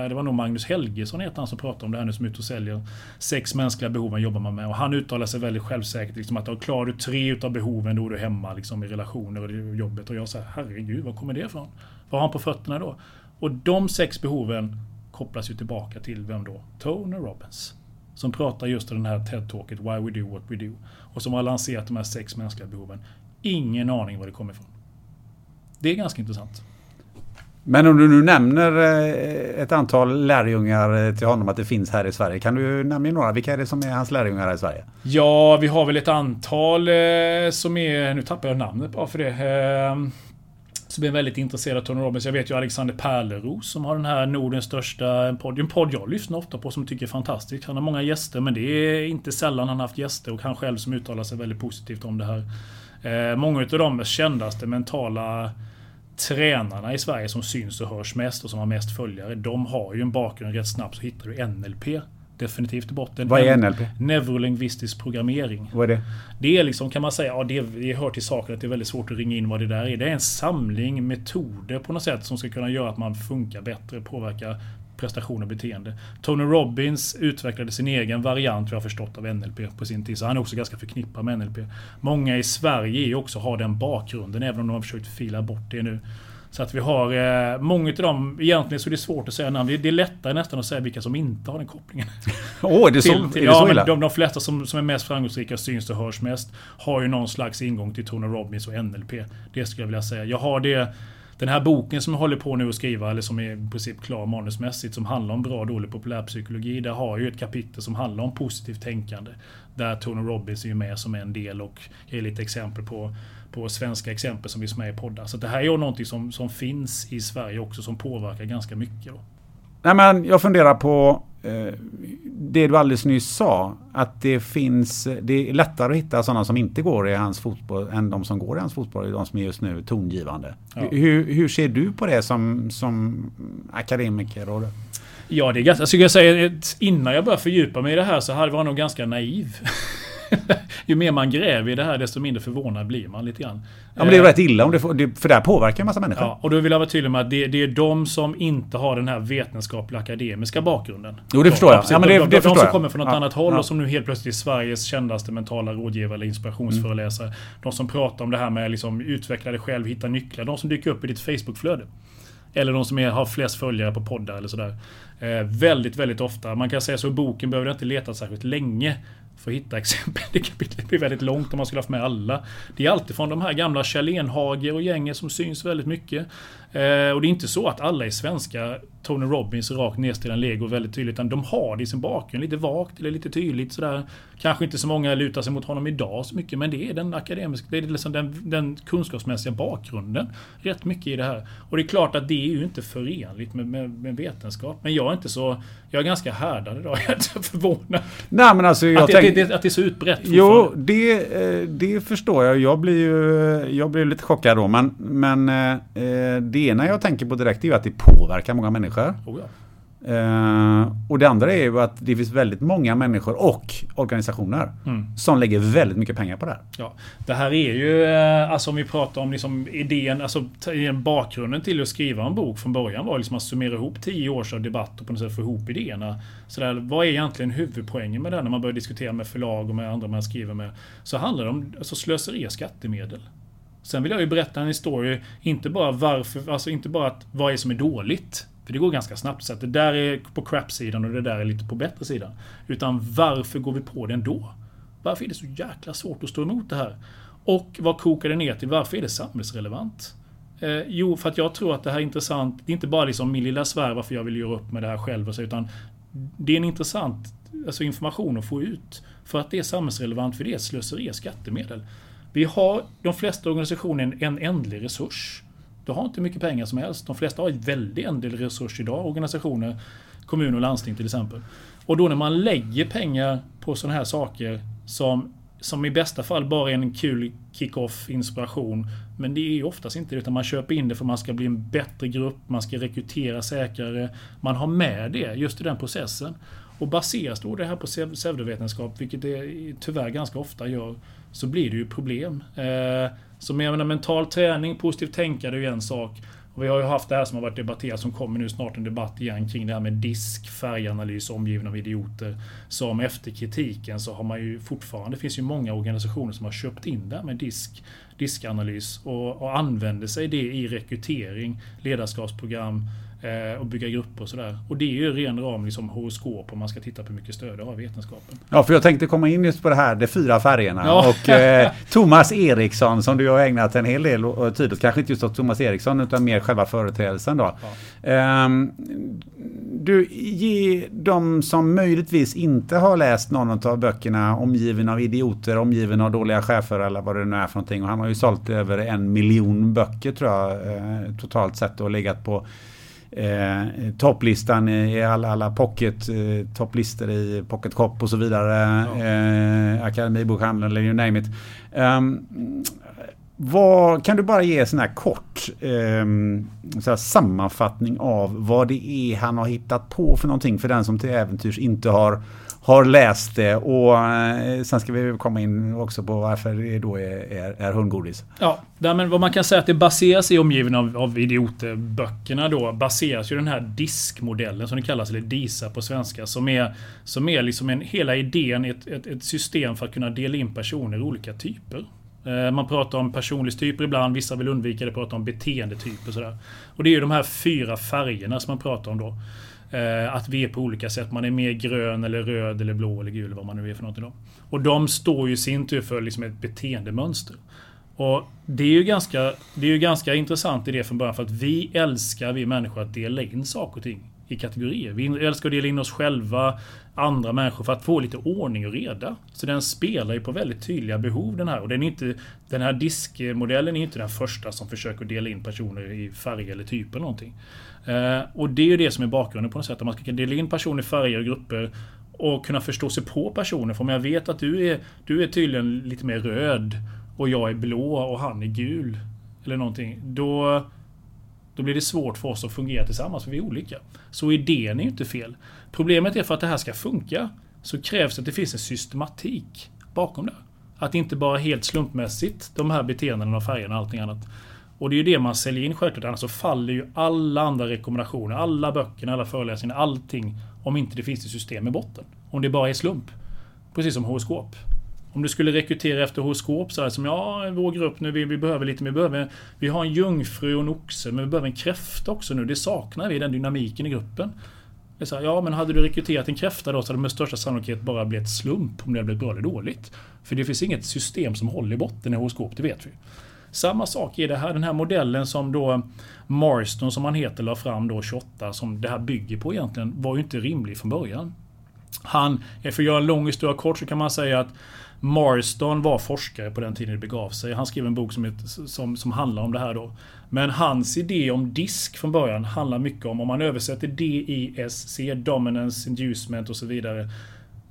det var nog Magnus Helgesson heter han som pratar om det här nu som är ute och säljer. Sex mänskliga behoven jobbar man med. Och han uttalar sig väldigt självsäkert. Liksom att klarar du tre utav behoven då är du hemma liksom, i relationer och jobbet. Och jag säger herregud, var kommer det ifrån? Vad har han på fötterna då? Och de sex behoven kopplas ju tillbaka till vem då? Tony Robbins. Som pratar just om den här TED-talket Why We Do What We Do. Och som har lanserat de här sex mänskliga behoven. Ingen aning var det kommer ifrån. Det är ganska intressant. Men om du nu nämner eh, ett antal lärjungar eh, till honom att det finns här i Sverige. Kan du nämna några? Vilka är det som är hans lärjungar här i Sverige? Ja, vi har väl ett antal eh, som är... Nu tappar jag namnet bara för det. Ehm, som är väldigt intresserad av Tony Robbins. Jag vet ju Alexander Pärleros som har den här Nordens största podd. En podd jag lyssnar ofta på som tycker är fantastisk. Han har många gäster men det är inte sällan han haft gäster och han själv som uttalar sig väldigt positivt om det här. Många av de kändaste mentala tränarna i Sverige som syns och hörs mest och som har mest följare. De har ju en bakgrund rätt snabbt så hittar du NLP definitivt i botten. Vad är NLP? Neurolingvistisk programmering. Vad är det? Det är liksom, kan man säga, ja det, det hör till saken att det är väldigt svårt att ringa in vad det där är. Det är en samling metoder på något sätt som ska kunna göra att man funkar bättre, påverka prestation och beteende. Tony Robbins utvecklade sin egen variant, vi har förstått, av NLP på sin tid. Så han är också ganska förknippad med NLP. Många i Sverige är också har den bakgrunden, även om de har försökt fila bort det nu. Så att vi har eh, många av dem, egentligen så är det svårt att säga namn. Det är lättare nästan att säga vilka som inte har den kopplingen. Åh, oh, det är så, till, till, är det ja, så illa? De, de flesta som, som är mest framgångsrika, syns och hörs mest, har ju någon slags ingång till Tony Robbins och NLP. Det skulle jag vilja säga. Jag har det den här boken som jag håller på nu att skriva, eller som är i princip klar manusmässigt, som handlar om bra och dålig populärpsykologi. Där har ju ett kapitel som handlar om positivt tänkande. Där Tony Robbins är ju med som en del och ger lite exempel på på svenska exempel som finns med i poddar. Så det här är ju någonting som, som finns i Sverige också som påverkar ganska mycket. Då. Nej, men jag funderar på eh, det du alldeles nyss sa. Att det finns, det är lättare att hitta sådana som inte går i hans fotboll än de som går i hans fotboll. De som är just nu tongivande. Ja. Hur, hur ser du på det som, som akademiker? Och Ja, det är ganska... Alltså jag säga, innan jag började fördjupa mig i det här så hade jag nog ganska naiv. ju mer man gräver i det här desto mindre förvånad blir man lite grann. Ja men det är rätt illa om det, för det här påverkar en massa människor. Ja, och då vill jag vara tydlig med att det, det, är de som inte har den här vetenskapliga akademiska bakgrunden. Jo det förstår jag. Ja, men det, de, det de, de som kommer från något ja, annat håll ja. och som nu helt plötsligt är Sveriges kändaste mentala rådgivare eller inspirationsföreläsare. Mm. De som pratar om det här med liksom utveckla dig själv, hitta nycklar. De som dyker upp i ditt Facebookflöde. Eller de som är, har flest följare på poddar eller sådär. Eh, väldigt, väldigt ofta. Man kan säga så i boken behöver du inte leta särskilt länge för att hitta exempel. Det kapitlet blir väldigt långt om man skulle haft med alla. Det är alltid från de här gamla Kjell och gänget som syns väldigt mycket. Eh, och det är inte så att alla är svenska Tony Robbins rakt nedstirrande lego väldigt tydligt. Utan de har det i sin bakgrund lite vagt eller lite tydligt sådär. Kanske inte så många lutar sig mot honom idag så mycket. Men det är den akademiska, det är liksom den, den kunskapsmässiga bakgrunden. Rätt mycket i det här. Och det är klart att det är ju inte förenligt med, med, med vetenskap. Men jag är inte så... Jag är ganska härdad idag. Jag är inte förvånad. Nej men alltså jag att, det, att det är så utbrett Jo, det, eh, det förstår jag. Jag blir ju jag blir lite chockad då. Men, men eh, det ena jag tänker på direkt är ju att det påverkar många människor. Oh ja. Uh, och det andra är ju att det finns väldigt många människor och organisationer mm. som lägger väldigt mycket pengar på det här. Ja, det här är ju, uh, alltså om vi pratar om liksom idén, alltså bakgrunden till att skriva en bok från början var liksom att summera ihop tio års av debatt och på något sätt få ihop idéerna. Så där, vad är egentligen huvudpoängen med det när man börjar diskutera med förlag och med andra man skriver med? Så handlar det om alltså, slöseri skattemedel. Sen vill jag ju berätta en historia, inte bara varför, alltså inte bara att vad är som är dåligt för det går ganska snabbt. Så att det där är på crap-sidan och det där är lite på bättre sidan. Utan varför går vi på det ändå? Varför är det så jäkla svårt att stå emot det här? Och vad kokar det ner till? Varför är det samhällsrelevant? Eh, jo, för att jag tror att det här är intressant. Det är inte bara liksom min lilla sfär varför jag vill göra upp med det här själv. Och så, utan det är en intressant alltså information att få ut. För att det är samhällsrelevant, för det är slöseri skattemedel. Vi har, de flesta organisationer, en ändlig resurs. Du har inte mycket pengar som helst. De flesta har en väldig ändlig resurs idag, organisationer, kommuner och landsting till exempel. Och då när man lägger pengar på sådana här saker som, som i bästa fall bara är en kul kick-off inspiration. Men det är ju oftast inte det, utan man köper in det för att man ska bli en bättre grupp, man ska rekrytera säkrare. Man har med det just i den processen. Och baseras då det här på pseudovetenskap, vilket det tyvärr ganska ofta gör, så blir det ju problem. Eh, så med menar, mental träning, positivt tänkande är ju en sak. Och vi har ju haft det här som har varit debatterat, som kommer nu snart en debatt igen kring det här med disk, färganalys omgiven av idioter. Som efter kritiken så har man ju fortfarande, det finns ju många organisationer som har köpt in det här med disk, diskanalys och, och använder sig det i rekrytering, ledarskapsprogram, och bygga grupper och sådär. Och det är ju ren ram liksom horoskop om man ska titta på hur mycket stöd det har vetenskapen. Ja, för jag tänkte komma in just på det här, de fyra färgerna. Ja. Och eh, Thomas Eriksson som du har ägnat en hel del tid åt, kanske inte just åt Thomas Eriksson utan mer själva företrädelsen då. Ja. Um, du, ge de som möjligtvis inte har läst någon av böckerna Omgiven av idioter, Omgiven av dåliga chefer eller vad det nu är för någonting. Och han har ju sålt över en miljon böcker tror jag eh, totalt sett och legat på eh, topplistan i alla, alla pocket eh, topplistor i Pocket Cop och så vidare. Ja. Eh, Akademibokhandeln eller you name it. Um, vad, kan du bara ge en här kort eh, så här sammanfattning av vad det är han har hittat på för någonting för den som till äventyrs inte har har läst det och eh, sen ska vi komma in också på varför det då är, är, är hundgodis. Ja, men vad man kan säga att det baseras i omgiven av, av idiotböckerna då baseras ju den här diskmodellen som det kallas, eller DISA på svenska, som är, som är liksom en, hela idén, ett, ett, ett system för att kunna dela in personer i olika typer. Eh, man pratar om personlighetstyper ibland, vissa vill undvika det, pratar om beteendetyper och sådär. Och det är ju de här fyra färgerna som man pratar om då. Eh, att vi är på olika sätt. Man är mer grön eller röd eller blå eller gul eller vad man nu är för någonting. Då. Och de står ju i sin tur för liksom ett beteendemönster. Och det är, ju ganska, det är ju ganska intressant i det från början för att vi älskar, vi människor, att dela in saker och ting i kategorier. Vi älskar att dela in oss själva, andra människor för att få lite ordning och reda. Så den spelar ju på väldigt tydliga behov den här. Och den, är inte, den här diskmodellen är inte den första som försöker dela in personer i färger eller typer. någonting. Eh, och det är ju det som är bakgrunden på något sätt. Att man ska dela in personer i färger och grupper och kunna förstå sig på personer. För om jag vet att du är, du är tydligen lite mer röd och jag är blå och han är gul. Eller någonting. Då, då blir det svårt för oss att fungera tillsammans för vi är olika. Så idén är ju inte fel. Problemet är för att det här ska funka så krävs det att det finns en systematik bakom det. Att det inte bara helt slumpmässigt de här beteendena och färgerna och allting annat. Och det är ju det man säljer in självklart. Annars så faller ju alla andra rekommendationer, alla böckerna, alla föreläsningar, allting. Om inte det finns ett system i botten. Om det bara är slump. Precis som horoskop. Om du skulle rekrytera efter horoskop så här som ja, vår grupp nu, vi, vi behöver lite, vi behöver, vi har en jungfru och en oxe, men vi behöver en kräfta också nu. Det saknar vi, den dynamiken i gruppen. Det är så här, ja, men hade du rekryterat en kräfta då så hade det med största sannolikhet bara blivit slump om det hade blivit bra eller dåligt. För det finns inget system som håller i botten i horoskop, det vet vi. Samma sak är det här, den här modellen som då Marston som han heter la fram då 28 som det här bygger på egentligen var ju inte rimlig från början. Han, för att göra en lång historia kort så kan man säga att Marston var forskare på den tiden det begav sig. Han skrev en bok som, heter, som, som handlar om det här då. Men hans idé om disk från början handlar mycket om, om man översätter DISC, Dominance, Inducement och så vidare.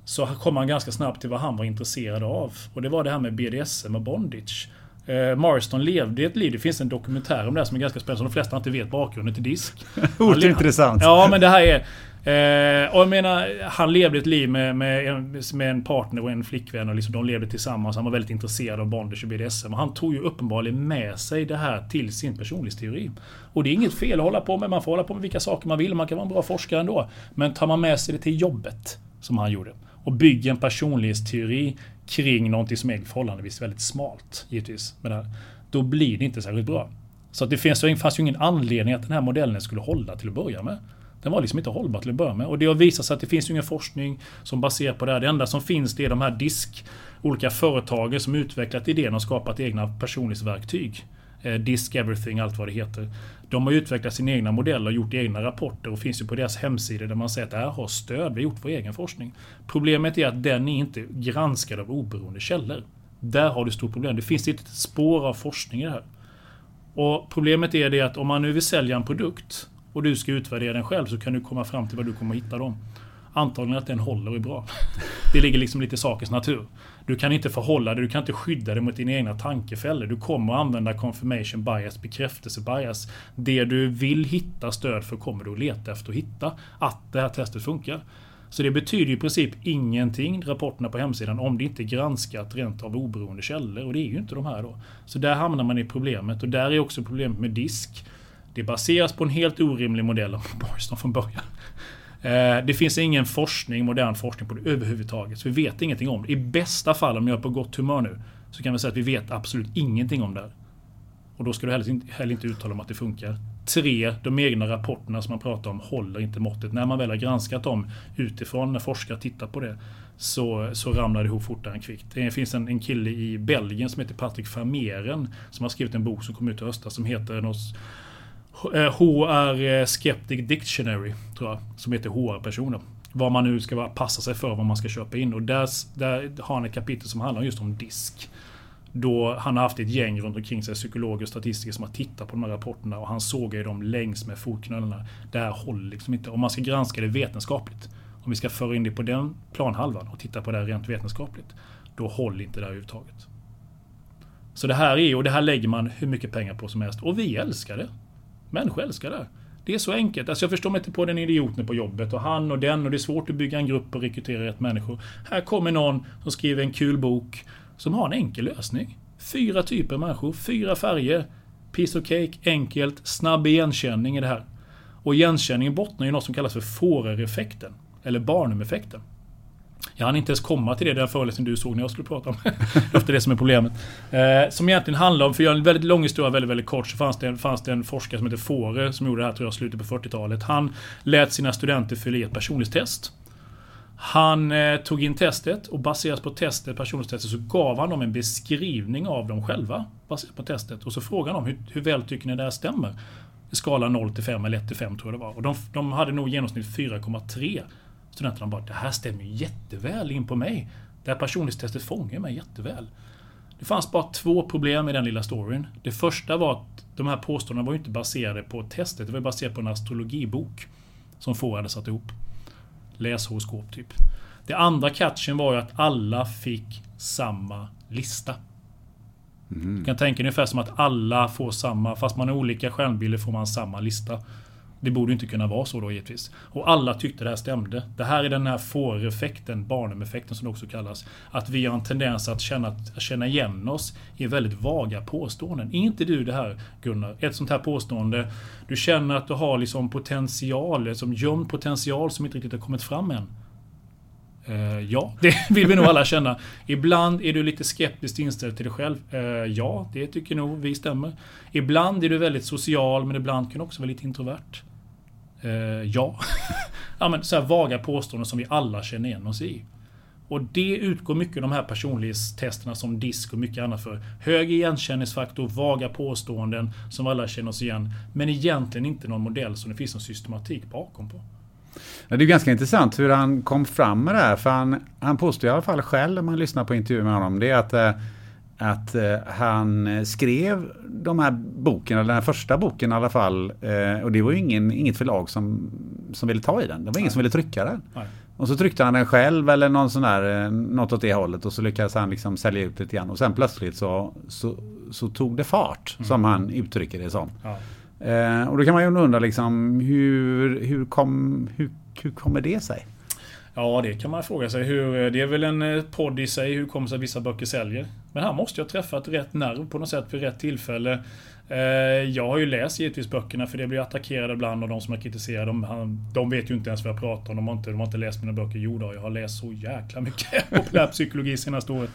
Så kom man ganska snabbt till vad han var intresserad av. Och det var det här med BDSM och bondage. Eh, Marston levde ett liv. Det finns en dokumentär om det här som är ganska spännande. Som de flesta inte vet bakgrunden till disk. Ointressant. Ja, men det här är... Eh, och jag menar, han levde ett liv med, med, en, med en partner och en flickvän och liksom de levde tillsammans. Han var väldigt intresserad av bondage och BDSM. Och han tog ju uppenbarligen med sig det här till sin personlighetsteori. Och det är inget fel att hålla på med. Man får hålla på med vilka saker man vill. Man kan vara en bra forskare ändå. Men tar man med sig det till jobbet, som han gjorde, och bygger en personlighetsteori kring någonting som är förhållandevis väldigt smalt, givetvis. Med det här, då blir det inte särskilt bra. Så att det fanns, det fanns ju ingen anledning att den här modellen skulle hålla till att börja med. Den var liksom inte hållbar till att börja med. Och det har visat sig att det finns ju ingen forskning som baserar på det här. Det enda som finns det är de här disk... Olika företagen som utvecklat idén och skapat egna personlighetsverktyg. Eh, disk Everything, allt vad det heter. De har utvecklat sina egna modeller och gjort egna rapporter och finns ju på deras hemsidor där man säger att det här har stöd, vi har gjort vår egen forskning. Problemet är att den är inte granskad av oberoende källor. Där har du stort problem. Det finns inte ett spår av forskning i det här. Och Problemet är det att om man nu vill sälja en produkt och du ska utvärdera den själv så kan du komma fram till vad du kommer att hitta dem. Antagligen att den håller och är bra. Det ligger liksom lite i sakens natur. Du kan inte förhålla dig, du kan inte skydda dig mot dina egna tankefällor. Du kommer att använda confirmation bias, bekräftelse bias. Det du vill hitta stöd för kommer du att leta efter och hitta att det här testet funkar. Så det betyder i princip ingenting, rapporterna på hemsidan, om det inte är granskat rent av oberoende källor. Och det är ju inte de här då. Så där hamnar man i problemet. Och där är också problemet med disk. Det baseras på en helt orimlig modell av Morrison från början. Eh, det finns ingen forskning, modern forskning på det överhuvudtaget. Så vi vet ingenting om det. I bästa fall, om jag är på gott humör nu, så kan vi säga att vi vet absolut ingenting om det här. Och då ska du heller inte, heller inte uttala om att det funkar. Tre, de egna rapporterna som man pratar om håller inte måttet. När man väl har granskat dem utifrån, när forskare tittar på det, så, så ramlar det ihop fortare än kvickt. Det finns en, en kille i Belgien som heter Patrick Vermeeren som har skrivit en bok som kom ut i höstas som heter något Eh, HR eh, Skeptic Dictionary, tror jag, som heter HR-personer. Vad man nu ska passa sig för, vad man ska köpa in. Och där, där har han ett kapitel som handlar just om disk. Då han har haft ett gäng runt omkring sig, psykologer och statistiker som har tittat på de här rapporterna och han sågar ju dem längs med fotknölarna. Det här håller liksom inte. Om man ska granska det vetenskapligt, om vi ska föra in det på den planhalvan och titta på det här rent vetenskapligt, då håller inte det här överhuvudtaget. Så det här är, och det här lägger man hur mycket pengar på som helst. Och vi älskar det. Människor älskar det. Det är så enkelt. Alltså jag förstår mig inte på den idioten på jobbet och han och den och det är svårt att bygga en grupp och rekrytera rätt människor. Här kommer någon som skriver en kul bok som har en enkel lösning. Fyra typer av människor, fyra färger. Piece of cake, enkelt, snabb igenkänning i det här. Och igenkänningen bottnar i något som kallas för Forer-effekten. Eller Barnum-effekten. Jag hann inte ens komma till det den föreläsningen du såg när jag skulle prata om. Efter det som är problemet. Eh, som egentligen handlar om, för att göra en väldigt lång historia väldigt, väldigt kort, så fanns det, fanns det en forskare som heter Fore som gjorde det här tror jag slutet på 40-talet. Han lät sina studenter fylla i ett personlighetstest. Han eh, tog in testet och baserat på testet, personlighetstestet, så gav han dem en beskrivning av dem själva. Baserat på testet. Och så frågade han dem hur, hur väl tycker ni det här stämmer? Skala 0 till 5 eller 1 till 5 tror jag det var. Och de, de hade nog genomsnitt 4,3 studenterna bara, det här stämmer jätteväl in på mig. Det här personlighetstestet fångar mig jätteväl. Det fanns bara två problem i den lilla storyn. Det första var att de här påståendena var inte baserade på testet, det var baserat på en astrologibok. Som få hade satt ihop. Läshoroskop typ. Det andra catchen var ju att alla fick samma lista. Mm. Du kan tänka ungefär som att alla får samma, fast man har olika stjärnbilder får man samma lista. Det borde inte kunna vara så då givetvis. Och alla tyckte det här stämde. Det här är den här får-effekten, Barnum-effekten som det också kallas. Att vi har en tendens att känna, att känna igen oss i väldigt vaga påståenden. Är inte du det här Gunnar? Ett sånt här påstående. Du känner att du har liksom potential, som gömd potential som inte riktigt har kommit fram än. Uh, ja, det vill vi nog alla känna. Ibland är du lite skeptiskt inställd till dig själv. Uh, ja, det tycker nog vi stämmer. Ibland är du väldigt social, men ibland kan du också vara lite introvert. Eh, ja. ja men så här vaga påståenden som vi alla känner igen oss i. Och det utgår mycket de här personlighetstesterna som DISK och mycket annat för. Hög igenkänningsfaktor, vaga påståenden som alla känner oss igen. Men egentligen inte någon modell som det finns någon systematik bakom på. Det är ganska intressant hur han kom fram med det här. För han, han påstår i alla fall själv, om man lyssnar på intervjuer med honom, det är att, eh, att eh, han skrev de här boken, eller den första boken i alla fall. Eh, och det var ju ingen, inget förlag som, som ville ta i den. Det var ingen Nej. som ville trycka den. Nej. Och så tryckte han den själv eller någon sån där, något åt det hållet och så lyckades han liksom sälja ut lite grann. Och sen plötsligt så, så, så tog det fart, mm. som han uttrycker det som. Ja. Eh, och då kan man ju undra liksom hur, hur, kom, hur, hur kommer det sig? Ja, det kan man fråga sig. Hur, eh, det är väl en eh, podd i sig, hur kommer det sig att vissa böcker säljer? Men här måste jag träffat rätt nerv på något sätt vid rätt tillfälle. Eh, jag har ju läst givetvis böckerna för det blir attackerade ibland av de som har kritiserat dem, de vet ju inte ens vad jag pratar om. De har inte, de har inte läst mina böcker. Jo då, jag har läst så jäkla mycket populärpsykologi senaste året.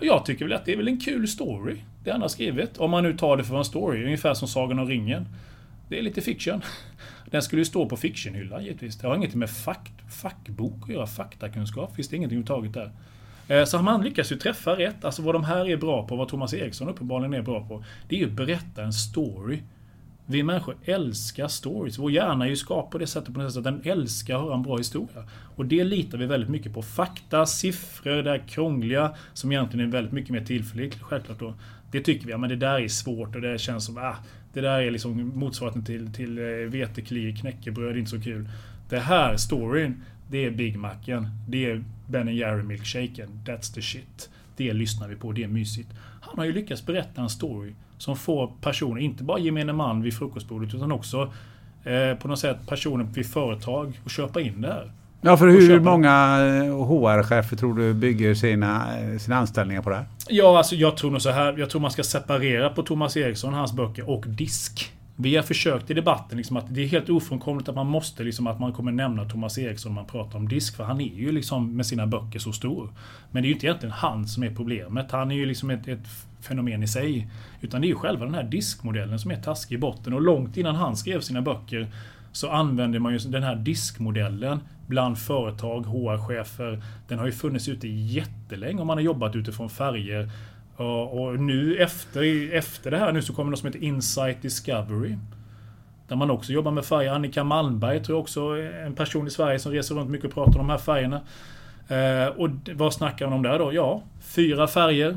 Jag tycker väl att det är väl en kul story, det han har skrivit. Om man nu tar det för en story, ungefär som Sagan om ringen. Det är lite fiction. Den skulle ju stå på fictionhyllan givetvis. Det har inget med fakt, fackbok att göra, faktakunskap. Finns det ingenting överhuvudtaget där. Eh, så man lyckas ju träffa rätt. Alltså vad de här är bra på, vad Thomas Eriksson uppenbarligen är bra på. Det är ju att berätta en story. Vi människor älskar stories. Vår hjärna är ju skapad på det sättet på det sättet att den älskar att höra en bra historia. Och det litar vi väldigt mycket på. Fakta, siffror, det här krångliga som egentligen är väldigt mycket mer tillförlitligt självklart då. Det tycker vi, ja, men det där är svårt och det känns som, ah, det där är liksom motsvarigheten till, till eh, vetekli, knäckebröd, inte så kul. Det här, storyn, det är Big Macen. Det är Ben Jerry milkshaken. That's the shit. Det lyssnar vi på, det är mysigt. Han har ju lyckats berätta en story som får personer, inte bara gemene man vid frukostbordet, utan också eh, på något sätt personer vid företag att köpa in det här. Ja, för hur många eh, HR-chefer tror du bygger sina, eh, sina anställningar på det här? Ja, alltså jag tror nog så här. Jag tror man ska separera på Thomas Eriksson, hans böcker och disk. Vi har försökt i debatten liksom att det är helt ofrånkomligt att man måste liksom att man kommer nämna Thomas Eriksson när man pratar om disk. För han är ju liksom med sina böcker så stor. Men det är ju inte egentligen han som är problemet. Han är ju liksom ett, ett fenomen i sig. Utan det är ju själva den här diskmodellen som är taskig i botten. Och långt innan han skrev sina böcker så använder man ju den här diskmodellen bland företag, HR-chefer. Den har ju funnits ute jättelänge och man har jobbat utifrån färger. Och nu efter, efter det här nu så kommer något som heter Insight Discovery. Där man också jobbar med färger. Annika Malmberg tror jag också är en person i Sverige som reser runt mycket och pratar om de här färgerna. Eh, och vad snackar man om där då? Ja, fyra färger.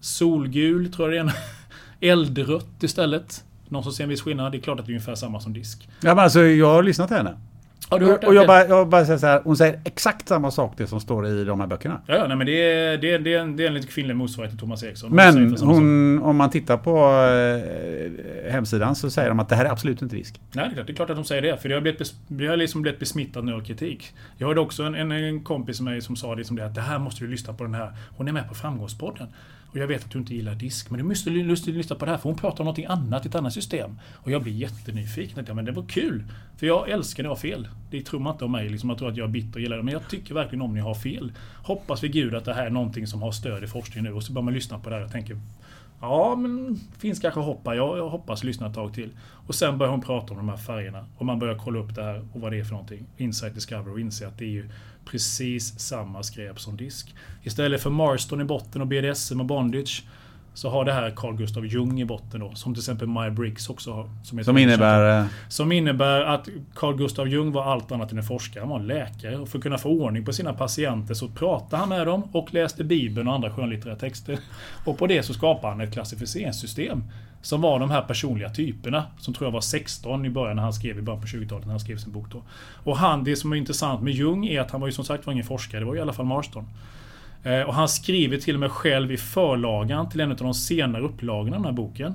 Solgul tror jag det är. en. Eldrött istället. Någon som ser en viss skillnad. Det är klart att det är ungefär samma som disk. Ja, men alltså, jag har lyssnat till henne. Har du hört det? och jag bara, jag bara säger så här, hon säger exakt samma sak det som står i de här böckerna. Ja, ja, nej, men det är, det, är, det, är en, det är en lite kvinnlig motsvarighet till Thomas Eriksson. Men hon, om man tittar på eh, hemsidan så säger de att det här är absolut inte risk. Nej, det är klart, det är klart att de säger det. För det har, blivit, vi har liksom blivit besmittat nu av kritik. Jag hörde också en, en, en kompis med mig som sa liksom det att det här måste du lyssna på den här. Hon är med på Framgångspodden. Och jag vet att du inte gillar disk, men du måste lyssna på det här för hon pratar om någonting annat, ett annat system. Och jag blir jättenyfiken. Jag Men det var kul! För jag älskar när jag har fel. Det tror man inte om mig, liksom, jag tror att jag är bitter och gillar det. Men jag tycker verkligen om när jag har fel. Hoppas vid gud att det här är någonting som har stöd i forskningen nu. Och så börjar man lyssna på det här och tänker Ja, men finns kanske hopp här. Jag, jag hoppas lyssna ett tag till. Och sen börjar hon prata om de här färgerna. Och man börjar kolla upp det här och vad det är för någonting. Insight Discover och inse att det är ju precis samma skräp som disk. Istället för Marston i botten och BDSM och Bondage så har det här Carl Gustav Jung i botten då. Som till exempel Maya Briggs också har. är Som innebär... eh, som innebär att Carl Gustav Jung var allt annat än en forskare. Han var en läkare. Och för att kunna få ordning på sina patienter så pratade han med dem och läste Bibeln och andra skönlitterära texter. Och på det så skapade han ett klassificeringssystem. Som var de här personliga typerna. Som tror jag var 16 i början när han skrev i början på 20-talet när han skrev sin bok då. Och han, det som är intressant med Jung är att han var ju som sagt var ingen forskare. Det var i alla fall Marston. Eh, och han skriver till och med själv i förlagan till en av de senare upplagorna av den här boken.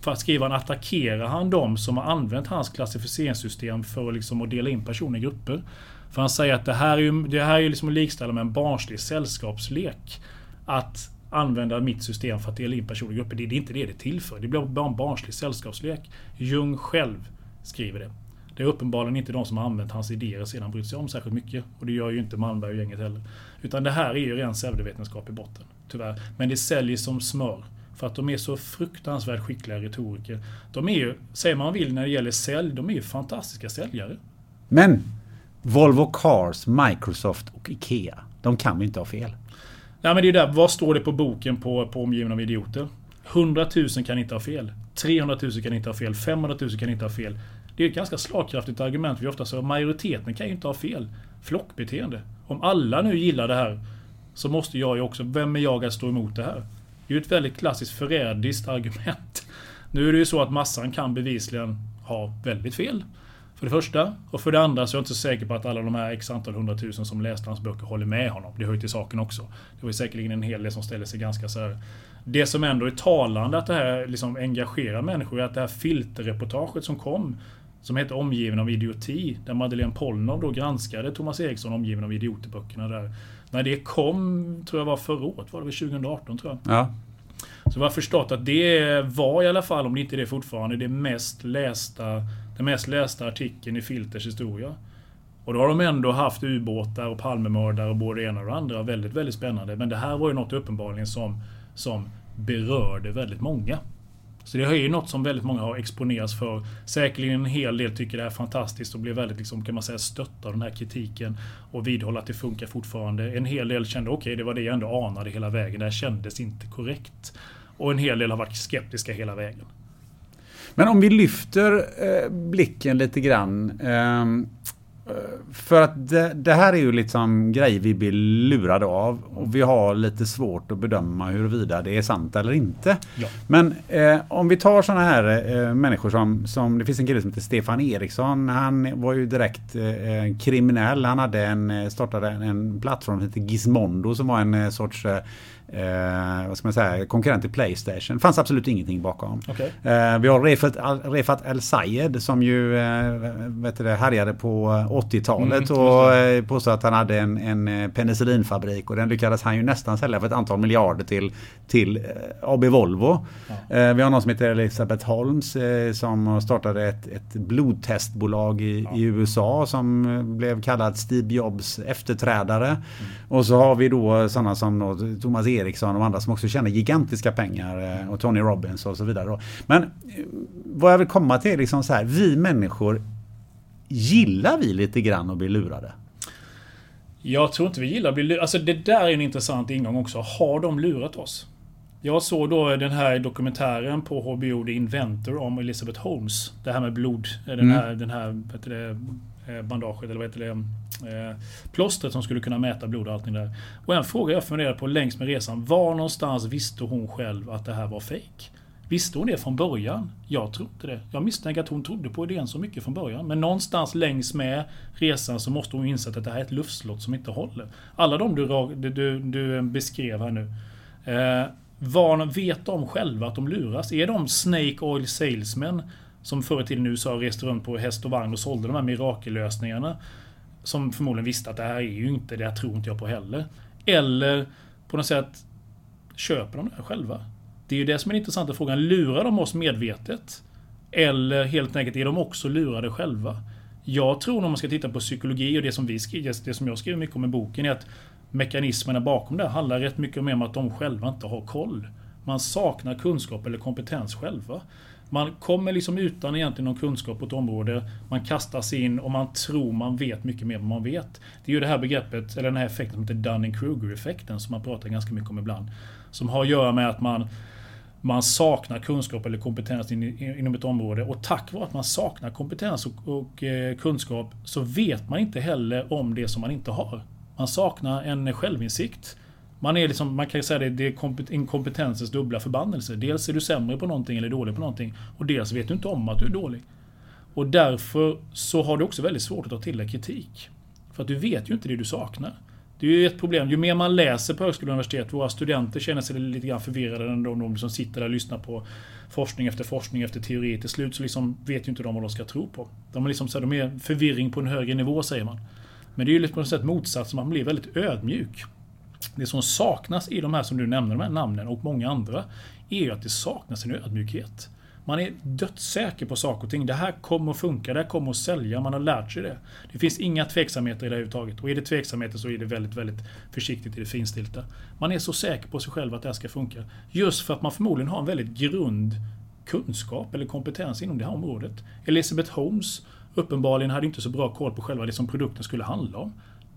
För att skriva han attackerar han de som har använt hans klassificeringssystem för att, liksom att dela in personer i grupper. För han säger att det här är ju det här är ju liksom att likställa med en barnslig sällskapslek. Att använda mitt system för att dela in personer i grupper. Det är inte det det tillför. Det blir bara en barnslig sällskapslek. Jung själv skriver det. Det är uppenbarligen inte de som har använt hans idéer sedan brytt sig om särskilt mycket. Och det gör ju inte Malmberg och gänget heller. Utan det här är ju ren pseudovetenskap i botten. Tyvärr. Men det säljer som smör. För att de är så fruktansvärt skickliga retoriker. De är ju, säger man vill när det gäller sälj, de är ju fantastiska säljare. Men Volvo Cars, Microsoft och Ikea. De kan ju inte ha fel. Nej men det är ju där, vad står det på boken på, på omgiven av idioter? 100 000 kan inte ha fel. 300 000 kan inte ha fel. 500 000 kan inte ha fel. Det är ett ganska slagkraftigt argument. Vi ofta säger majoriteten kan ju inte ha fel. Flockbeteende. Om alla nu gillar det här så måste jag ju också, vem är jag att stå emot det här? Det är ju ett väldigt klassiskt förrädiskt argument. Nu är det ju så att massan kan bevisligen ha väldigt fel. För det första. Och för det andra så är jag inte så säker på att alla de här x antal hundratusen som läste hans böcker håller med honom. Det hör ju till saken också. Det var ju säkerligen en hel del som ställde sig ganska så här. Det som ändå är talande att det här liksom engagerar människor är att det här filterreportaget som kom som heter Omgiven av idioti. Där Madeleine Polnov då granskade Thomas Eriksson Omgiven av idioterböckerna där. När det kom, tror jag var förra året, var det väl 2018 tror jag. Ja. Så vi har förstått att det var i alla fall, om det inte är det fortfarande, det mest lästa, den mest lästa artikeln i Filters historia. Och då har de ändå haft ubåtar och Palmemördare och både det ena och det andra. Väldigt, väldigt spännande. Men det här var ju något uppenbarligen som, som berörde väldigt många. Så det är ju något som väldigt många har exponerats för. Säkerligen en hel del tycker det är fantastiskt och blir väldigt, liksom, kan man säga, stötta av den här kritiken. Och vidhålla att det funkar fortfarande. En hel del kände, okej, okay, det var det jag ändå anade hela vägen. Det här kändes inte korrekt. Och en hel del har varit skeptiska hela vägen. Men om vi lyfter eh, blicken lite grann. Eh, för att det, det, här är ju liksom grejer vi blir lurade av. Och vi har lite svårt att bedöma huruvida det är sant eller inte. Ja. Men eh, om vi tar sådana här eh, människor som, som... Det finns en kille som heter Stefan Eriksson. Han var ju direkt eh, kriminell. Han hade en, eh, startade en plattform som heter Gizmondo som var en eh, sorts eh, eh, vad ska man säga, konkurrent till Playstation. Det fanns absolut ingenting bakom. Okay. Eh, vi har Refat, Refat El Sayed som ju eh, vet det, härjade på 80-talet mm, och eh, påstod att han hade en, en eh, penicillinfabrik och den lyckades han ju nästan sälja för ett antal miljarder till, till eh, AB Volvo. Ja. Eh, vi har någon som heter Elisabeth Holmes som startade ett, ett blodtestbolag i, ja. i, USA som blev kallad Steve Jobs efterträdare. Mm. Och så har vi då sådana som då, Thomas Eriksson och andra som också tjänar gigantiska pengar eh, och Tony Robbins och så vidare. Men eh, vad jag vill komma till är liksom så här, vi människor Gillar vi lite grann att bli lurade? Jag tror inte vi gillar att bli lurade. Alltså det där är en intressant ingång också. Har de lurat oss? Jag såg då den här dokumentären på HBO The Inventor om Elizabeth Holmes. Det här med blod. Den mm. här, den här vet du, Eh, Eh, bandaget, eller vad heter det? Mm, eh, plåstret som skulle kunna mäta blod och allting där. Och en fråga jag funderade på längs med resan. Var någonstans visste hon själv att det här var fejk? Visste hon det från början? Jag tror inte det. Jag misstänker att hon trodde på idén så mycket från början. Men någonstans längs med resan så måste hon insett att det här är ett luftslott som inte håller. Alla de du, du, du beskrev här nu. Eh, var, vet de själva att de luras? Är de Snake Oil Salesmen som förr i tiden i USA reste runt på häst och vagn och sålde de här mirakellösningarna. Som förmodligen visste att det här är ju inte, det här tror inte jag på heller. Eller på något sätt köper de det här själva. Det är ju det som är den intressanta frågan. Lurar de oss medvetet? Eller helt enkelt är de också lurade själva? Jag tror när man ska titta på psykologi och det som, vi skriver, det som jag skriver mycket om i boken är att mekanismerna bakom det handlar rätt mycket mer om att de själva inte har koll. Man saknar kunskap eller kompetens själva. Man kommer liksom utan egentligen någon kunskap på ett område. Man kastas in och man tror man vet mycket mer än man vet. Det är ju det här begreppet, eller den här effekten som heter Dunning-Kruger-effekten som man pratar ganska mycket om ibland. Som har att göra med att man man saknar kunskap eller kompetens inom ett område och tack vare att man saknar kompetens och, och eh, kunskap så vet man inte heller om det som man inte har. Man saknar en självinsikt. Man, är liksom, man kan säga det, det är inkompetensens dubbla förbannelse. Dels är du sämre på någonting eller dålig på någonting. Och dels vet du inte om att du är dålig. Och därför så har du också väldigt svårt att ta till dig kritik. För att du vet ju inte det du saknar. Det är ju ett problem. Ju mer man läser på högskola och universitet, våra studenter känner sig lite grann förvirrade än de, de som sitter där och lyssnar på forskning efter forskning efter teori. Till slut så liksom vet ju inte de vad de ska tro på. De är liksom så här, de är förvirring på en högre nivå säger man. Men det är ju liksom på något sätt motsatsen, man blir väldigt ödmjuk. Det som saknas i de här som du nämner, de här namnen och många andra, är ju att det saknas en ödmjukhet. Man är dödssäker på saker och ting. Det här kommer att funka, det här kommer att sälja, man har lärt sig det. Det finns inga tveksamheter i det här överhuvudtaget. Och är det tveksamheter så är det väldigt, väldigt försiktigt i det finstilta. Man är så säker på sig själv att det här ska funka. Just för att man förmodligen har en väldigt grund kunskap eller kompetens inom det här området. Elizabeth Holmes uppenbarligen hade inte så bra koll på själva det som produkten skulle handla om.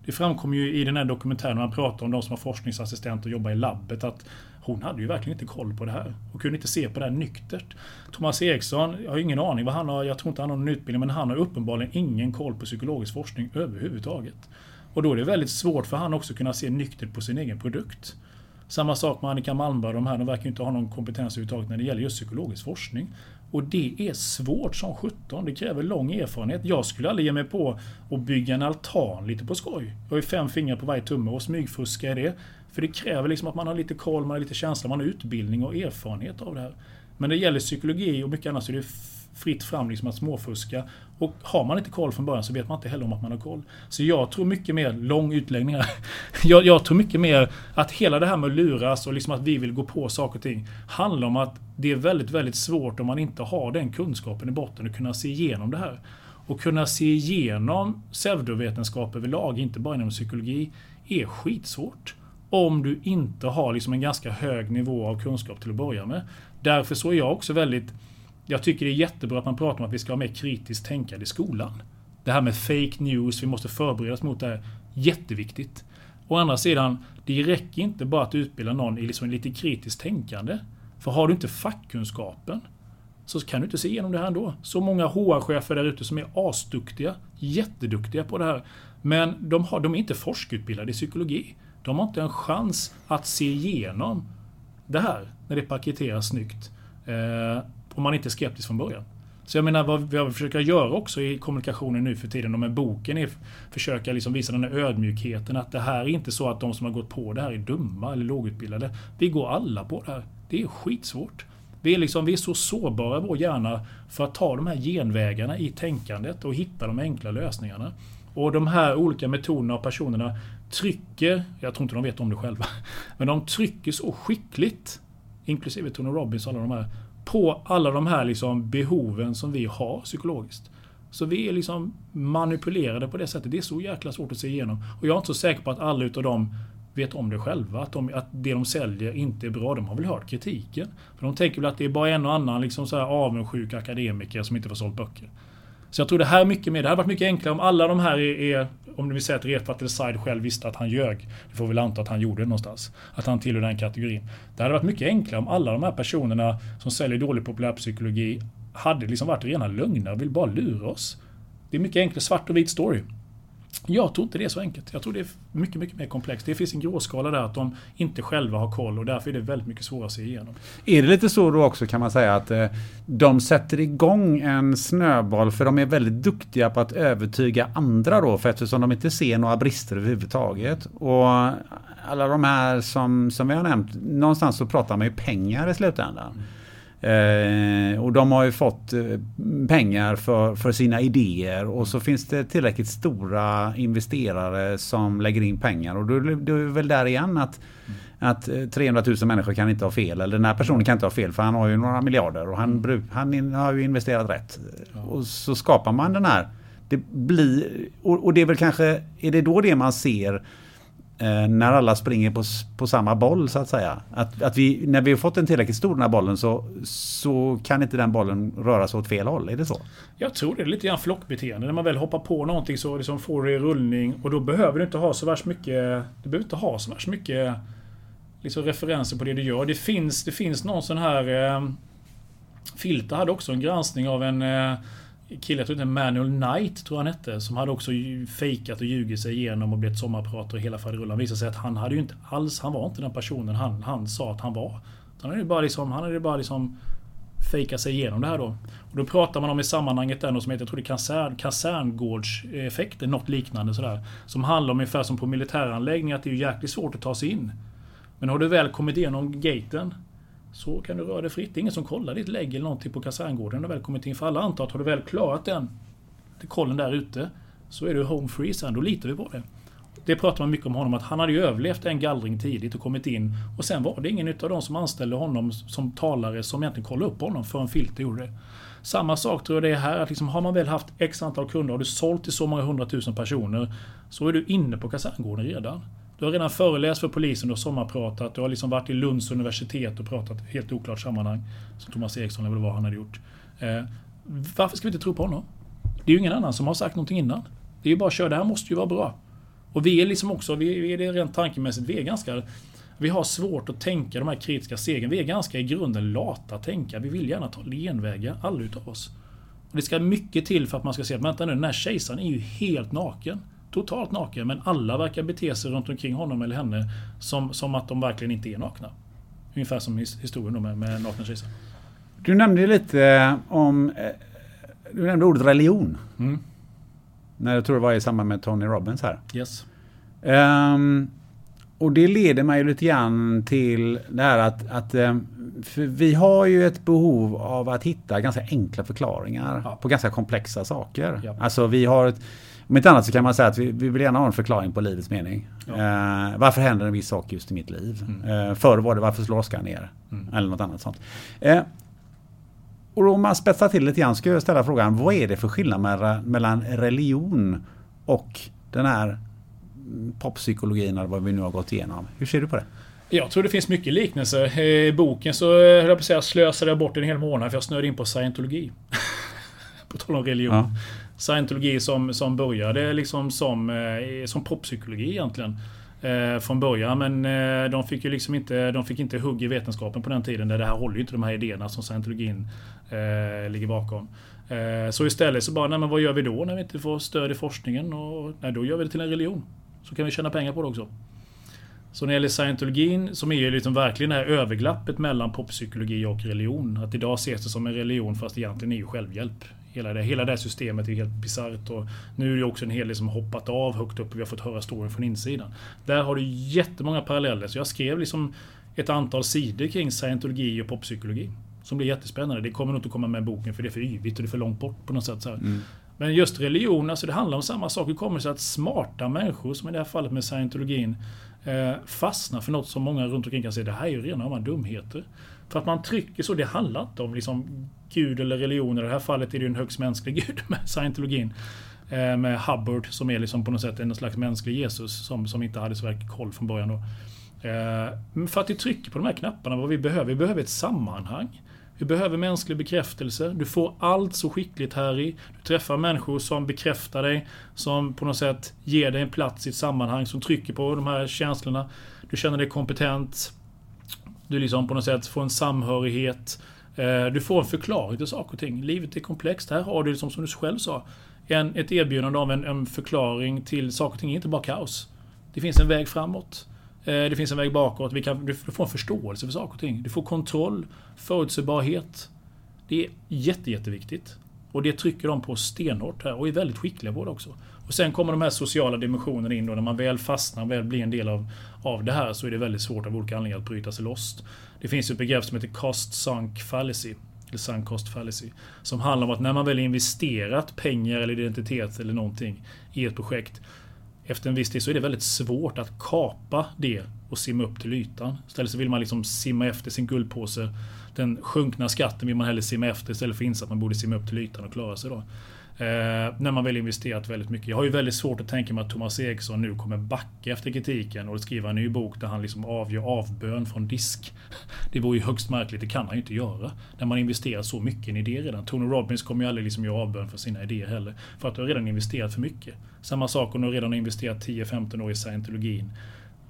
Det framkommer ju i den här dokumentären när han pratar om de som var forskningsassistent och jobbar i labbet att hon hade ju verkligen inte koll på det här. Och kunde inte se på det här nyktert. Thomas Eriksson, jag har ingen aning vad han har, jag tror inte han har någon utbildning, men han har uppenbarligen ingen koll på psykologisk forskning överhuvudtaget. Och då är det väldigt svårt för han också att kunna se nyktert på sin egen produkt. Samma sak med Annika Malmberg, de här, de verkar inte ha någon kompetens överhuvudtaget när det gäller just psykologisk forskning. Och det är svårt som 17. Det kräver lång erfarenhet. Jag skulle aldrig ge mig på att bygga en altan lite på skoj. Jag har ju fem fingrar på varje tumme och smygfuska i det. För det kräver liksom att man har lite koll, man har lite känsla, man har utbildning och erfarenhet av det här. Men det gäller psykologi och mycket annat så är det fritt fram liksom att småfuska. Och har man inte koll från början så vet man inte heller om att man har koll. Så jag tror mycket mer, lång utläggning här. Jag, jag, tror mycket mer att hela det här med att luras och liksom att vi vill gå på saker och ting handlar om att det är väldigt, väldigt svårt om man inte har den kunskapen i botten att kunna se igenom det här. Och kunna se igenom pseudovetenskap överlag, inte bara inom psykologi, är skitsvårt. Om du inte har liksom en ganska hög nivå av kunskap till att börja med. Därför så är jag också väldigt... Jag tycker det är jättebra att man pratar om att vi ska ha mer kritiskt tänkande i skolan. Det här med fake news, vi måste förbereda oss mot det här. Jätteviktigt. Å andra sidan, det räcker inte bara att utbilda någon i liksom lite kritiskt tänkande. För har du inte fackkunskapen så kan du inte se igenom det här ändå. Så många HR-chefer där ute som är asduktiga, jätteduktiga på det här. Men de, har, de är inte forskutbildade i psykologi. De har inte en chans att se igenom det här när det paketeras snyggt. Eh, om man inte är skeptisk från början. Så jag menar vad vi försöker göra också i kommunikationen nu för tiden och med boken är försöka liksom visa den här ödmjukheten att det här är inte så att de som har gått på det här är dumma eller lågutbildade. Vi går alla på det här. Det är skitsvårt. Vi är, liksom, vi är så sårbara i vår hjärna för att ta de här genvägarna i tänkandet och hitta de enkla lösningarna. Och de här olika metoderna och personerna trycker, jag tror inte de vet om det själva, men de trycker så skickligt, inklusive Tony Robbins och alla de här, på alla de här liksom behoven som vi har psykologiskt. Så vi är liksom manipulerade på det sättet. Det är så jäkla svårt att se igenom. Och jag är inte så säker på att alla utav dem vet om det själva. Att, de, att det de säljer inte är bra. De har väl hört kritiken. För de tänker väl att det är bara en och annan liksom så här avundsjuk akademiker som inte får sålt böcker. Så jag tror det här är mycket mer. Det hade varit mycket enklare om alla de här är, är om du vill säga att Refat Side själv visste att han ljög. Det får vi väl anta att han gjorde det någonstans. Att han tillhör den kategorin. Det hade varit mycket enklare om alla de här personerna som säljer dålig populärpsykologi hade liksom varit rena lögner och vill bara lura oss. Det är mycket enklare svart och vit story. Jag tror inte det är så enkelt. Jag tror det är mycket, mycket mer komplext. Det finns en gråskala där att de inte själva har koll och därför är det väldigt mycket svårare att se igenom. Är det lite så då också kan man säga att eh, de sätter igång en snöboll för de är väldigt duktiga på att övertyga andra då för eftersom de inte ser några brister överhuvudtaget. Och alla de här som, som vi har nämnt, någonstans så pratar man ju pengar i slutändan. Mm. Eh, och de har ju fått eh, pengar för, för sina idéer. Och så finns det tillräckligt stora investerare som lägger in pengar. Och då, då är det väl där igen att, att 300 000 människor kan inte ha fel. Eller den här personen kan inte ha fel för han har ju några miljarder. Och han, han har ju investerat rätt. Och så skapar man den här. Det blir, och det är väl kanske, är det då det man ser Eh, Eh, när alla springer på, på samma boll så att säga. Att, att vi, när vi har fått en tillräckligt stor den här bollen så, så kan inte den bollen röra sig åt fel håll. Är det så? Jag tror det är lite grann flockbeteende. När man väl hoppar på någonting så liksom får det rullning och då behöver du inte ha så värst mycket Du behöver inte ha så värst mycket liksom referenser på det du gör. Det finns, det finns någon sån här eh, Filter hade också en granskning av en eh, kille, jag tror inte Manuel Knight, tror han hette, som hade också fejkat och ljugit sig igenom och blivit sommarpratare och hela faderullan. visade sig att han hade ju inte alls, han var inte den personen han, han sa att han var. Han hade ju bara liksom, han hade bara liksom fejkat sig igenom det här då. Och då pratar man om i sammanhanget där något som heter, jag tror det är kasern, kaserngårdseffekten, något liknande sådär. Som handlar om ungefär som på militäranläggningar, att det är jäkligt svårt att ta sig in. Men har du väl kommit igenom gaten så kan du röra dig fritt. Det är ingen som kollar ditt lägg eller någonting på kaserngården när du väl kommit in. För alla antar att har du väl klarat den kollen där ute så är du home free sen. Då litar vi på det. Det pratar man mycket om honom, att han hade ju överlevt en gallring tidigt och kommit in. Och sen var det ingen av de som anställde honom som talare som egentligen kollade upp honom förrän Filter gjorde det. Samma sak tror jag det är här, att liksom har man väl haft X antal kunder och du sålt till så många hundratusen personer så är du inne på kaserngården redan. Du har redan föreläst för polisen, du har sommarpratat, du har liksom varit i Lunds universitet och pratat helt oklart sammanhang. Som Thomas Eriksson eller vad han hade gjort. Eh, varför ska vi inte tro på honom? Det är ju ingen annan som har sagt någonting innan. Det är ju bara att köra, det här måste ju vara bra. Och vi är liksom också, vi är det rent tankemässigt, vi är ganska vi har svårt att tänka de här kritiska stegen. Vi är ganska i grunden lata tänka. Vi vill gärna ta genvägar, alla utav oss. Och det ska mycket till för att man ska se att vänta nu, den här kejsaren är ju helt naken totalt naken men alla verkar bete sig runt omkring honom eller henne som, som att de verkligen inte är nakna. Ungefär som historien med, med nakna kejsaren. Du nämnde lite eh, om eh, Du nämnde ordet religion. Mm. När jag tror det var i samband med Tony Robbins här. Yes. Um, och det leder mig lite grann till det här att, att um, vi har ju ett behov av att hitta ganska enkla förklaringar ja. på ganska komplexa saker. Ja. Alltså vi har ett, om inte annat så kan man säga att vi, vi vill gärna ha en förklaring på livets mening. Ja. Eh, varför händer en viss sak just i mitt liv? Mm. Eh, förr var det varför slår Oskar ner? Mm. Eller något annat sånt. Eh, Och om man spetsar till lite grann ska jag ställa frågan, vad är det för skillnad mellan religion och den här poppsykologin eller vad vi nu har gått igenom? Hur ser du på det? Jag tror det finns mycket liknelser. I boken så höll jag på att säga, slösade jag bort en hel månad för jag snöade in på scientologi. på tal om religion. Ja. Scientologi som, som började liksom som, eh, som poppsykologi egentligen. Eh, från början men eh, de fick ju liksom inte, de fick inte hugg i vetenskapen på den tiden. Där det här håller ju inte de här idéerna som scientologin eh, ligger bakom. Eh, så istället så bara, nej men vad gör vi då när vi inte får stöd i forskningen? Och, nej, då gör vi det till en religion. Så kan vi tjäna pengar på det också. Så när det gäller scientologin, som är ju liksom verkligen det här överglappet mellan poppsykologi och religion. Att idag ses det som en religion fast egentligen är ju självhjälp. Hela det, hela det systemet är helt bisarrt. Och nu är det också en hel del som hoppat av högt upp och vi har fått höra storyn från insidan. Där har du jättemånga paralleller. Så jag skrev liksom ett antal sidor kring scientologi och poppsykologi. Som blir jättespännande. Det kommer nog inte komma med i boken för det är för yvigt och det är för långt bort på något sätt. Så mm. Men just religion, alltså det handlar om samma sak. Hur kommer det sig att smarta människor, som i det här fallet med scientologin, eh, fastnar för något som många runt omkring kan säga det här är ju rena dumheter. För att man trycker så, det handlar inte om liksom Gud eller religion. I det här fallet är det ju en högst mänsklig gud med scientologin. Eh, med Hubbard som är liksom på något sätt en slags mänsklig Jesus som, som inte hade så verkligen koll från början. Då. Eh, för att du trycker på de här knapparna, vad vi behöver, vi behöver ett sammanhang. Vi behöver mänsklig bekräftelse. Du får allt så skickligt här i. Du träffar människor som bekräftar dig, som på något sätt ger dig en plats i ett sammanhang, som trycker på de här känslorna. Du känner dig kompetent. Du liksom på något sätt får en samhörighet. Eh, du får en förklaring till saker och ting. Livet är komplext. Här har du, liksom, som du själv sa, en, ett erbjudande av en, en förklaring till saker och ting. Det är inte bara kaos. Det finns en väg framåt. Eh, det finns en väg bakåt. Vi kan, du får en förståelse för saker och ting. Du får kontroll, förutsägbarhet. Det är jätte, jätteviktigt. Och det trycker de på stenhårt här och är väldigt skickliga på det också. Och sen kommer de här sociala dimensionerna in då. När man väl fastnar, väl blir en del av, av det här så är det väldigt svårt av olika anledningar att bryta sig loss. Det finns ett begrepp som heter cost sunk fallacy. Eller sunk cost fallacy. Som handlar om att när man väl investerat pengar eller identitet eller någonting i ett projekt efter en viss tid så är det väldigt svårt att kapa det och simma upp till ytan. Istället så vill man liksom simma efter sin guldpåse. Den sjunkna skatten vill man hellre simma efter istället för att inse att man borde simma upp till ytan och klara sig då. Eh, när man väl investerat väldigt mycket. Jag har ju väldigt svårt att tänka mig att Thomas Eriksson nu kommer backa efter kritiken och skriva en ny bok där han liksom avgör avbön från disk. Det vore ju högst märkligt, det kan han ju inte göra. När man investerar så mycket i en idé redan. Tony Robbins kommer ju aldrig liksom göra avbön för sina idéer heller. För att du har redan investerat för mycket. Samma sak om du redan har investerat 10-15 år i scientologin.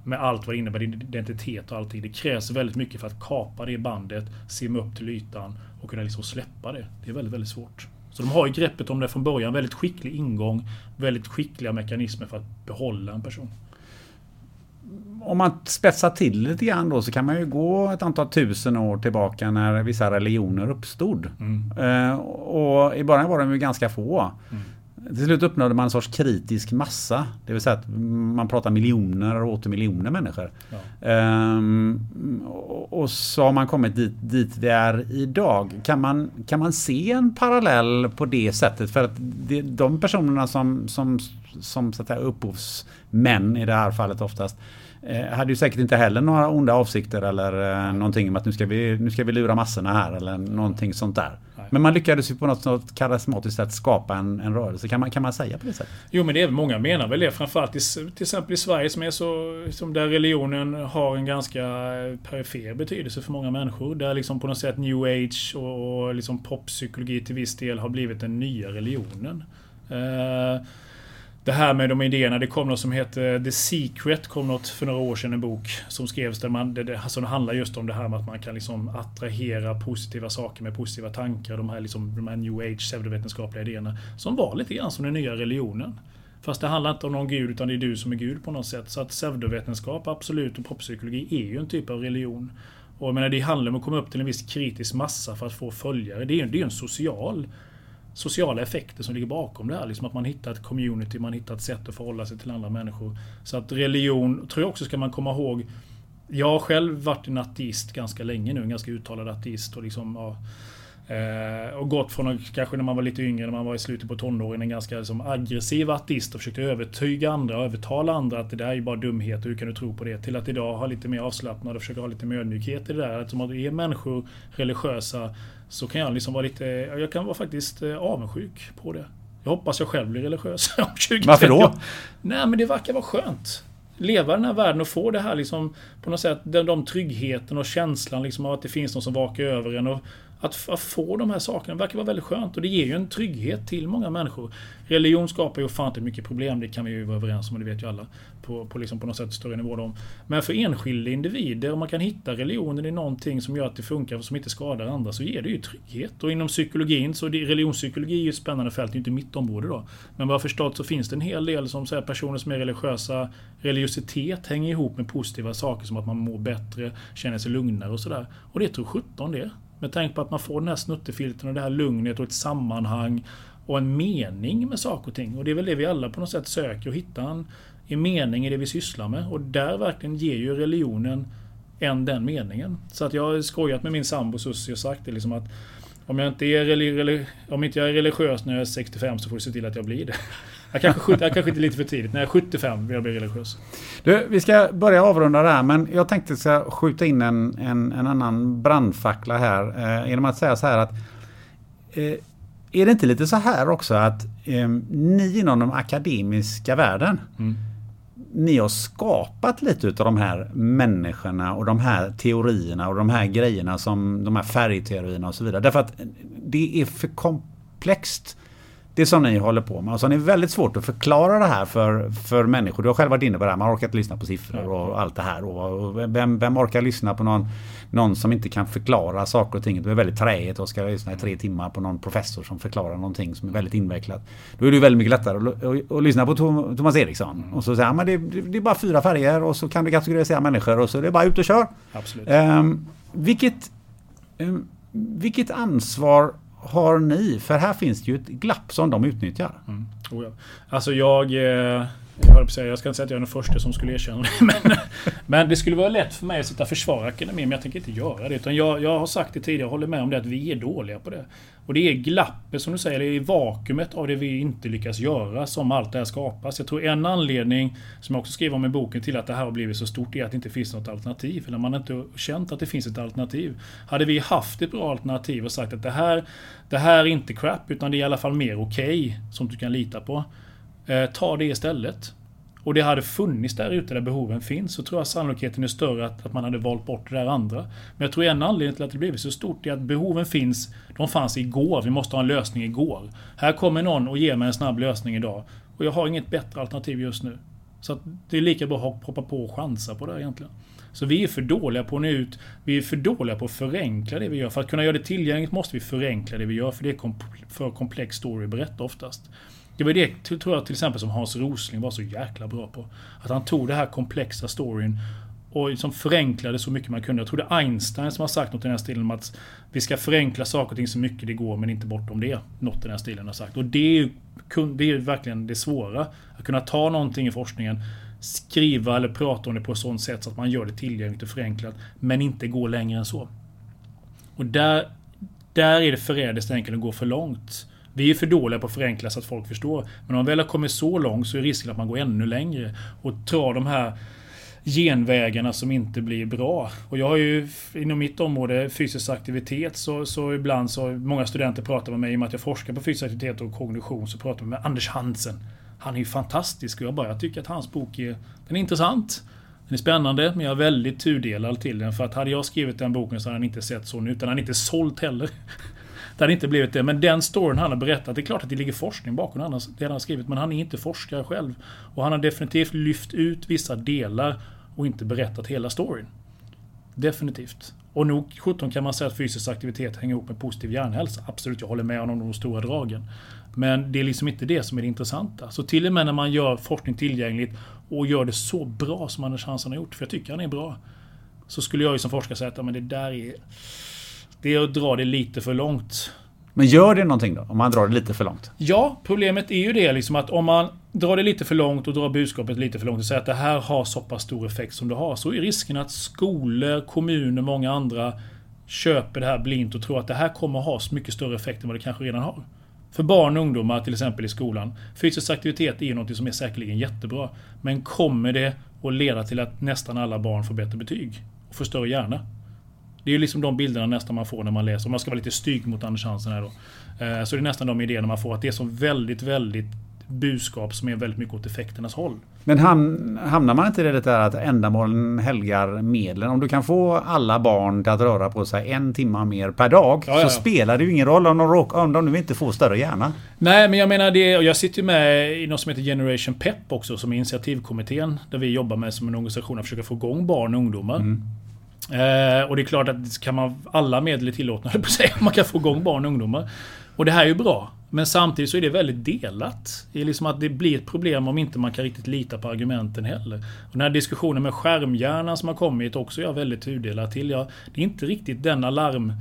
Med allt vad det innebär, identitet och allting. Det krävs väldigt mycket för att kapa det bandet, simma upp till ytan och kunna liksom släppa det. Det är väldigt, väldigt svårt. Så de har ju greppet om det från början. Väldigt skicklig ingång. Väldigt skickliga mekanismer för att behålla en person. Om man spetsar till lite grann då så kan man ju gå ett antal tusen år tillbaka när vissa religioner uppstod. Mm. Eh, och i början var de ju ganska få. Mm. Till slut uppnådde man en sorts kritisk massa. Det vill säga att man pratar miljoner och åter miljoner människor. Ja. Ehm, och så har man kommit dit, dit vi är idag. Kan man, kan man se en parallell på det sättet? För att det, de personerna som, som, som så att säga, upphovsmän i det här fallet oftast eh, hade ju säkert inte heller några onda avsikter eller eh, någonting om att nu ska, vi, nu ska vi lura massorna här eller någonting sånt där. Men man lyckades ju på något, något karismatiskt sätt skapa en, en rörelse. Kan man, kan man säga på det sättet? Jo men det är många menar väl det. Framförallt i, till exempel i Sverige som är så... Som där religionen har en ganska eh, perifer betydelse för många människor. Där liksom på något sätt new age och, och liksom poppsykologi till viss del har blivit den nya religionen. Uh, det här med de idéerna. Det kom något som heter The Secret, kom något för några år sedan, en bok som skrevs där man, det, det, alltså det handlar just om det här med att man kan liksom attrahera positiva saker med positiva tankar. De här, liksom, de här new age pseudovetenskapliga idéerna. Som var lite grann som den nya religionen. Fast det handlar inte om någon gud utan det är du som är gud på något sätt. Så att pseudovetenskap, absolut, och poppsykologi är ju en typ av religion. Och jag menar, det handlar om att komma upp till en viss kritisk massa för att få följare. Det är ju en social sociala effekter som ligger bakom det här. Liksom att man hittar ett community, man hittar ett sätt att förhålla sig till andra människor. Så att religion, tror jag också ska man komma ihåg. Jag har själv varit en ateist ganska länge nu, en ganska uttalad ateist. Och liksom, ja, eh, och gått från att, kanske när man var lite yngre, när man var i slutet på tonåren, en ganska liksom, aggressiv artist och försökte övertyga andra övertala andra att det där är bara dumhet, hur kan du tro på det? Till att idag ha lite mer avslappnad och försöka ha lite mer ödmjukhet i det där. Att att är människor religiösa så kan jag liksom vara lite, jag kan vara faktiskt eh, avundsjuk på det. Jag hoppas jag själv blir religiös om 20 Varför då? Nej men det verkar vara skönt. Leva i den här världen och få det här liksom på något sätt, den, de tryggheten och känslan liksom av att det finns någon som vakar över en. Och att, att få de här sakerna verkar vara väldigt skönt och det ger ju en trygghet till många människor. Religion skapar ju ofantligt mycket problem, det kan vi ju vara överens om och det vet ju alla. På, på, liksom på något sätt större nivå. Då. Men för enskilda individer, om man kan hitta religionen i någonting som gör att det funkar och som inte skadar andra, så ger det ju trygghet. Och inom psykologin, så det, religionspsykologi är ju ett spännande fält, det är ju inte mitt område då. Men vad jag har förstått så finns det en hel del som säger personer som är religiösa, religiositet hänger ihop med positiva saker som att man mår bättre, känner sig lugnare och sådär. Och det tror 17 det. Med tanke på att man får den här snuttefilten och det här lugnet och ett sammanhang och en mening med saker och ting. Och det är väl det vi alla på något sätt söker, och hittar en, en mening i det vi sysslar med. Och där verkligen ger ju religionen än den meningen. Så att jag har skojat med min sambo Susie och sagt det liksom att om jag inte är, om inte jag är religiös när jag är 65 så får du se till att jag blir det. Jag kanske, jag kanske inte är lite för tidigt. När jag är 75 vill jag bli religiös. Du, vi ska börja avrunda det här men jag tänkte ska skjuta in en, en, en annan brandfackla här. Eh, genom att säga så här att eh, är det inte lite så här också att eh, ni inom den akademiska världen mm. Ni har skapat lite av de här människorna och de här teorierna och de här grejerna som de här färgteorierna och så vidare. Därför att det är för komplext det som ni håller på med. Och så har ni väldigt svårt att förklara det här för, för människor. Du har själv varit inne på det här, man orkar inte lyssna på siffror och allt det här. Och vem, vem orkar lyssna på någon, någon som inte kan förklara saker och ting? Det är väldigt träigt och ska lyssna i tre timmar på någon professor som förklarar någonting som är väldigt invecklat. Då är det väldigt mycket lättare att, att, att lyssna på Thomas Eriksson. Och så säger han, men det, det, är bara fyra färger och så kan du kategorisera människor och så är det bara ut och kör. Absolut. Um, vilket, um, vilket ansvar har ni? För här finns det ju ett glapp som de utnyttjar. Mm. Oh ja. Alltså jag... Eh, jag, jag ska inte säga att jag är den första som skulle erkänna det. Men, men det skulle vara lätt för mig att sitta och försvara akademin. Men jag tänker inte göra det. Utan jag, jag har sagt det tidigare, jag håller med om det, att vi är dåliga på det. Och det är glappet som du säger, det är vakuumet av det vi inte lyckas göra som allt det här skapas. Jag tror en anledning, som jag också skriver om i boken, till att det här har blivit så stort är att det inte finns något alternativ. Eller man har inte känt att det finns ett alternativ. Hade vi haft ett bra alternativ och sagt att det här, det här är inte crap, utan det är i alla fall mer okej, okay, som du kan lita på. Eh, ta det istället och det hade funnits där ute där behoven finns så tror jag sannolikheten är större att, att man hade valt bort det där andra. Men jag tror en anledning till att det blivit så stort är att behoven finns. De fanns igår. Vi måste ha en lösning igår. Här kommer någon och ger mig en snabb lösning idag. Och jag har inget bättre alternativ just nu. Så det är lika bra att hoppa på och chansa på det egentligen. Så vi är för dåliga på att nå ut. Vi är för dåliga på att förenkla det vi gör. För att kunna göra det tillgängligt måste vi förenkla det vi gör. För det är komp för komplex story att berätta oftast. Det var det, tror jag, till exempel som Hans Rosling var så jäkla bra på. Att han tog den här komplexa storyn och liksom förenklade så mycket man kunde. Jag tror det är Einstein som har sagt något i den här stilen om att vi ska förenkla saker och ting så mycket det går men inte bortom det. Något i den här stilen har sagt. Och det är ju det är verkligen det svåra. Att kunna ta någonting i forskningen, skriva eller prata om det på ett sånt sätt så att man gör det tillgängligt och förenklat, men inte gå längre än så. Och där, där är det förrädiskt enkelt att gå för långt. Vi är för dåliga på att förenkla så att folk förstår. Men om man väl har kommit så långt så är risken att man går ännu längre och tar de här genvägarna som inte blir bra. Och jag har ju inom mitt område fysisk aktivitet så, så ibland så många studenter pratar med mig i och med att jag forskar på fysisk aktivitet och kognition så pratar man med Anders Hansen. Han är ju fantastisk och jag bara jag tycker att hans bok är, den är intressant. Den är spännande men jag är väldigt tudelad till den för att hade jag skrivit den boken så hade han inte sett så utan han hade inte sålt heller. Det hade inte blivit det. Men den storyn han har berättat, det är klart att det ligger forskning bakom det han har skrivit. Men han är inte forskare själv. Och han har definitivt lyft ut vissa delar och inte berättat hela storyn. Definitivt. Och nog 17 kan man säga att fysisk aktivitet hänger ihop med positiv hjärnhälsa. Absolut, jag håller med om de stora dragen. Men det är liksom inte det som är det intressanta. Så till och med när man gör forskning tillgängligt och gör det så bra som Anders Hansson har gjort, för jag tycker han är bra. Så skulle jag ju som forskare säga att men det där är det är att dra det lite för långt. Men gör det någonting då? Om man drar det lite för långt? Ja, problemet är ju det liksom att om man drar det lite för långt och drar budskapet lite för långt och säger att det här har så pass stor effekt som det har. Så är risken att skolor, kommuner, många andra köper det här blint och tror att det här kommer ha så mycket större effekt än vad det kanske redan har. För barn och ungdomar till exempel i skolan. Fysisk aktivitet är ju något som är säkerligen jättebra. Men kommer det att leda till att nästan alla barn får bättre betyg? Och får större hjärna? Det är ju liksom de bilderna nästan man får när man läser. Om man ska vara lite stygg mot Anders Hansen här då. Eh, så det är nästan de idéerna man får. Att det är så väldigt, väldigt budskap som är väldigt mycket åt effekternas håll. Men ham hamnar man inte i det där att ändamålen helgar medlen? Om du kan få alla barn att röra på sig en timme mer per dag Ja, ja, ja. så spelar det ju ingen roll om de, råkar, om de nu inte får större hjärna. Nej, men jag menar det. Och jag sitter ju med i något som heter Generation Pep också, som är initiativkommittén. Där vi jobbar med som en organisation att försöka få igång barn och ungdomar. Eh, och det är klart att kan man, alla medel är tillåtna, höll jag på att säga. Man kan få igång barn och ungdomar. Och det här är ju bra. Men samtidigt så är det väldigt delat. Det är liksom att det blir ett problem om inte man kan riktigt lita på argumenten heller. Och den här diskussionen med skärmhjärnan som har kommit också är jag väldigt tudelad till. Jag, det är inte riktigt den alarm...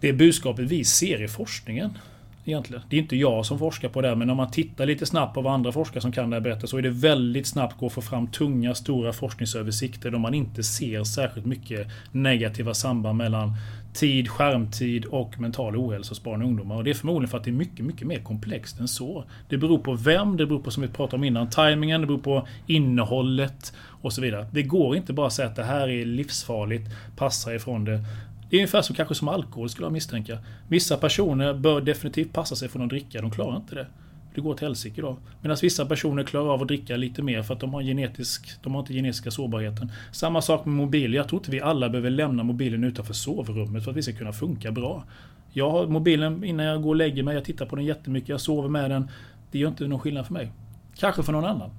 Det budskapet vi ser i forskningen. Egentligen. Det är inte jag som forskar på det, här, men om man tittar lite snabbt på vad andra forskare som kan det här berättar så är det väldigt snabbt gå att få fram tunga, stora forskningsöversikter då man inte ser särskilt mycket negativa samband mellan tid, skärmtid och mental ohälsa hos barn och ungdomar. Och det är förmodligen för att det är mycket, mycket mer komplext än så. Det beror på vem, det beror på som vi pratade om innan, tajmingen, det beror på innehållet och så vidare. Det går inte bara att säga att det här är livsfarligt, passa ifrån det. Det är ungefär som kanske som alkohol skulle jag misstänka. Vissa personer bör definitivt passa sig från att dricka, de klarar inte det. Det går åt helsike då. Medan vissa personer klarar av att dricka lite mer för att de har, genetisk, de har inte genetiska sårbarheten. Samma sak med mobil. Jag tror inte vi alla behöver lämna mobilen utanför sovrummet för att vi ska kunna funka bra. Jag har mobilen innan jag går och lägger mig. Jag tittar på den jättemycket. Jag sover med den. Det gör inte någon skillnad för mig. Kanske för någon annan.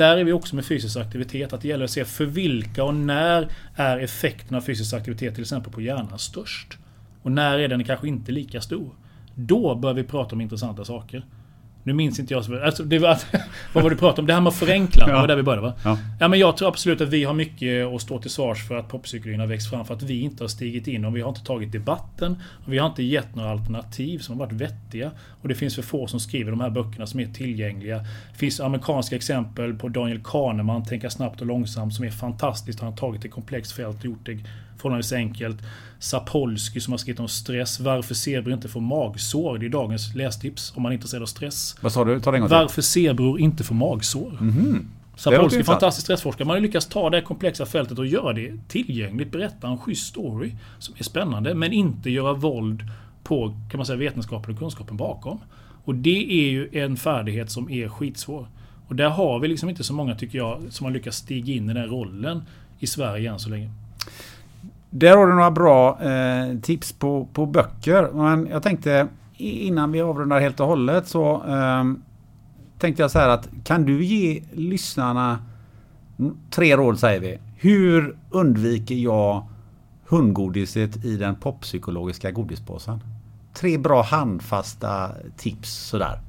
Där är vi också med fysisk aktivitet. Att det gäller att se för vilka och när är effekten av fysisk aktivitet till exempel på hjärnan störst. Och när är den kanske inte lika stor. Då bör vi prata om intressanta saker. Nu minns inte jag så alltså, det var, Vad var det du pratade om? Det här med att förenkla. Det var där vi började va? Ja. Ja, men jag tror absolut att vi har mycket att stå till svars för att popcykeln har växt fram. För att vi inte har stigit in och vi har inte tagit debatten. Och vi har inte gett några alternativ som har varit vettiga. Och det finns för få som skriver de här böckerna som är tillgängliga. Det finns amerikanska exempel på Daniel Kahneman, Tänka snabbt och långsamt, som är fantastiskt. Han har tagit ett komplext fält och gjort det förhållandevis enkelt. Sapolsky som har skrivit om stress. Varför zebror inte får magsår. Det är dagens lästips om man är intresserad av stress. Vad sa du? Ta det en gång till. Varför zebror inte får magsår. Det låter Sapolsky, intressant. fantastisk stressforskare. Man har lyckats ta det här komplexa fältet och göra det tillgängligt. Berätta en schysst story som är spännande. Men inte göra våld på kan man säga, vetenskapen och kunskapen bakom. Och det är ju en färdighet som är skitsvår. Och där har vi liksom inte så många, tycker jag, som har lyckats stiga in i den rollen i Sverige än så länge. Där har du några bra eh, tips på, på böcker. Men jag tänkte innan vi avrundar helt och hållet så eh, tänkte jag så här att kan du ge lyssnarna tre råd säger vi. Hur undviker jag hundgodiset i den poppsykologiska godispåsen? Tre bra handfasta tips sådär.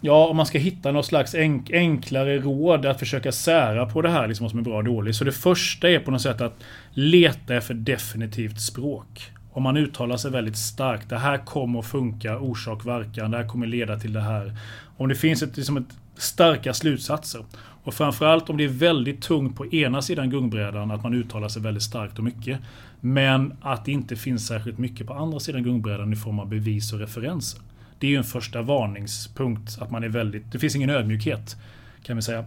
Ja, om man ska hitta något slags enk enklare råd att försöka sära på det här, liksom vad som är bra och dåligt. Så det första är på något sätt att leta efter definitivt språk. Om man uttalar sig väldigt starkt. Det här kommer att funka, orsak, verkan. Det här kommer leda till det här. Om det finns ett, liksom ett starka slutsatser. Och framförallt om det är väldigt tungt på ena sidan gungbrädan att man uttalar sig väldigt starkt och mycket. Men att det inte finns särskilt mycket på andra sidan gungbrädan i form av bevis och referenser. Det är ju en första varningspunkt. Att man är väldigt... Det finns ingen ödmjukhet. Kan vi säga.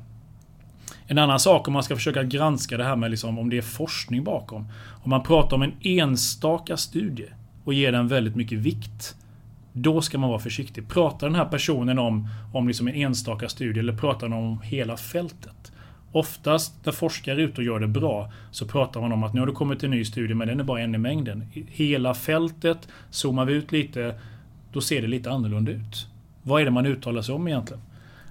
En annan sak om man ska försöka granska det här med liksom, om det är forskning bakom. Om man pratar om en enstaka studie och ger den väldigt mycket vikt. Då ska man vara försiktig. Pratar den här personen om, om liksom en enstaka studie eller pratar den om hela fältet? Oftast när forskare är ute och gör det bra så pratar man om att nu har det kommit en ny studie men den är bara en i mängden. Hela fältet, zoomar vi ut lite, då ser det lite annorlunda ut. Vad är det man uttalar sig om egentligen?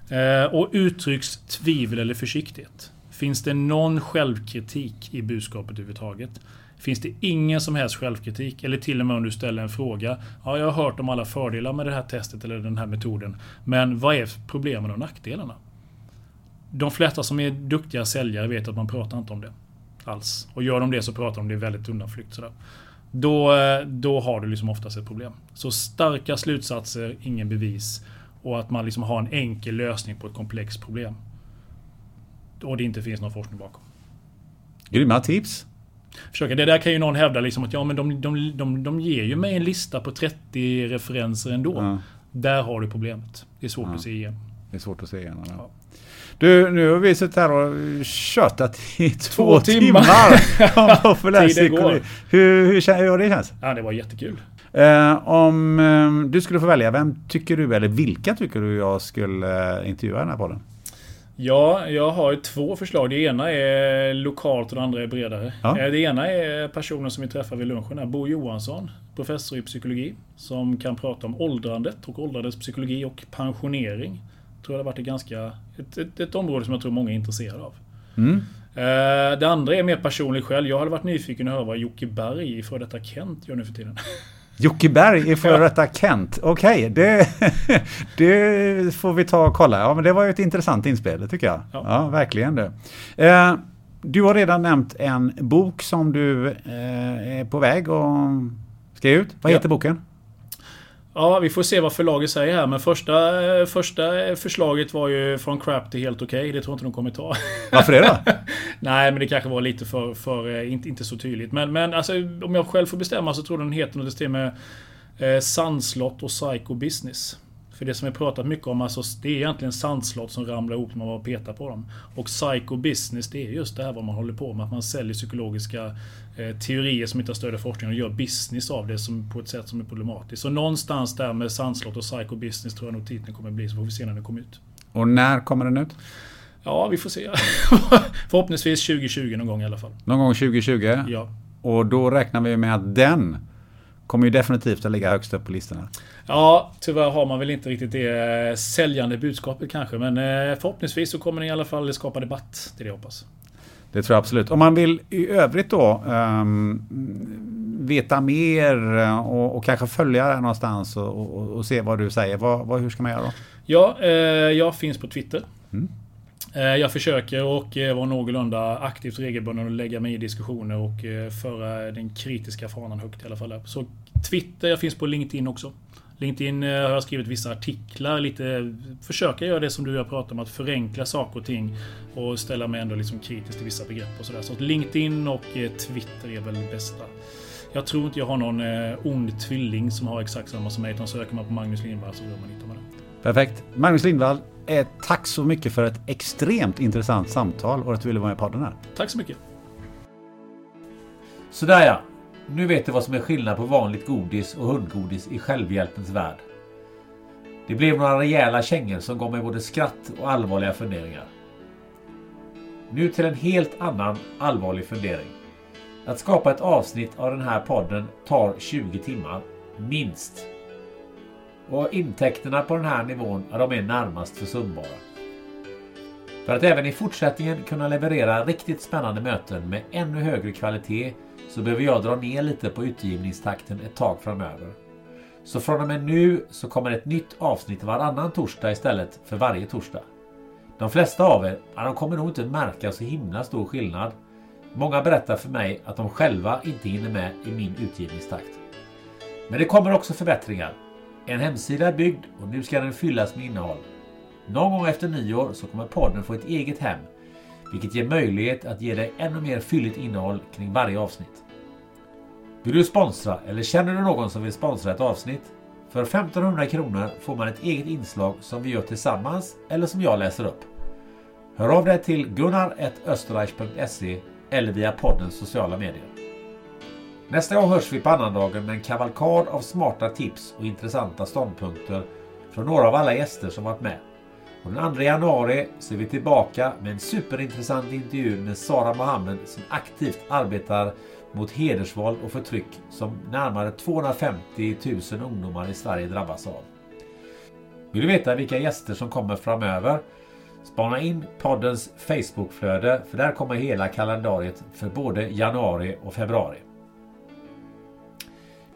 Eh, och uttrycks tvivel eller försiktighet. Finns det någon självkritik i budskapet överhuvudtaget? Finns det ingen som helst självkritik? Eller till och med om du ställer en fråga. Ja, jag har hört om alla fördelar med det här testet eller den här metoden. Men vad är problemen och nackdelarna? De flesta som är duktiga säljare vet att man pratar inte om det. Alls. Och gör de det så pratar de om det väldigt undanflykt. Sådär. Då, då har du liksom oftast ett problem. Så starka slutsatser, ingen bevis. Och att man liksom har en enkel lösning på ett komplext problem. Och det inte finns någon forskning bakom. Grymma tips. Försöka. Det där kan ju någon hävda liksom att ja, men de, de, de, de ger ju mig en lista på 30 referenser ändå. Ja. Där har du problemet. Det är svårt Ja. att se igenom. Det är svårt att se igenom. Ja. Du, nu har vi suttit här och tjötat i två, Två timmar. timmar. om populär psykologi. Hur, hur, hur har det känns? Ja, det var jättekul. Eh, om eh, du skulle få välja, vem tycker du, eller vilka tycker du jag skulle eh, intervjua i den här podden? Ja, jag har ju två förslag. Det ena är lokalt och det andra är bredare. Ja. Eh, Det ena är personen som vi träffar vid lunchen här, Bo Johansson, professor i psykologi, som kan prata om åldrandet och åldrandets psykologi och pensionering. Tror jag det har varit ett ganska... Ett, ett, ett område som jag tror många är intresserade av. Mm. Eh, Det andra är mer personligt själv. Jag hade varit nyfiken att höra vad Jocke Berg i före detta Kent gör nu för tiden. Jocke Berg i före detta Kent. Okej, det, det får vi ta och kolla. Ja, men det var ju ett intressant inspel, tycker jag. Ja, Ja. verkligen det. Eh, du har redan nämnt en bok som du eh, är på väg ska ge ut. Vad Ja. heter boken? Ja, vi får se vad förlaget säger här. Men första, första förslaget var ju från crap till helt okej. Det tror jag inte de kommer ta. Varför det då? Nej, men det kanske var lite för, för eh, inte, inte så tydligt. Men, men alltså, om jag själv får bestämma så tror jag den heter något stil med eh, Sandslott och Psycho Business. För det som vi pratat mycket om, alltså, det är egentligen sandslott som ramlar ihop när man bara petar på dem. Och Psycho Business, det är just det här vad man håller på med. Att man säljer psykologiska eh, teorier som inte har stöd i forskning och gör business av det som, på ett sätt som är problematiskt. Så någonstans där med sandslott och Psycho Business tror jag nog titeln kommer bli. Så får vi se när den kommer ut. Och när kommer den ut? Ja, vi får se. Förhoppningsvis 2020 någon gång i alla fall. Någon gång 2020? Ja. Och då räknar vi med att den kommer ju definitivt att ligga högst upp på listorna. Ja, tyvärr har man väl inte riktigt det eh, säljande budskapet kanske. Men eh, förhoppningsvis så kommer den i alla fall skapa debatt. Det är det jag hoppas. Det tror jag absolut. Om man vill i övrigt då ehm, veta mer eh, och, och kanske följa det någonstans och, och, och se vad du säger. Vad, vad, hur ska man göra då? Ja, eh, jag finns på Twitter. Mm. Eh, jag försöker och eh, vara någorlunda aktivt regelbunden och lägga mig i diskussioner och eh, föra den kritiska fanan högt i alla fall. Så Twitter, jag finns på LinkedIn också. LinkedIn har jag skrivit vissa artiklar, lite försöka göra det som du och jag pratar om, att förenkla saker och ting och ställa mig ändå liksom kritisk till vissa begrepp och sådär. Så LinkedIn och Twitter är väl det bästa. Jag tror inte jag har någon ond tvilling som har exakt samma som mig, utan söker man på Magnus Lindvall så gör man inte med det. Perfekt. Magnus Lindvall, eh, tack så mycket för ett extremt intressant samtal och att du ville vara med i podden här. Tack så mycket! Sådär ja. Nu vet du vad som är skillnad på vanligt godis och hundgodis i självhjälpens värld. Det blev några rejäla kängor som gav mig både skratt och allvarliga funderingar. Nu till en helt annan allvarlig fundering. Att skapa ett avsnitt av den här podden tar 20 timmar, minst. Och intäkterna på den här nivån, ja, de är närmast försumbara. För att även i fortsättningen kunna leverera riktigt spännande möten med ännu högre kvalitet så behöver jag dra ner lite på utgivningstakten ett tag framöver. Så från och med nu så kommer ett nytt avsnitt varannan torsdag istället för varje torsdag. De flesta av er, ja, de kommer nog inte märka så himla stor skillnad. Många berättar för mig att de själva inte hinner med i min utgivningstakt. Men det kommer också förbättringar. En hemsida är byggd och nu ska den fyllas med innehåll. Någon gång efter nyår så kommer podden få ett eget hem, vilket ger möjlighet att ge dig ännu mer fylligt innehåll kring varje avsnitt. Vill du sponsra eller känner du någon som vill sponsra ett avsnitt? För 1500 kronor får man ett eget inslag som vi gör tillsammans eller som jag läser upp. Hör av dig till gunnar.österreich.se eller via poddens sociala medier. Nästa gång hörs vi på annandagen med en kavalkad av smarta tips och intressanta ståndpunkter från några av alla gäster som varit med. Och den 2 januari så är vi tillbaka med en superintressant intervju med Sara Mohammed som aktivt arbetar mot hedersvåld och förtryck som närmare 250 000 ungdomar i Sverige drabbas av. Vill du veta vilka gäster som kommer framöver? Spana in poddens Facebookflöde för där kommer hela kalendariet för både januari och februari.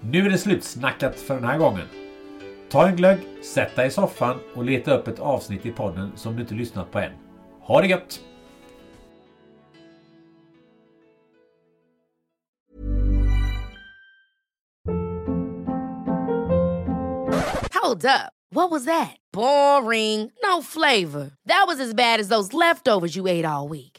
Nu är det slutsnackat för den här gången. Ta en glögg, sätt dig i soffan och leta upp ett avsnitt i podden som du inte lyssnat på än. Ha det gött! Hold up. What was that? Boring. No flavor. That was as bad as those leftovers you ate all week.